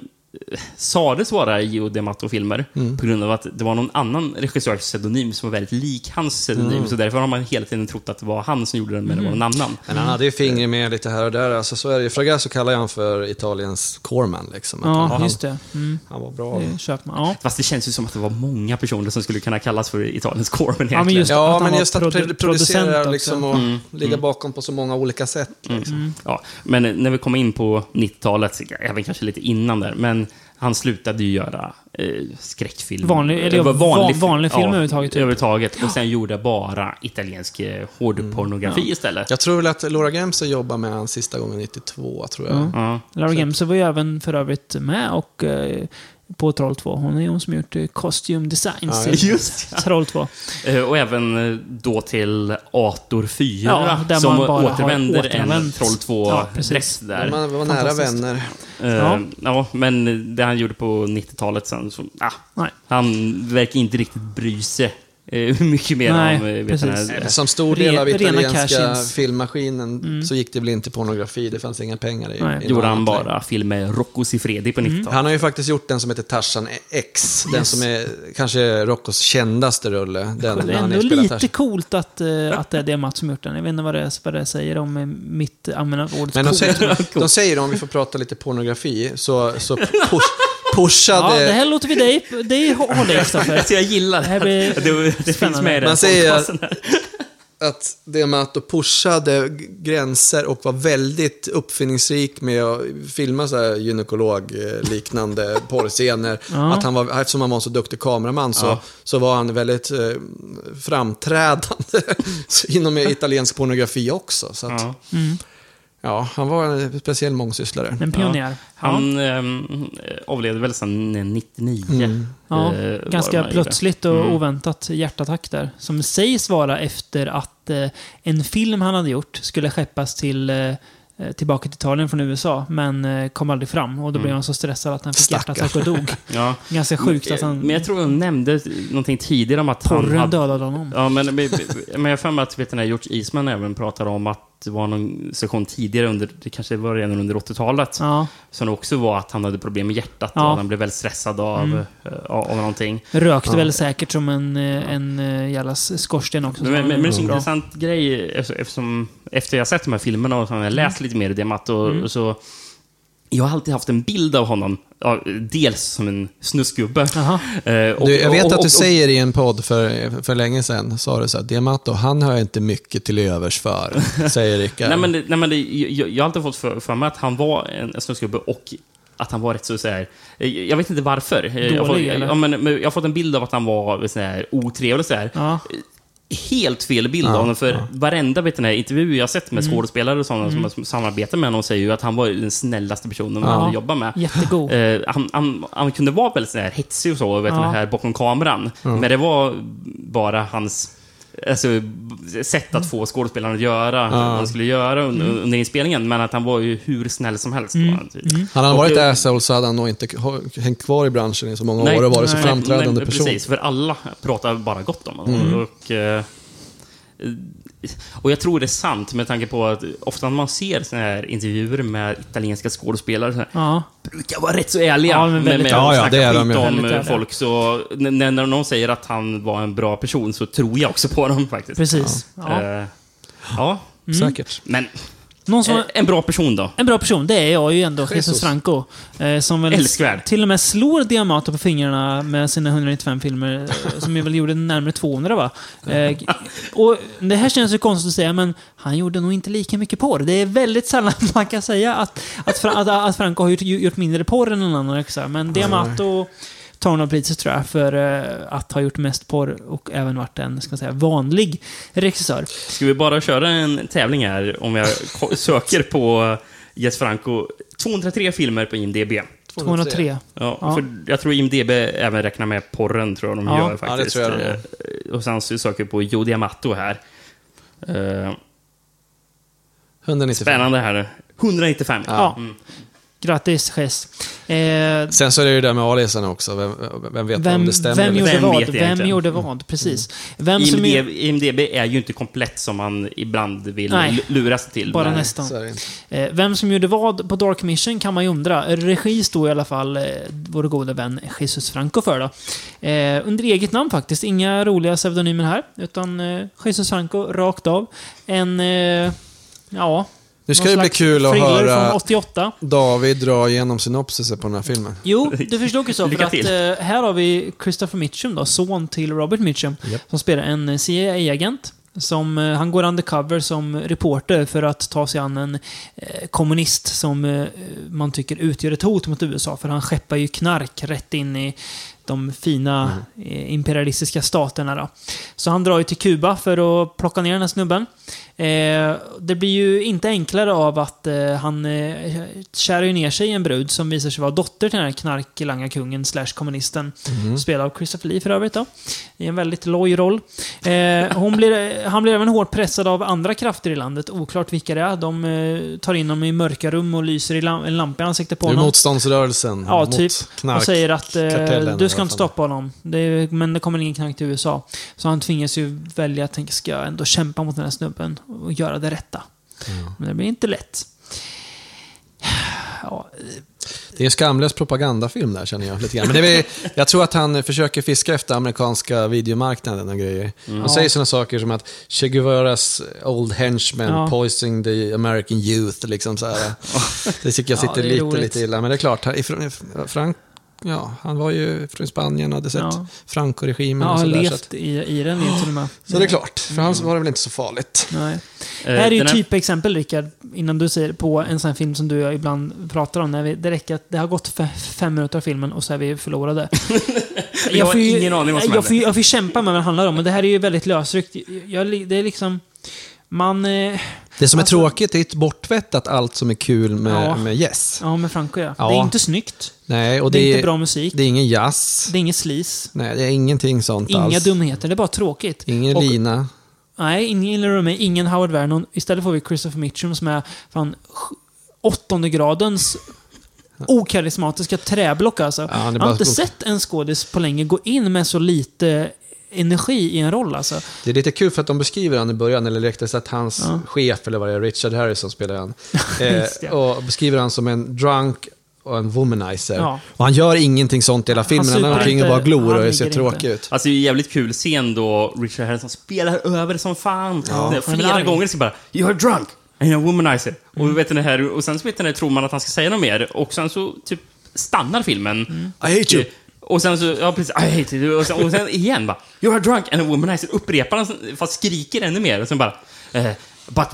S2: sades vara Gio D'Amato-filmer
S3: Mm.
S2: på grund av att det var någon annan regissörs pseudonym som var väldigt lik hans pseudonym.
S3: Mm.
S2: Så därför har man hela tiden trott att det var han som gjorde den, men det var
S1: Mm.
S2: någon annan.
S3: Men han hade ju fingret med lite här och där. Alltså, så är det. ju. Fragasso kallar jag han för Italiens Corman. Liksom.
S1: Ja,
S3: han,
S1: just det. Mm,
S3: han var bra.
S1: det köper man. Ja.
S2: Fast det känns ju som att det var många personer som skulle kunna kallas för Italiens Corman egentligen.
S1: Ja, men just
S3: Ja,
S1: att
S3: men just att
S1: produ-
S3: producera liksom, och
S2: Mm.
S3: ligga bakom på så många olika sätt. Liksom.
S2: Ja, men när vi kommer in på 90-talet, även kanske lite innan där, men han slutade ju göra eh, skräckfilm.
S1: Vanlig- eller
S2: Eh,
S1: van- vanlig film överhuvudtaget, typ.
S2: överhuvudtaget. Och sen gjorde bara italiensk eh, hårdpornografi
S1: Mm.
S2: istället.
S3: Jag tror väl att Laura Gemser jobbade med han sista gången 92, tror jag.
S1: Ja.
S2: Ja.
S1: Laura Gemser var ju även för övrigt med och eh, på Troll 2. Hon är hon som gjort eh, costume designs
S3: Ja,
S2: Just ja.
S1: Troll 2.
S2: Eh, Och även eh, då till Ator 4,
S1: Ja, där
S2: som
S1: man bara har
S2: återvänder en. Troll
S1: Ja, precis.
S2: 2-dräkt där.
S3: Man var nära vänner.
S1: Ja.
S2: ja. men det han gjorde på 90-talet sen, så, ah,
S1: Nej.
S2: han verkar inte riktigt bry sig [LAUGHS] mycket mer
S1: Nej,
S2: om... eh, vet
S1: precis.
S2: den här-
S3: Som stor del av italienska filmmaskinen så gick det väl inte pornografi. Det fanns inga pengar i,
S1: Nej.
S3: i
S2: gjorde han bara film med Rocco Siffredi på 90-talet.
S3: Han har ju faktiskt gjort den som heter Tarzan X. Den
S1: Yes.
S3: som är kanske Roccos kändaste rulle. Den
S1: Det är ändå lite
S3: Tarzan.
S1: coolt att, eh, att det är det Mats som gjort den. Jag vet inte vad det, vad det säger om eh, mitt användande av ordet
S3: Men de säger, [LAUGHS] de säger, om vi får prata lite pornografi, så, så push, pushade...
S1: Ja, det här låter vi dig, dig hålla i, Kristoffer.
S2: Alltså jag gillar
S1: Det här
S2: det.
S1: blir
S2: Det, det finns med i den
S3: Man säger-
S2: podcasten här. [LAUGHS]
S3: att D'Amato pushade gränser och var väldigt uppfinningsrik med att filma så här gynekolog-liknande [LAUGHS] porrscener.
S1: Ja.
S3: Att han var, eftersom han var en så duktig kameraman så,
S2: Ja.
S3: så var han väldigt eh, framträdande [LAUGHS] inom italiensk pornografi också. Så att, ja.
S2: Ja.
S3: han var en speciell mångsysslare.
S1: En pionjär. Ja.
S2: Han ehm, avled väl sen 99.
S3: Mm.
S1: Ja,
S2: eh,
S1: ganska plötsligt och
S2: Mm.
S1: oväntat hjärtattack där. Som sägs vara efter att eh, en film han hade gjort skulle skeppas till eh, tillbaka till Italien från USA, men eh, kom aldrig fram. Och då blev
S2: Mm.
S1: han så stressad att han fick hjärtattack och dog. [LAUGHS]
S2: Ja.
S1: Ganska sjukt att han...
S2: Men jag tror de nämnde någonting tidigare om att han
S1: Porren
S2: hade...
S1: dödade honom.
S2: Ja, men, men men jag har för mig att vet när George Eastman även pratade om att det var någon session tidigare, under, det kanske var redan under 80-talet,
S1: Ja,
S2: som också var att han hade problem med hjärtat
S1: Ja.
S2: och han blev väldigt stressad av,
S1: Mm.
S2: eh, av, av någonting.
S1: rökte
S3: Ja.
S1: väl säkert som en, eh, en eh, jävla skorsten också.
S2: Men, men, men det är en intressant grej, efter- eftersom efter jag sett de här filmerna och så har jag läst lite mer i det Matt, och,
S1: Mm.
S2: och så... Jag har alltid haft en bild av honom, ja, dels som en snusgubbe. [LAUGHS] Eh, och-
S3: Du, jag vet
S2: och-
S3: att du
S2: och-
S3: säger i en podd för, för länge sedan, sa du så här, D'Amato, han har jag inte mycket till övers för, [LAUGHS] säger Rickard.
S2: Nej, men, nej, men jag, jag har alltid fått för, för mig att han var en snusgubbe och att han var rätt så, så här, eh, Jag vet inte varför. Eh, jag, har fått,
S1: Dålig,
S2: ja, men, men jag har fått en bild av att han var så här, otrevlig. Så här.
S1: Ja.
S2: Helt fel bild
S3: Ja,
S2: av honom, för varenda vet, den här intervju jag har sett med
S1: Mm.
S2: skådespelare och sådana som, som samarbetar med honom säger ju att han var den snällaste personen man
S1: Ja.
S2: hade jobbat med.
S1: Jättegod.
S2: Eh, han, han, han kunde vara väldigt sån här hetsig och så, vet
S1: Ja.
S2: här bakom kameran. Men det var bara hans alltså, sätt att få skådespelaren att göra vad han skulle göra under, under inspelningen. Men att han var ju hur snäll som helst.
S1: Mm.
S2: Han, typ.
S3: Han hade
S2: Och-
S3: varit asshole så hade han nog inte hängt kvar i branschen i så många
S2: Nej,
S3: år och varit så
S1: nej,
S3: framträdande
S2: nej,
S3: person.
S2: Precis, för alla pratar bara gott om honom. Och, eh, och jag tror det är sant med tanke på att ofta när man ser såna här intervjuer med italienska skådespelare så här,
S1: Ja.
S2: brukar vara rätt så ärliga
S1: Ja, men
S2: med,
S1: väldigt
S2: med
S3: Ja, ja, det är de ju.
S2: om folk. Så när, när någon säger att han var en bra person så tror jag också på dem faktiskt.
S1: Precis. Ja.
S2: Eh, ja.
S3: Säkert.
S2: men
S1: Någon som,
S2: eh, en bra person då?
S1: en bra person, det är jag ju ändå, Jesus,
S3: Jesus.
S1: Franco. Eh, som väl
S2: Älskvärd.
S1: till och med slår Diamato på fingrarna med sina 195 filmer, eh, som jag väl gjorde närmare 200 va? Eh, och det här känns ju konstigt att säga, men han gjorde nog inte lika mycket porr. Det är väldigt sällan [LAUGHS] man kan säga att, att, Fra, att, att Franco har gjort, gjort mindre porr än någon annan regissör. Men Diamato tar nog priset tror jag, för eh, att ha gjort mest porr och även varit en, ska man säga, vanlig regissör.
S2: Ska vi bara köra en tävling här om jag [LAUGHS] söker på Jess Franco? 203 filmer på IMDB.
S1: 203.
S2: Ja,
S1: Ja.
S2: För jag tror IMDB även räknar med porren, tror jag de
S1: Ja.
S2: gör
S3: Ja, det
S2: faktiskt.
S3: tror jag.
S2: Eh, Och sen så söker vi på Joe D'Amato här. Eh,
S3: 195.
S2: Spännande här. 195.
S1: Ja.
S2: Mm.
S1: Grattis, Jess. Eh,
S3: Sen så är det ju det där med aliasen också. Vem, vem vet
S1: vem,
S3: om det stämmer?
S1: vem gjorde
S2: Vem
S1: vad? Vem gjorde vad? Precis. Vem som
S2: IMDB,
S1: är,
S2: IMDB är ju inte komplett som man ibland vill
S1: Nej.
S2: l- lura sig till.
S1: bara
S2: men-
S1: nästan. Eh, vem som gjorde vad på Dark Mission kan man ju undra. Regi stod i alla fall eh, vår gode vän Jesus Franco för då. Eh, under eget namn faktiskt. Inga roliga pseudonymer här. Utan eh, Jesus Franco, rakt av. En... Eh, ja...
S3: Nu ska det bli kul att höra
S1: 88.
S3: David dra igenom synopsisen på den här filmen.
S1: Jo, [LAUGHS] du förstår ju så. För att eh, här har vi Christopher Mitchum då, son till Robert Mitchum,
S3: Japp.
S1: som spelar en CIA-agent. Som, eh, han går undercover som reporter för att ta sig an en eh, kommunist som eh, man tycker utgör ett hot mot USA. För han skeppar ju knark rätt in i de fina eh, imperialistiska staterna. Då. Så han drar ju till Kuba för att plocka ner den här snubben. Eh, det blir ju inte enklare av att eh, han eh, kär ju ner sig i en brud som visar sig vara dotter till den här knarklangarkungen slash kommunisten. Spelad av Christopher Lee för övrigt då. I en väldigt loj roll. Eh, blir, han blir även hårt pressad av andra krafter i landet. Oklart vilka det är. De eh, tar in honom i mörka rum och lyser i lam- en lampa i ansiktet på
S3: Det är
S1: honom.
S3: motståndsrörelsen
S1: Ja,
S3: mot
S1: typ.
S3: knark.
S1: Och säger att eh, du ska inte stoppa honom. Det är, men det kommer ingen knark till USA. Så han tvingas ju välja att tänka, ska jag ändå kämpa mot den här snubben och göra det rätta? Men det blir inte lätt. Ja,
S3: Det är en skamlös propagandafilm där känner jag lite grann. Men det är, jag tror att han försöker fiska efter amerikanska videomarknaden och grejer. Han säger sådana saker som att Che Guevaras old henchman
S1: Ja.
S3: poisoning the American youth. Liksom så här. [LAUGHS] Det tycker jag
S1: Ja,
S3: sitter
S1: är
S3: lite,
S1: roligt.
S3: lite illa. Men det är klart, ifrån- Frank, ja, han var ju från Spanien och hade sett
S1: Ja.
S3: Franco-regimen
S1: jag
S3: och
S1: har
S3: sådär.
S1: Levt i, i den till och med.
S3: så det är klart, för han var det väl inte så farligt.
S1: Nej.
S2: Eh,
S1: Det här är ju typexempel, Rickard, innan du säger på en sån här film som du och jag ibland pratar om. När vi, det räcker att det har gått fe- fem minuter av filmen och så är vi förlorade. [LAUGHS]
S2: Jag har
S1: får ju-
S2: ingen aning vad som
S1: jag får, jag får kämpa med vad det handlar om, och det här är ju väldigt lösryckt. Jag, det är liksom... Man... Eh,
S3: Det som är
S1: Alltså-
S3: tråkigt är ett bortvättat allt som är kul med,
S1: Ja.
S3: med Yes.
S1: ja, med Franco ja.
S3: Ja.
S1: Det är inte snyggt.
S3: Nej, och
S1: Det,
S3: det,
S1: är inte bra musik.
S3: det är ingen jazz.
S1: Det är inget slis.
S3: Nej, det är ingenting sånt
S1: Inga
S3: alls.
S1: dumheter. Det är bara tråkigt.
S3: Ingen
S1: Och-
S3: lina.
S1: Nej, ingen Iller Romay, ingen Howard Vernon. Istället får vi Christopher Mitchum som är fan åttonde gradens okarismatiska träblock alltså.
S3: Ja, är
S1: jag har inte sett en skådis på länge gå in med så lite energi i en roll alltså.
S3: Det är lite kul för att de beskriver han i början, eller rättare sagt hans
S1: Ja.
S3: chef, eller vad det är, Richard Harrison spelar han. [LAUGHS] Eh, och beskriver han som en drunk och en womanizer.
S1: Ja.
S3: Och han gör ingenting sånt i hela filmen, han
S1: super
S3: är omkring och bara glor
S1: han
S3: och ser tråkig ut.
S2: Alltså det är en jävligt kul scen då Richard Harrison spelar över som fan.
S3: Ja.
S1: Han
S2: Flera gånger så bara “You're drunk” and you're a womanizer. Och, vet ni, här, och sen så vet ni, tror man att han ska säga något mer och sen så typ stannar filmen.
S3: I hate you.
S2: Och sen så, ja precis, I hate you. Och sen, och sen igen bara “You're a drunk and a womanizer” upprepar han fast skriker ännu mer. Och sen bara eh, “But,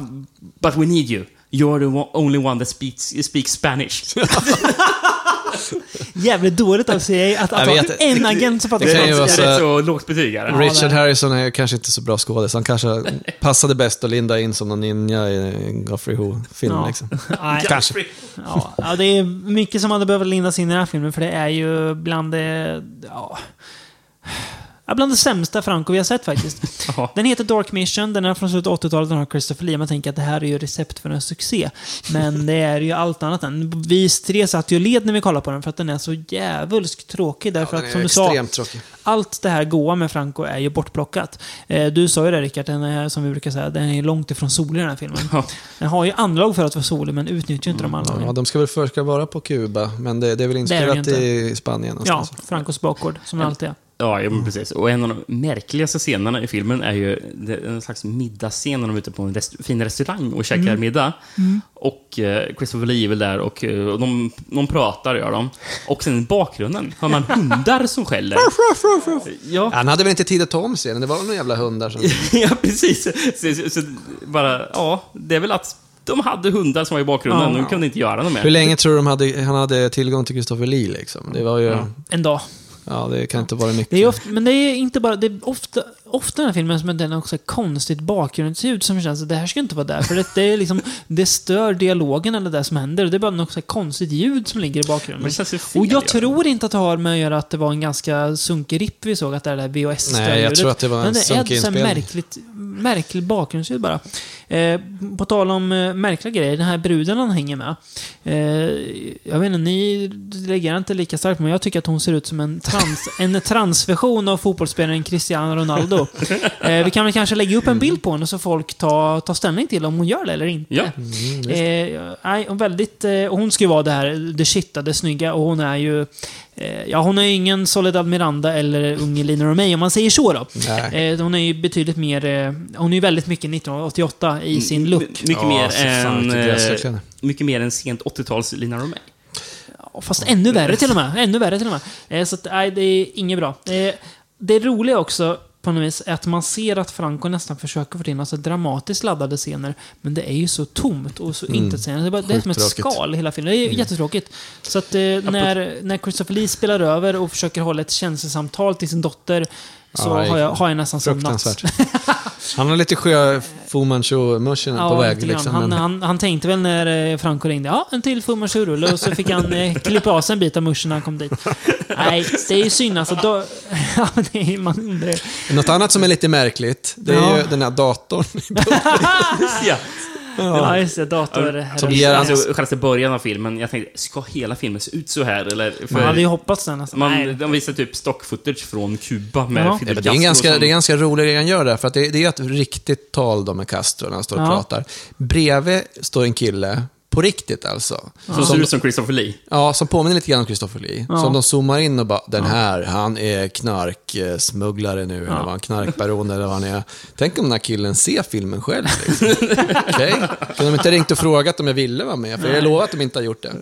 S2: but we need you. You're the one, only one that speaks, speaks Spanish”. [LAUGHS] [LAUGHS] [LAUGHS]
S1: Jävligt dåligt av CIA att, att ha
S3: vet.
S1: en agent som fattar
S3: Det
S2: Det är rätt
S3: så-
S2: lågt betyg här.
S1: Ja,
S3: Richard
S1: det-
S3: Harrison är kanske inte så bra skådis. Han kanske [LAUGHS] passade bäst att linda in som någon ninja i Godfrey Ho-film.
S1: Ja.
S3: Liksom. [LAUGHS] Kanske.
S1: Ja, ja, det är mycket som hade behövt lindas in i den här filmen, för det är ju bland det... Ja, ja, bland det sämsta Franco vi har sett faktiskt. [LAUGHS]
S2: Ja.
S1: Den heter Dark Mission, den är från slutet av 80-talet, den har Christopher Lee. Man tänker att det här är ju recept för en succé. Men det är ju allt annat än. Vi tre satt ju led när vi kollade på den, för att den är så jävulskt tråkig. Därför
S3: Den
S1: att, som du sa,
S3: tråkig.
S1: allt det här goa med Franco är ju bortplockat. Eh, du sa ju det Rickard, den är, som vi brukar säga, den är långt ifrån solig den här filmen.
S2: Ja.
S1: Den har ju anlag för att vara solig, men utnyttjar ju inte de anlagen.
S3: Ja, de ska väl först ska vara på Kuba, men det, det är väl inspelat i Spanien
S1: Ja. Francos bakgård, som det alltid är.
S2: Ja, ja men precis. Och en av de märkligaste scenerna i filmen är ju en slags middagsscen när de är ute på en rest fin restaurang och käkar middag. Och eh, Christopher Lee är väl där och, eh, och de, de pratar, gör de. Och sen i bakgrunden hör man hundar som skäller. Ja,
S3: Han hade väl inte tid att ta om scenen, det var några jävla hundar som... [LAUGHS]
S2: ja precis. Så, så, så bara, ja, det är väl att de hade hundar som var i bakgrunden.
S1: Ja.
S2: de kunde inte göra något mer.
S3: Hur länge tror du de hade, han hade tillgång till Christopher Lee liksom? Det var ju... Ja,
S1: En dag.
S3: Ja, det kan inte vara mycket.
S1: Det är ofta, men det är inte bara... Det är ofta, ofta i den här filmen som den också ett konstigt bakgrundsljud som känns att det här ska inte vara där. För det, det, är liksom, det stör dialogen eller det som händer. Det är bara något konstigt ljud som ligger i bakgrunden.
S2: Men det känns ju fel.
S1: Och jag
S2: ja.
S1: tror inte att det har med att göra att det var en ganska sunkig ripp vi såg, att det är det där vhs
S3: Nej, jag tror att det var en
S1: Men det är
S3: sunkig
S1: ett
S3: inspelning.
S1: märkligt, märkligt bakgrundsljud bara. Eh, på tal om eh, märkliga grejer, den här bruden han hänger med. Eh, jag vet inte, ni reagerar inte lika starkt, men jag tycker att hon ser ut som en, trans, en transversion av fotbollsspelaren Cristiano Ronaldo. Eh, vi kan väl kanske lägga upp en bild på henne så folk tar, tar ställning till om hon gör det eller inte.
S2: Ja.
S1: Eh, nej, hon, väldigt, eh, hon ska ju vara det här, det shitta, det snygga och hon är ju... Eh, ja, hon är ju ingen Soledad Miranda eller unge Lina Romay om man säger så då.
S3: Nej.
S1: Eh, hon är ju betydligt mer... Eh, hon är ju väldigt mycket 1988 i sin look.
S2: My- Mycket
S3: Ja,
S2: mer än... eh,
S3: gräsrökande.
S2: Mycket mer än sent 80-tals Lina Romay.
S1: Ja, Fast ännu värre till och med. Ännu värre till och med. Så att, nej, det är inget bra. Det roliga också på något vis att man ser att Franco nästan försöker få in alltså dramatiskt laddade scener, men det är ju så tomt och så intetsägande. Det är, det är som ett skal hela filmen. Det är jättetråkigt. Så att eh, när, när Christopher Lee spelar över och försöker hålla ett känslosamtal till sin dotter så
S3: Ja,
S1: har, jag, har jag nästan somnat. [LAUGHS]
S3: Han har lite sjö Fu Manchu-muschen på väg. Liksom,
S1: han,
S3: men...
S1: han, han tänkte väl när eh, Franco ringde, ja, en till Fu Manchu-rulle, och så fick han eh, klippa av sig en bit av muschen när han kom dit. Nej, det är ju synd alltså. Då, [LAUGHS] ja, det är, man undrar.
S3: Något annat som är lite märkligt, det är
S1: Ja.
S3: ju den här datorn. [LAUGHS]
S2: ja.
S1: Ja, just det. Dator...
S3: Som ger
S2: Alltså, själva början av filmen, jag tänkte, ska hela filmen se ut så här? Eller, för
S1: Man hade ju hoppats den nästan.
S2: man,
S1: Nej.
S2: de visar typ stock footage från Kuba med
S1: Ja.
S2: Fidel
S3: Ja, men det, är
S2: Castro
S3: ganska,
S2: som-
S3: det är ganska rolig grej han gör där, för att det, det är ett riktigt tal då med Castro när han står och
S1: Ja.
S3: pratar. Bredvid står en kille, på riktigt alltså.
S2: Som ser ut som Christopher Lee.
S3: Ja, som påminner lite grann om Christopher Lee.
S1: Ja.
S3: Som de zoomar in och bara, den här, han är knarksmugglare nu, eller vad han, knarkbaron eller vad han är. Tänk om den här killen ser filmen själv. Liksom. [LAUGHS] Okej? Kunde de inte ringt och frågat om jag ville vara med? För jag lovar att de inte har gjort det.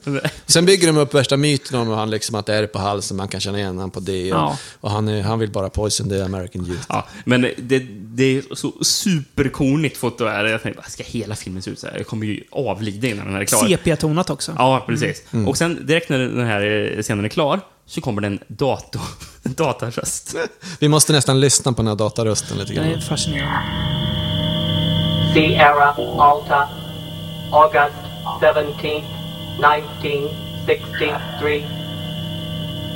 S3: Sen bygger de upp värsta myten om han liksom att det är på halsen, man kan känna igen honom på det. Och,
S1: Ja.
S3: och han, är, han vill bara poison the American youth.
S2: Ja, men det, det är så superkornigt foto är det. Jag tänkte, ska hela filmen se ut så här? Jag kommer ju avlida innan den här är klar.
S1: CP-tonat också.
S2: Ja, precis.
S3: Mm.
S2: Och sen direkt när den här eh, scenen är klar så kommer det en dator, [LAUGHS] en datarröst.
S3: Vi måste nästan lyssna på den här datarösten lite
S1: Det är
S3: grann.
S1: fascinerande.
S4: Sierra Alta, August 17th, 1963.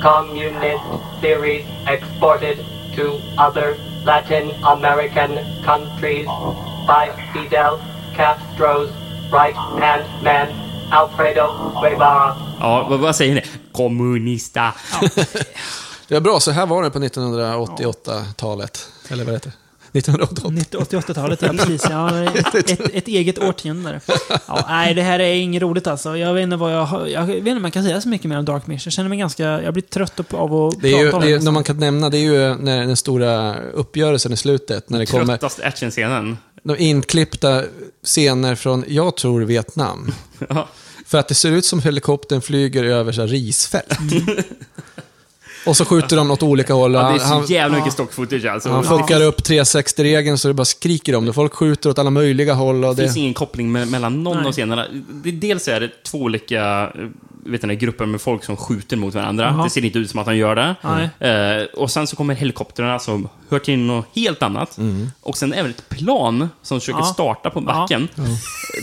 S4: Communist series exported to other Latin American countries by Fidel Castro's right-hand man, Alfredo Guevara.
S2: Ja, vad, vad säger ni? Kommunista.
S3: Det är bra, så här var det på 1988-talet. Eller vad heter det? 1988.
S1: 88-talet, ja precis. Ja, [LAUGHS] ett, ett, eget årtionde. Ja, nej, det här är inget roligt alltså. Jag vet inte vad jag Jag vet inte om man kan säga så mycket mer om Dark Mission. Jag känner mig ganska... Jag blir trött upp av att
S3: Det är ju,
S1: prata om
S3: det är, när man kan nämna, det är ju när den stora uppgörelsen i slutet, när det kommer
S2: actionscenen.
S3: de inklippta scener från, jag tror, Vietnam. [LAUGHS]
S2: Ja.
S3: För att det ser ut som helikoptern flyger över så här risfält. [LAUGHS] Och så skjuter de åt olika håll.
S2: Ja, det är så
S3: han,
S2: jävla mycket stock footage alltså.
S3: han fuckar upp 360-regeln så det bara skriker om det. Folk skjuter åt alla möjliga håll. Och
S2: Det finns ingen koppling me- mellan någon
S1: Nej.
S2: av scenerna. Det, dels är det två olika eh, vet ni, grupper med folk som skjuter mot varandra.
S1: Jaha.
S2: Det ser inte ut som att de gör det.
S1: Nej.
S2: Eh, och sen så kommer helikoptrarna som hör till något helt annat. Och sen även ett plan som försöker
S1: Ja.
S2: starta på backen.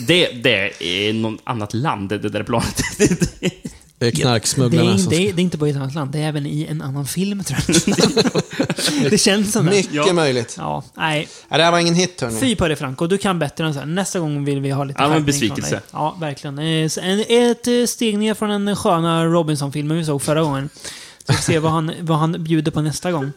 S2: Det, det är något annat land, det där planet. [LAUGHS]
S3: det är
S1: Det
S3: knarksmugglarna
S1: är,
S3: som...
S1: det, det är inte bara i ett annat land, det är även i en annan film tror jag. [LAUGHS] det känns som det.
S3: Mycket
S2: Ja.
S3: möjligt.
S1: Ja, nej.
S3: Ja, det här var ingen hit, hörni.
S1: Fy på dig Franco, du kan bättre än så här. Nästa gång vill vi ha lite
S2: Ja, men besvikelse.
S1: Ja, verkligen. Eh, Ett eh, steg ner från den sköna Robinson-filmen vi såg förra gången. Så vi får se vad han, vad han bjuder på nästa gång.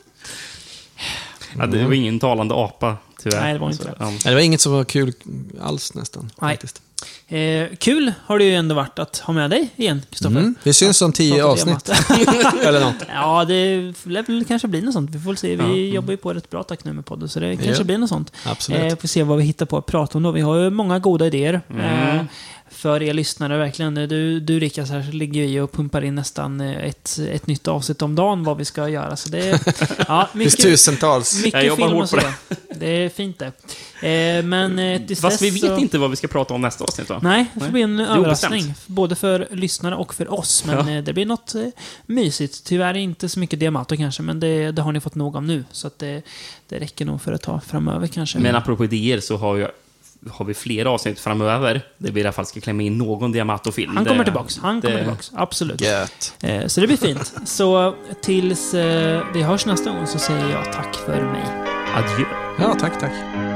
S2: Ja, det var ingen talande apa, tyvärr.
S1: Nej, det var inte det.
S2: Ja.
S3: Det var inget som var kul alls nästan.
S1: Nej.
S3: Faktiskt.
S1: Eh, kul har det ju ändå varit att ha med dig igen, Kristoffer.
S3: Mm. Vi syns om tio avsnitt. [LAUGHS] Eller något.
S1: ja, det lär väl kanske bli något sånt. Vi får väl se. Vi jobbar ju på ett bra tag nu med podden, så det kanske
S3: Ja.
S1: blir något sånt.
S3: Absolut.
S1: Eh, får se vad vi hittar på att prata om då. Vi har ju många goda idéer.
S2: Mm.
S1: Eh, för er lyssnare, verkligen. Du, du Rickard, så här så ligger vi och pumpar in nästan eh, ett, ett nytt avsnitt om dagen vad vi ska göra. Så det, [LAUGHS] ja,
S3: Det finns
S1: mycket,
S3: tusentals.
S2: Jag
S1: mycket
S2: jobbar
S1: film
S2: hårt på
S1: så. Det är fint det. Eh, men eh, tills
S2: Fast vi vet
S1: så...
S2: inte vad vi ska prata om nästa avsnitt va?
S1: Nej, det får bli en
S2: är
S1: överraskning. Både för lyssnare och för oss. Men
S2: Ja.
S1: eh, det blir något eh, mysigt. Tyvärr inte så mycket Diamato kanske, men det, det har ni fått nog av nu. Så att det, det räcker nog för ett tag framöver kanske.
S2: Men apropå idéer så har, jag, har vi flera avsnitt framöver där vi i alla fall ska klämma in någon Diamato-film.
S1: han kommer tillbaks. Han kommer tillbaks. Absolut.
S3: Gött.
S1: Eh, så det blir fint. Så tills eh, vi hörs nästa gång så säger jag tack för mig.
S2: Adjö.
S3: Ja, tack, tack.